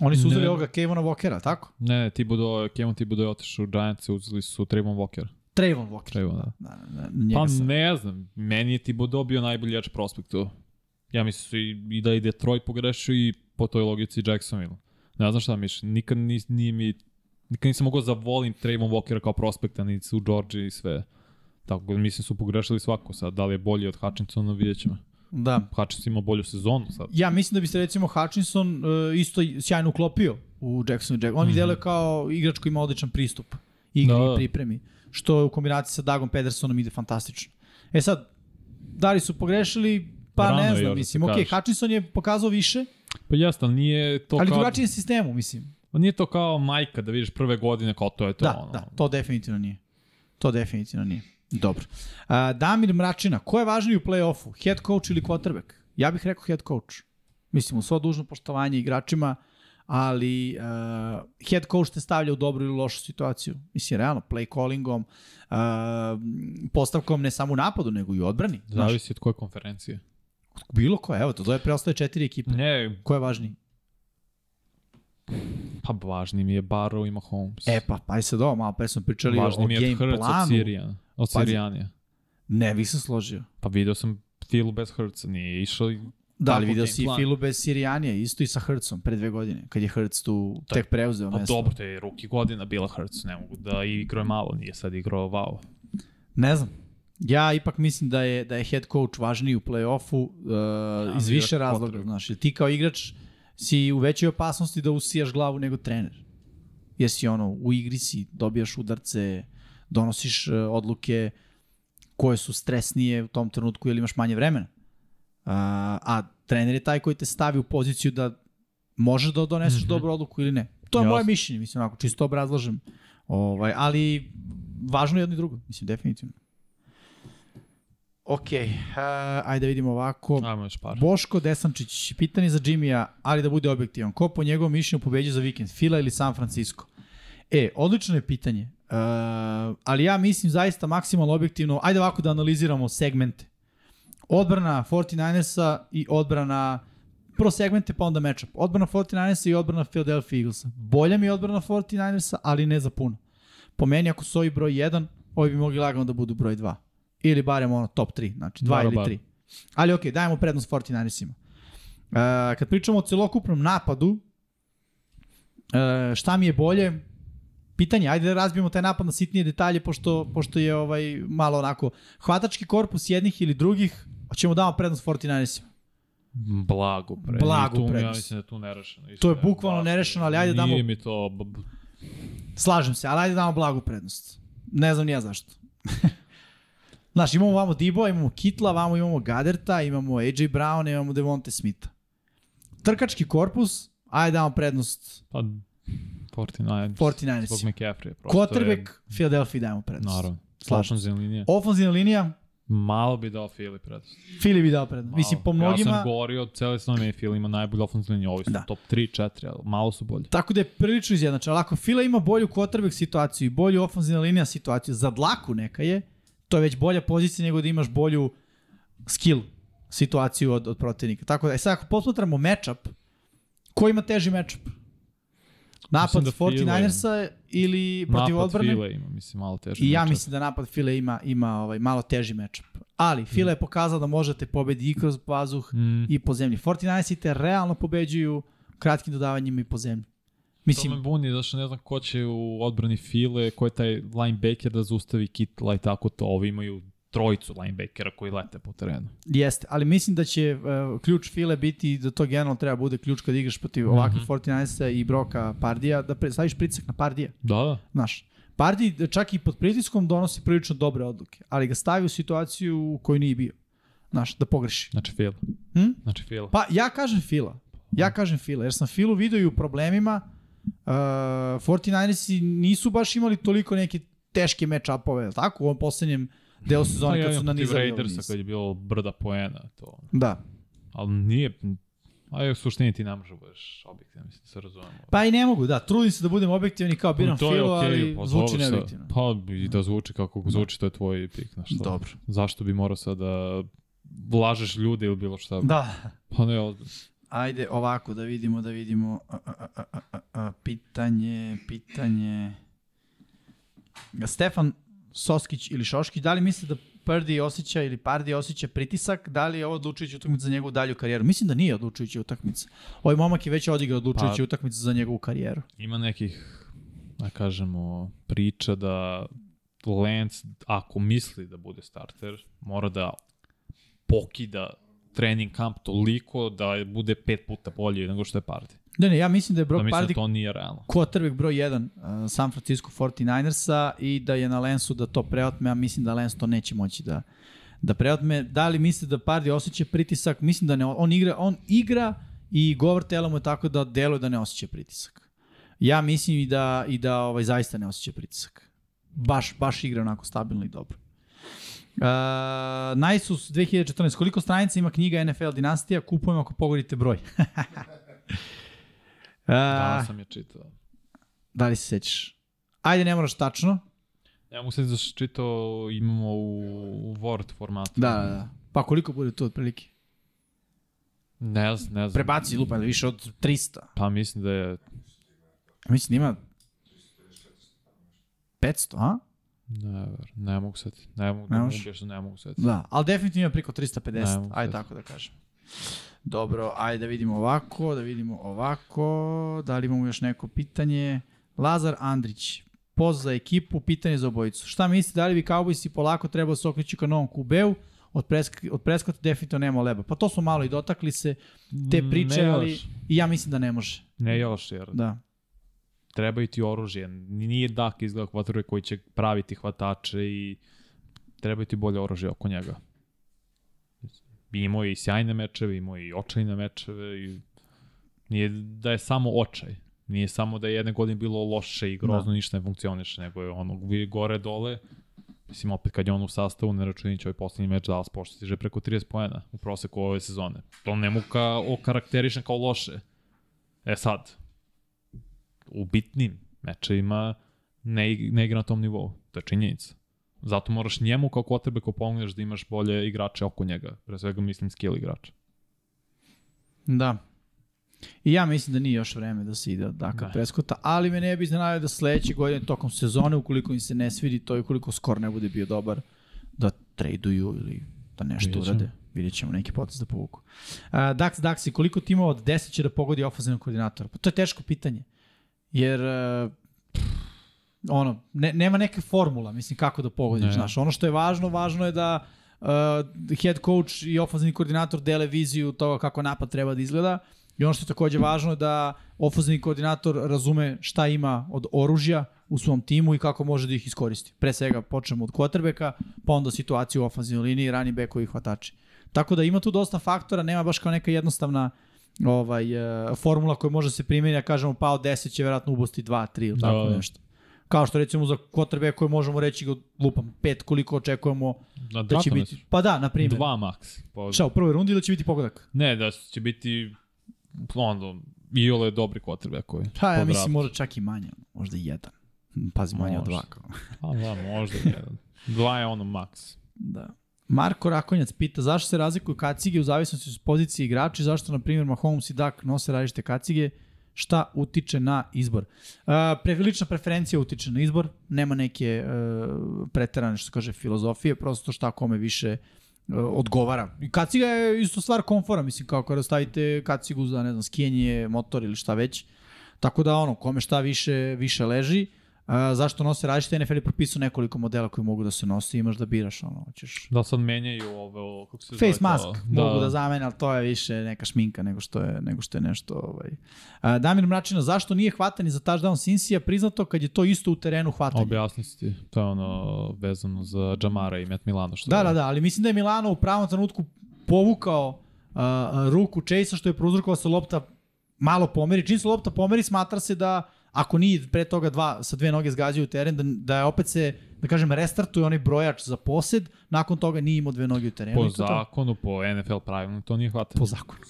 Oni su uzeli Ne. ovoga Kevona Walkera, tako? Ne, ne, ti budu, Kevin ti budu otišao u Giants, uzeli su Trayvon Walker. Trayvon Walker. Trayvon, da. Da, da, njega Pa sam. ne znam, meni je Thibodeau bio najbolji jač prospekt tu. Ja mislim su i, i da i Detroit pogrešio i po toj logici Jacksonville. Ne znam šta miš, nikad nis, nije mi, nikad nisam mogao zavolim Trayvon Walkera kao prospekta, ni u Georgia i sve. Tako da mislim su pogrešili svako sad, da li je bolji od Hutchinsona, vidjet ćemo. Da. Hutchinson ima bolju sezonu sad. Ja mislim da bi se recimo Hutchinson uh, isto sjajno uklopio u Jackson Jack. On mi mm -hmm. deluje kao igrač koji ima odličan pristup igri Da. i pripremi, što u kombinaciji sa Dagom Pedersonom ide fantastično. E sad, da li su pogrešili? Pa Rano ne znam, da mislim. Ok, kaže. Hutchinson je pokazao više, Pa jeste, ali nije to ali kao... drugačijem sistemu, mislim. Nije to kao majka da vidiš prve godine kao to je to. Da, ono. da, to definitivno nije. To definitivno nije. Dobro. A, Damir Mračina, ko je važniji u play-offu? Head coach ili quarterback? Ja bih rekao head coach. Mislim, u svo dužno poštovanje igračima, ali uh, head coach te stavlja u dobru ili lošu situaciju. Mislim, realno, play callingom, uh, postavkom ne samo u napadu, nego i u odbrani. Zavisi od koje konferencije. bilo ko, evo, to je preostaje četiri ekipe. Ne, Ko je važniji? pa važni mi je Barrow i Mahomes. E pa, pa i sad ovo, malo pre smo pričali važni o mi je game Hurts od planu. Od. Sirijanija. Ne, vi sam složio. Pa video sam Filu bez Hrca, nije išao i Da, ali video si i. Filu bez Sirijanija, isto i sa Hrcom pre dve godine, kad je Hrc tu Da. tek preuzeo Pa mesto. dobro, to je ruki godina bila Hurts, ne mogu da igrao je malo, nije sad igrao wow. Ne znam. Ja ipak mislim da je da je head coach važniji u play-offu uh, iz ali više razloga, potrebu. znaš. Jer ti kao igrač si u većoj opasnosti da usijaš glavu nego trener. Jer si ono, u igri si, dobijaš udarce, donosiš uh, odluke koje su stresnije u tom trenutku ili imaš manje vremena. Uh, a trener je taj koji te stavi u poziciju da možeš da doneseš mm -hmm. dobru odluku ili ne. To je Jasno. moje mišljenje, mislim, onako, čisto obrazlažem. Ovaj, ali važno je jedno i drugo, mislim, definitivno. Ok, uh, ajde vidimo ovako. Ajmo još par. Boško Desančić, pitanje za Jimmya, ali da bude objektivan. Ko po njegovom mišljenju pobeđa za vikend, Fila ili San Francisco? E, odlično je pitanje. Uh, ali ja mislim zaista maksimalno objektivno, ajde ovako da analiziramo segmente. Odbrana 49ersa i odbrana prvo segmente pa onda matchup. Odbrana 49ersa i odbrana Philadelphia Eaglesa. Bolja mi je odbrana 49ersa, ali ne za puno. Po meni ako su ovi broj 1, ovi bi mogli lagano da budu broj 2. Ili barem ono top 3, znači 2 Bar, ili bar. 3. Ali okej, dajemo prednost 49ersima. Uh, kad pričamo o celokupnom napadu, uh, šta mi je bolje? Pitanje, ajde da razbijemo taj napad na sitnije detalje, pošto, pošto je ovaj malo onako hvatački korpus jednih ili drugih, hoćemo damo prednost 49ersima. Blago pre. Blagu I tu, Ja prednost. mislim da tu nerešeno. To je bukvalno nerešeno, ali ajde damo- Nije mi to... Slažem se, ali ajde damo blagu prednost. Ne znam ni ja zašto. Znaš, imamo vamo Dibo, imamo Kitla, vamo imamo Gaderta, imamo AJ Brown, imamo Devonte Smitha. Trkački korpus, ajde damo prednost Pa, 49 Zbog 49ers. McCaffrey. prosto Quarterback, Philadelphia dajemo Je, prednost. naravno. Ofenzivna linija. Ofenzivna linija, Malo bi dao Fili prednost. Philly bi dao prednost. Mislim, po Malo. Ja mnogima, sam govorio, cele sezone mi Fili ima najbolju ofenzivnu liniju. Ovi su Da. top 3, 4, ali malo su bolji. tako da je prilično izjednačeno. Ali ako Fila ima bolju quarterback situaciju i bolju ofenzivna linija situaciju, za dlaku neka je, to je već bolja pozicija nego da imaš bolju skill situaciju od, od protivnika. Tako da, e sad ako posmatramo matchup, ko ima teži matchup? Napad da Fila 49ersa ili protiv Napad odbrane? File ima, mislim, malo teže. I ja matchup. mislim da napad Fila ima, ima ovaj, malo teži matchup. Ali Fila je pokazao da možete pobedi i kroz pazuh Mm. i po zemlji. 49ersi te realno pobeđuju kratkim dodavanjima i po zemlji. To Mislim, me buni, zašto ne znam ko će u odbrani File, ko je taj linebacker da zaustavi Kitla i tako to. Ovi imaju trojicu linebackera koji lete po terenu. Jeste, ali mislim da će uh, ključ file biti da to generalno treba bude ključ kad igraš protiv ovakvih mm -hmm. 49 i Broka Pardija, da pre, staviš pritisak na Pardija. Da, da. Znaš, Pardi čak i pod pritiskom donosi prilično dobre odluke, ali ga stavi u situaciju u kojoj nije bio. Znaš, da pogreši. Znači Fila. Hm? Znači Fila. Pa ja kažem Fila. Ja kažem Fila, jer sam Filu vidio i u problemima. Uh, 49ersi nisu baš imali toliko neke teške match-upove, tako? U ovom poslednjem delu sezone kad su nanizali ovaj Raidersa kad je bilo brda poena, to. Da. Ali nije, a u suštini ti ne može da budeš objektivan, mislim, da se razumemo. Pa i ne mogu, da. Trudim se da budem objektivan i kao biram je Filu, okej, ali pa zvuči neobjektivno. Pa i da zvuči kako zvuči, to je tvoj pik, znaš šta. Dobro. Zašto bi morao sad da lažeš ljude ili bilo šta? Da. Pa ne, ozbiljno. Ajde ovako da vidimo, da vidimo. A, a, a, a, a, a, pitanje, pitanje. Stefan Soskić ili Šoškić, da li misle da Purdy osjeća ili Pardy osjeća pritisak, da li je ovo odlučujuća utakmica za njegovu dalju karijeru? Mislim da nije odlučujuća utakmica. Ovaj momak je već odigrao odlučujuću pa, utakmicu za njegovu karijeru. Ima nekih, da kažemo, priča da Lance, ako misli da bude starter, mora da pokida trening kamp toliko da bude pet puta bolji nego što je Pardy. Ne, ne, ja mislim da je Brock da Pardy da to nije realno. quarterback broj 1 uh, San Francisco 49ersa i da je na Lensu da to preotme, a mislim da Lens to neće moći da da preotme. Da li misli da Pardy osjeća pritisak? Mislim da ne. On igra, on igra i govor tela mu je tako da deluje da ne osjeća pritisak. Ja mislim i da, i da ovaj, zaista ne osjeća pritisak. Baš, baš igra onako stabilno i dobro. Uh, Najsus 2014. Koliko stranica ima knjiga NFL Dinastija? Kupujemo ako pogodite broj. Da, sam je čitao. Da li se sećaš? Ajde, ne moraš tačno. Ja mu se da čitao, imamo u, u Word formatu. Da, da, da. Pa koliko bude to otprilike? Ne znam, ne znam. Prebaci lupa, više od 300. Pa mislim da je... Mislim da ima 500, a? Ne, ne mogu sad, ne mogu, ne, mogu, ne mogu sad. Da, ali definitivno ima preko 350, ajde tako da kažem. Dobro, ajde da vidimo ovako, da vidimo ovako, da li imamo još neko pitanje. Lazar Andrić, poz za ekipu, pitanje za obojicu. Šta mislite, da li bi Cowboysi polako trebao se okreći ka novom QB-u? Od, presk od preskota definitivno nema leba. Pa to smo malo i dotakli se, te priče, ali i ja mislim da ne može. Ne još, jer da. trebaju ti oružje. Nije dak izgleda kvatruje koji će praviti hvatače i trebaju ti bolje oružje oko njega imao i sjajne mečeve, imao i očajne mečeve i nije da je samo očaj. Nije samo da je jedne godine bilo loše i grozno, da. ništa ne funkcioniše, nego je ono gore dole. Mislim, opet kad je on u sastavu, ne računići ovaj poslednji meč Dallas poštiže preko 30 poena u proseku ove sezone. To ne mu ka, okarakterišen kao loše. E sad, u bitnim mečevima ne, ne igra na tom nivou. To je činjenica. Zato moraš njemu kao ko pomogneš da imaš bolje igrače oko njega. Pre svega mislim skill igrača. Da. I ja mislim da nije još vreme da se ide od Daka da. Preskota, ali me ne bi iznenavio da sledeće godine tokom sezone, ukoliko im se ne svidi to i ukoliko skor ne bude bio dobar, da traduju ili da nešto Vidjet urade. Vidjet ćemo neki potez da povuku. Uh, Dax, Daxi, koliko timova od 10 će da pogodi ofenzivnog koordinatora? Pa to je teško pitanje. Jer uh, ono, ne, nema neke formula, mislim, kako da pogodiš, znaš. Ono što je važno, važno je da uh, head coach i ofenzivni koordinator dele viziju toga kako napad treba da izgleda. I ono što je takođe važno je da ofenzivni koordinator razume šta ima od oružja u svom timu i kako može da ih iskoristi. Pre svega počnemo od quarterbacka, pa onda situaciju u ofenzivnoj liniji, rani bekovi i hvatači. Tako da ima tu dosta faktora, nema baš kao neka jednostavna ovaj, uh, formula koja može se primjeniti, a kažemo pa od 10 će verovatno ubosti 2, 3 ili tako da, nešto. Kao što recimo za quarterback koje možemo reći ga lupam pet koliko očekujemo na da će biti. Pa da, na primjer. Dva maks. Pa... Šta, u prvoj rundi ili će biti pogodak? Ne, da će biti onda i ole dobri quarterback koji. Pa ja mislim možda čak i manje, možda jedan. Pazi, manje od dva. Kao. Pa da, možda jedan. Dva je ono maks. Da. Marko Rakonjac pita zašto se razlikuju kacige u zavisnosti od pozicije igrača i zašto, na primjer, Mahomes i Dak nose različite kacige šta utiče na izbor. Uh, previlična preferencija utiče na izbor, nema neke uh, preterane, što kaže, filozofije, prosto šta kome više uh, odgovara. I kaciga je isto stvar komfora, mislim, kao kada stavite kacigu za, ne znam, skijenje, motor ili šta već. Tako da, ono, kome šta više, više leži. A, zašto nose različite? NFL je propisao nekoliko modela koji mogu da se nose i imaš da biraš ono, hoćeš. Da sad menjaju ove, kako se Face mask to? Da. mogu da zamene, ali to je više neka šminka nego što je, nego što je nešto. Ovaj. A, Damir Mračina, zašto nije hvatani za touchdown Sinsija priznato kad je to isto u terenu hvatanje? Objasni ti, to je ono vezano za Jamara i Met Milano. Što da, da, da, ali mislim da je Milano u pravom trenutku povukao a, ruku Chase-a što je prouzrokovao se lopta malo pomeri. Čim se lopta pomeri, smatra se da ako nije pre toga dva, sa dve noge zgađaju teren, da, da je opet se, da kažem, restartuje onaj brojač za posed, nakon toga nije imao dve noge u terenu. Po zakonu, po NFL pravilno, to nije hvatanje. Po zakonu.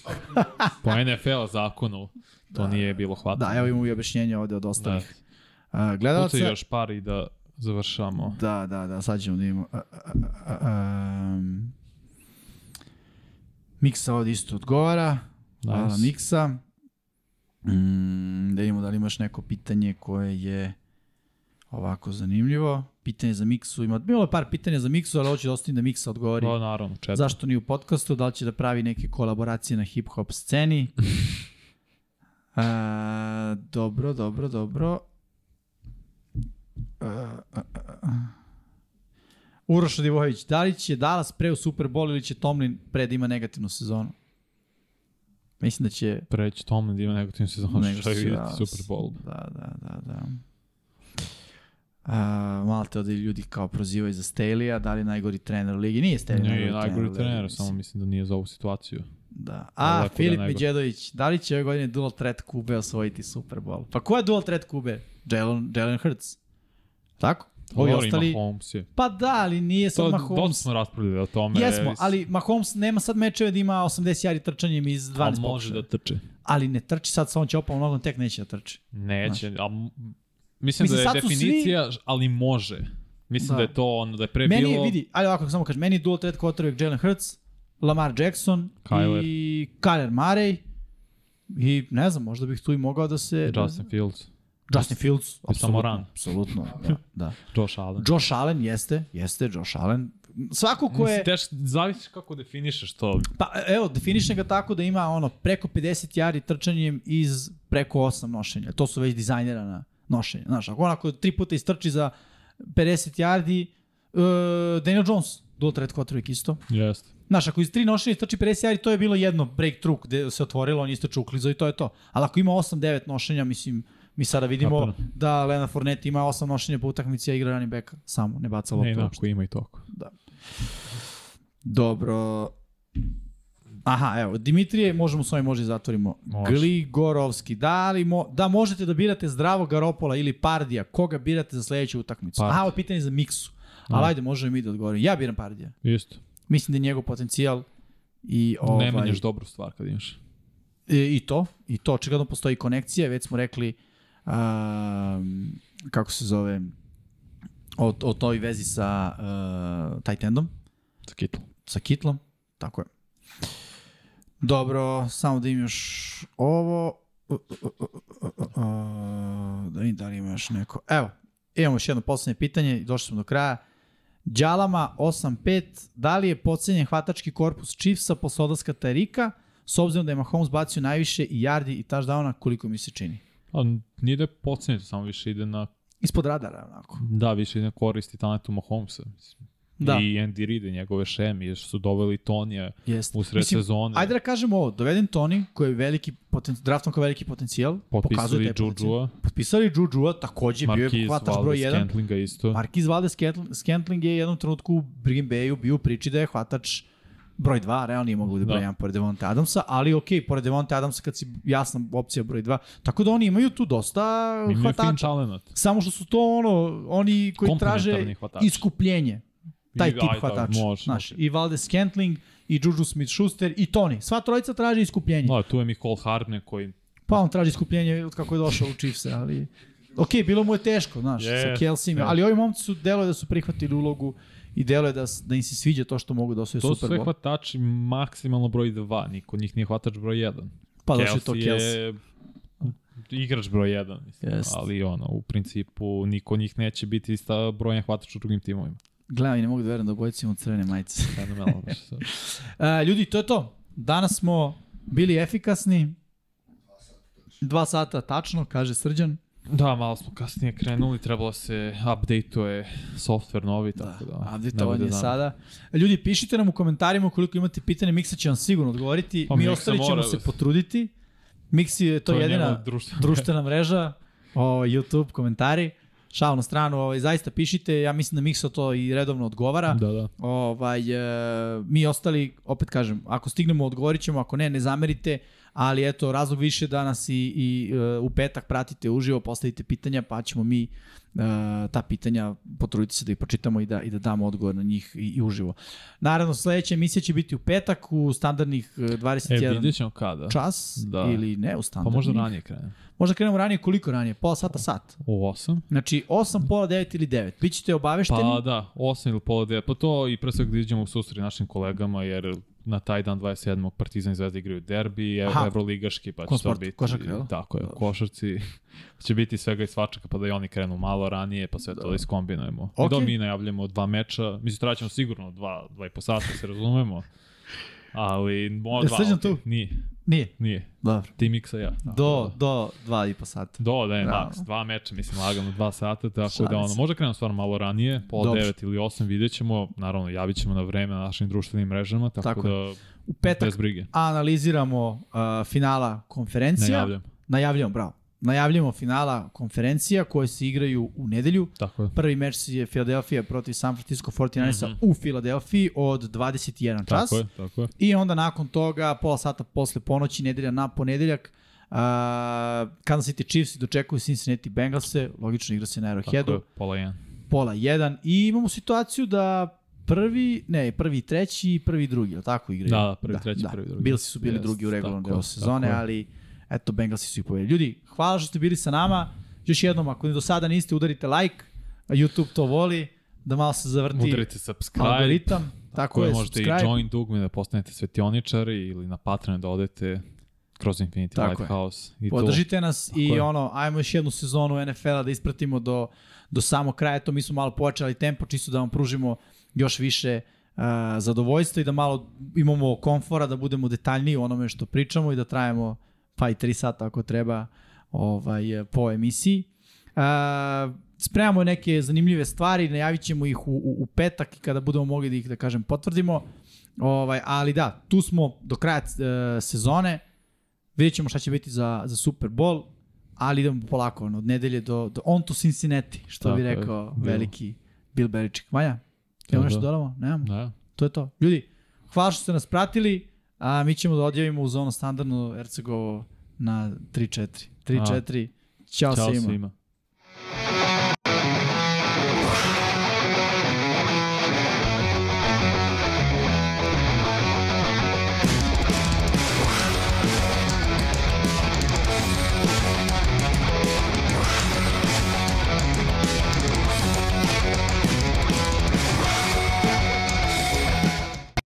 po NFL zakonu, to da, nije bilo hvatanje. Da, evo imamo i objašnjenje ovde od ostalih. Da. Uh, gledalaca... Pucaj još par i da završamo. Da, da, da, sad ćemo da imamo... Uh, uh, uh, um, Miksa ovde isto odgovara. Nice. Hvala Miksa. Mm, da vidimo da li imaš neko pitanje koje je ovako zanimljivo. pitanje za Miksu. Ima, bilo je par pitanja za Miksu, ali hoću da ostavim da Miksa odgovori. Da, naravno, četiri. Zašto ni u podcastu, da li će da pravi neke kolaboracije na hip-hop sceni. A, dobro, dobro, dobro. A, a, a. Uroš Divojević, da li će Dallas pre u Super Bowl ili će Tomlin pre da ima negativnu sezonu? Mislim da će... Preći Tomlin da ima negativnu sezonu, nego što je će- vidjeti da, Super Bowl. Da, da, da, da. A, malo te ovde ljudi kao prozivaju za Staley-a, da li je najgori trener u ligi? Nije Staley Nije najgori u trener, ligi, samo mislim da nije za ovu situaciju. Da. A, da Filip nego. Međedović, da li će ove godine dual threat Kube osvojiti Super Bowl? Pa ko je dual threat Kube? Jalen, Jalen Hurts. Tako? Ovi Dobro, ostali... Ima Holmes je. Pa da, ali nije sad To, dosta Mahomes. smo raspravljali o tome. Jesmo, ali Mahomes nema sad mečeve da ima 80 jari trčanjem iz 12 A pokušaja. može da trče. Ali ne trči sad, sa on će opao nogom, tek neće da trči. Neće, a mislim, Mislim, da je su svi- definicija, ali može. Mislim Da. da. je to ono, da je pre Meni bilo... vidi, ali ovako samo kažem, meni je dual threat quarterback Jalen Hurts, Lamar Jackson Kyler. i Kyler Murray i ne znam, možda bih tu i mogao da se... Justin Fields, Justin Fields, I samo apsolutno, da, da. Josh Allen. Josh Allen jeste, jeste Josh Allen. Svako ko je, teš, zavisi kako definišeš to. pa evo, definiše ga tako da ima ono preko 50 jari trčanjem iz preko 8 nošenja. To su već dizajnirana nošenja. Znaš, ako onako tri puta istrči za 50 yardi, uh, Daniel Jones, dual threat quarterback isto. Jeste. Znaš, ako iz tri nošenja istrči 50 yardi, to je bilo jedno breakthrough gde se otvorilo, on isto čuklizao i to je to. Ali ako ima 8-9 nošenja, mislim, mi sada vidimo Kapiram. da Leonard Fournette ima 8 nošenja po utakmici, a igra running backa samo, ne baca Ne, loptu da, uopšte. ako ima i toko. Dobro. Aha, evo, Dimitrije, možemo s ovim možda i zatvorimo. Može. Gligorovski, da li mo, da možete da birate zdravo Garopola ili Pardija, koga birate za sledeću utakmicu? Pardija. Aha, ovo je pitanje za Miksu. Ali ajde, možemo mi da odgovorim. Ja biram Pardija. Isto. Mislim da je njegov potencijal i ovaj, Ne menjaš dobru stvar kad imaš. I, I to, i to očigledno postoji konekcija, već smo rekli um, kako se zove o, o toj vezi sa uh, tight endom, Sa Kittle. sa Kitlom, tako je. Dobro, samo da im još ovo. Uh, uh, uh, uh, uh, uh, da vidim da li ima još neko. Evo, imamo još jedno poslednje pitanje i došli smo do kraja. Đalama 8-5, da li je pocenjen hvatački korpus Chiefsa posle odlaska Tarika, s obzirom da je Mahomes bacio najviše i yardi i touchdowna, koliko mi se čini? A nije da je pocenjeno, samo više ide na, Ispod radara, onako. da, više ide na koristi talentu Mahomesa. Mislim. Da. I Andy Reid i njegove šemi, jer su doveli Tonija u sred sezone. Ajde da kažemo ovo, doveden Tony, koji je veliki poten, draftom kao veliki potencijal, pokazuje Potpisali. Juju-a, Potpisali Juju-a, takođe bio je hvatač broj Valdez 1. Scantlinga isto. Marquis Valdez Scantling- je jednom trenutku u Green Bayu bio u priči da je hvatač broj 2, realno mogu da broj Da. 1 pored Devonta Adamsa, ali ok, pored Devonta Adamsa kad si jasna opcija broj 2, tako da oni imaju tu dosta Imaju hvatača. Samo što su to ono, oni koji traže hvatači. iskupljenje. Taj I- tip aj, da, hvatača. može, Znaš, može. I Valdez Scantling, i Juju Smith-Schuster, i Tony. Sva trojica traže iskupljenje. Da, tu je Nicole Hardne koji Pa on traži iskupljenje od kako je došao u Chiefs, ali... Ok, bilo mu je teško, znaš, Jest, sa Kelseyem, jest. ali ovi momci su, deluje da su prihvatili ulogu i deluje da, da im se sviđa to što mogu da osvoje To su Super sve Bowl. hvatači maksimalno broj 2, niko od njih nije hvatač broj 1. Pa došao je to Kelsey. je igrač broj 1, mislim, Jest. ali ono, u principu niko od njih neće biti ista brojan hvatač u drugim timovima. Gledaj, ne mogu da verujem da obojice imamo crvene majice. Fenomenalno. sad. E, ljudi, to je to. Danas smo bili efikasni. Dva sata tačno, kaže Srđan. Da, malo smo kasnije krenuli, trebalo se update-uje software novi, tako da. Da, bude dan. sada. Ljudi, pišite nam u komentarima ukoliko imate pitanje, Miksa će vam sigurno odgovoriti. Pa Mi ostali ćemo mora se da- potruditi. Miksi je to, To je jedina njegova društvena- društvena mreža, o, YouTube, komentari. Šal na stranu, ovaj, zaista pišite, ja mislim da Miksa to i redovno odgovara. Da, da. Ovaj, e, mi ostali, opet kažem, ako stignemo odgovorit ćemo, ako ne, ne zamerite, ali eto, razlog više da nas i, i e, u petak pratite uživo, postavite pitanja, pa ćemo mi e, ta pitanja potruditi se da ih pročitamo i da, i da damo odgovor na njih i, i uživo. Naravno, sledeća emisija će biti u petak u standardnih e, E, 21 vidjet ćemo kada. čas Da. ili ne u Pa standardnih. možda ranije krenemo. Možda krenemo ranije, koliko ranije? Pola sata, sat. U 8? Znači, 8, pola 9 ili 9. Bićete obavešteni. Pa da, 8 ili pola 9. Pa to i pre svega da iđemo u susret našim kolegama, jer na taj dan 27. Partizan i Zvezda igraju derbi, Aha. Evroligaški, pa će to biti... Košarka, jel? Tako je, u košarci. će biti svega i svačaka, pa da i oni krenu malo ranije, pa sve to da iskombinujemo. I da mi najavljamo dva meča, mislim, traćemo sigurno dva, dva i po sata, se razumemo. Ali, mo, Je dva, okej, tu? Nije, Nije. nije. Dobro. Ti miksa ja. Tako Do, da. do dva i po sata. Do, da je Bravo. maks, dva meča, mislim, lagano, dva sata, tako Šalim da ono, možda krenemo stvarno malo ranije, pola Dobro. devet ili osam, vidjet ćemo, naravno, javit ćemo na vreme na našim društvenim mrežama, tako, Tako da, U petak bez brige, analiziramo uh, finala konferencija. javljam. Najavljamo, bravo. Najavljamo finala konferencija koje se igraju u nedelju. Tako je. Prvi meč je Philadelphia protiv San Francisco 49ersa Mhm. u Filadelfiji od 21 čas. Tako je, tako je. I onda nakon toga, pola sata posle ponoći, nedelja na ponedeljak, uh, Kansas City Chiefs dočekuju Cincinnati Bengalse, logično igra se na Tako je, Arrowheadu, pola jedan. pola 1 i imamo situaciju da prvi, ne, prvi treći i prvi drugi, je li tako igraju? Da, da, prvi, treći, prvi, drugi. Bilsi su bili Jest, drugi u regularnom tako delu sezone, tako ali eto, Bengalsi su ih povedali. Ljudi, hvala što ste bili sa nama. Još jednom, ako ni do sada niste, udarite like, YouTube to voli, da malo se zavrti Udarite subscribe, algoritam. Tako, koje je, možete subscribe. i join dugme da postanete svetioničari ili na Patreon da odete kroz Infinity Tako je. Lighthouse. I to. Podržite nas i je. ono, ajmo još jednu sezonu NFL-a da ispratimo do, do samog kraja. To mi smo malo pojačali tempo, čisto da vam pružimo još više uh, zadovoljstva i da malo imamo komfora, da budemo detaljniji u onome što pričamo i da trajemo pa i 3 sata ako treba ovaj, po emisiji. Uh, spremamo neke zanimljive stvari, najavit ćemo ih u, u, u petak i kada budemo mogli da ih, da kažem, potvrdimo. Ovaj, ali da, tu smo do kraja uh, sezone. Vidjet ćemo šta će biti za, za Super Bowl, ali idemo polako, ono, od nedelje do, do on to Cincinnati, što bi Tako je, rekao Bill. veliki Bill Belichick. Manja, imamo Da, nešto da. dodamo? Nemamo. Da. To je to. Ljudi, hvala što ste nas pratili, a mi ćemo da odjavimo uz ono standardno Ercegovo na 3-4. 3-4. Ćao, Ćao svima. svima.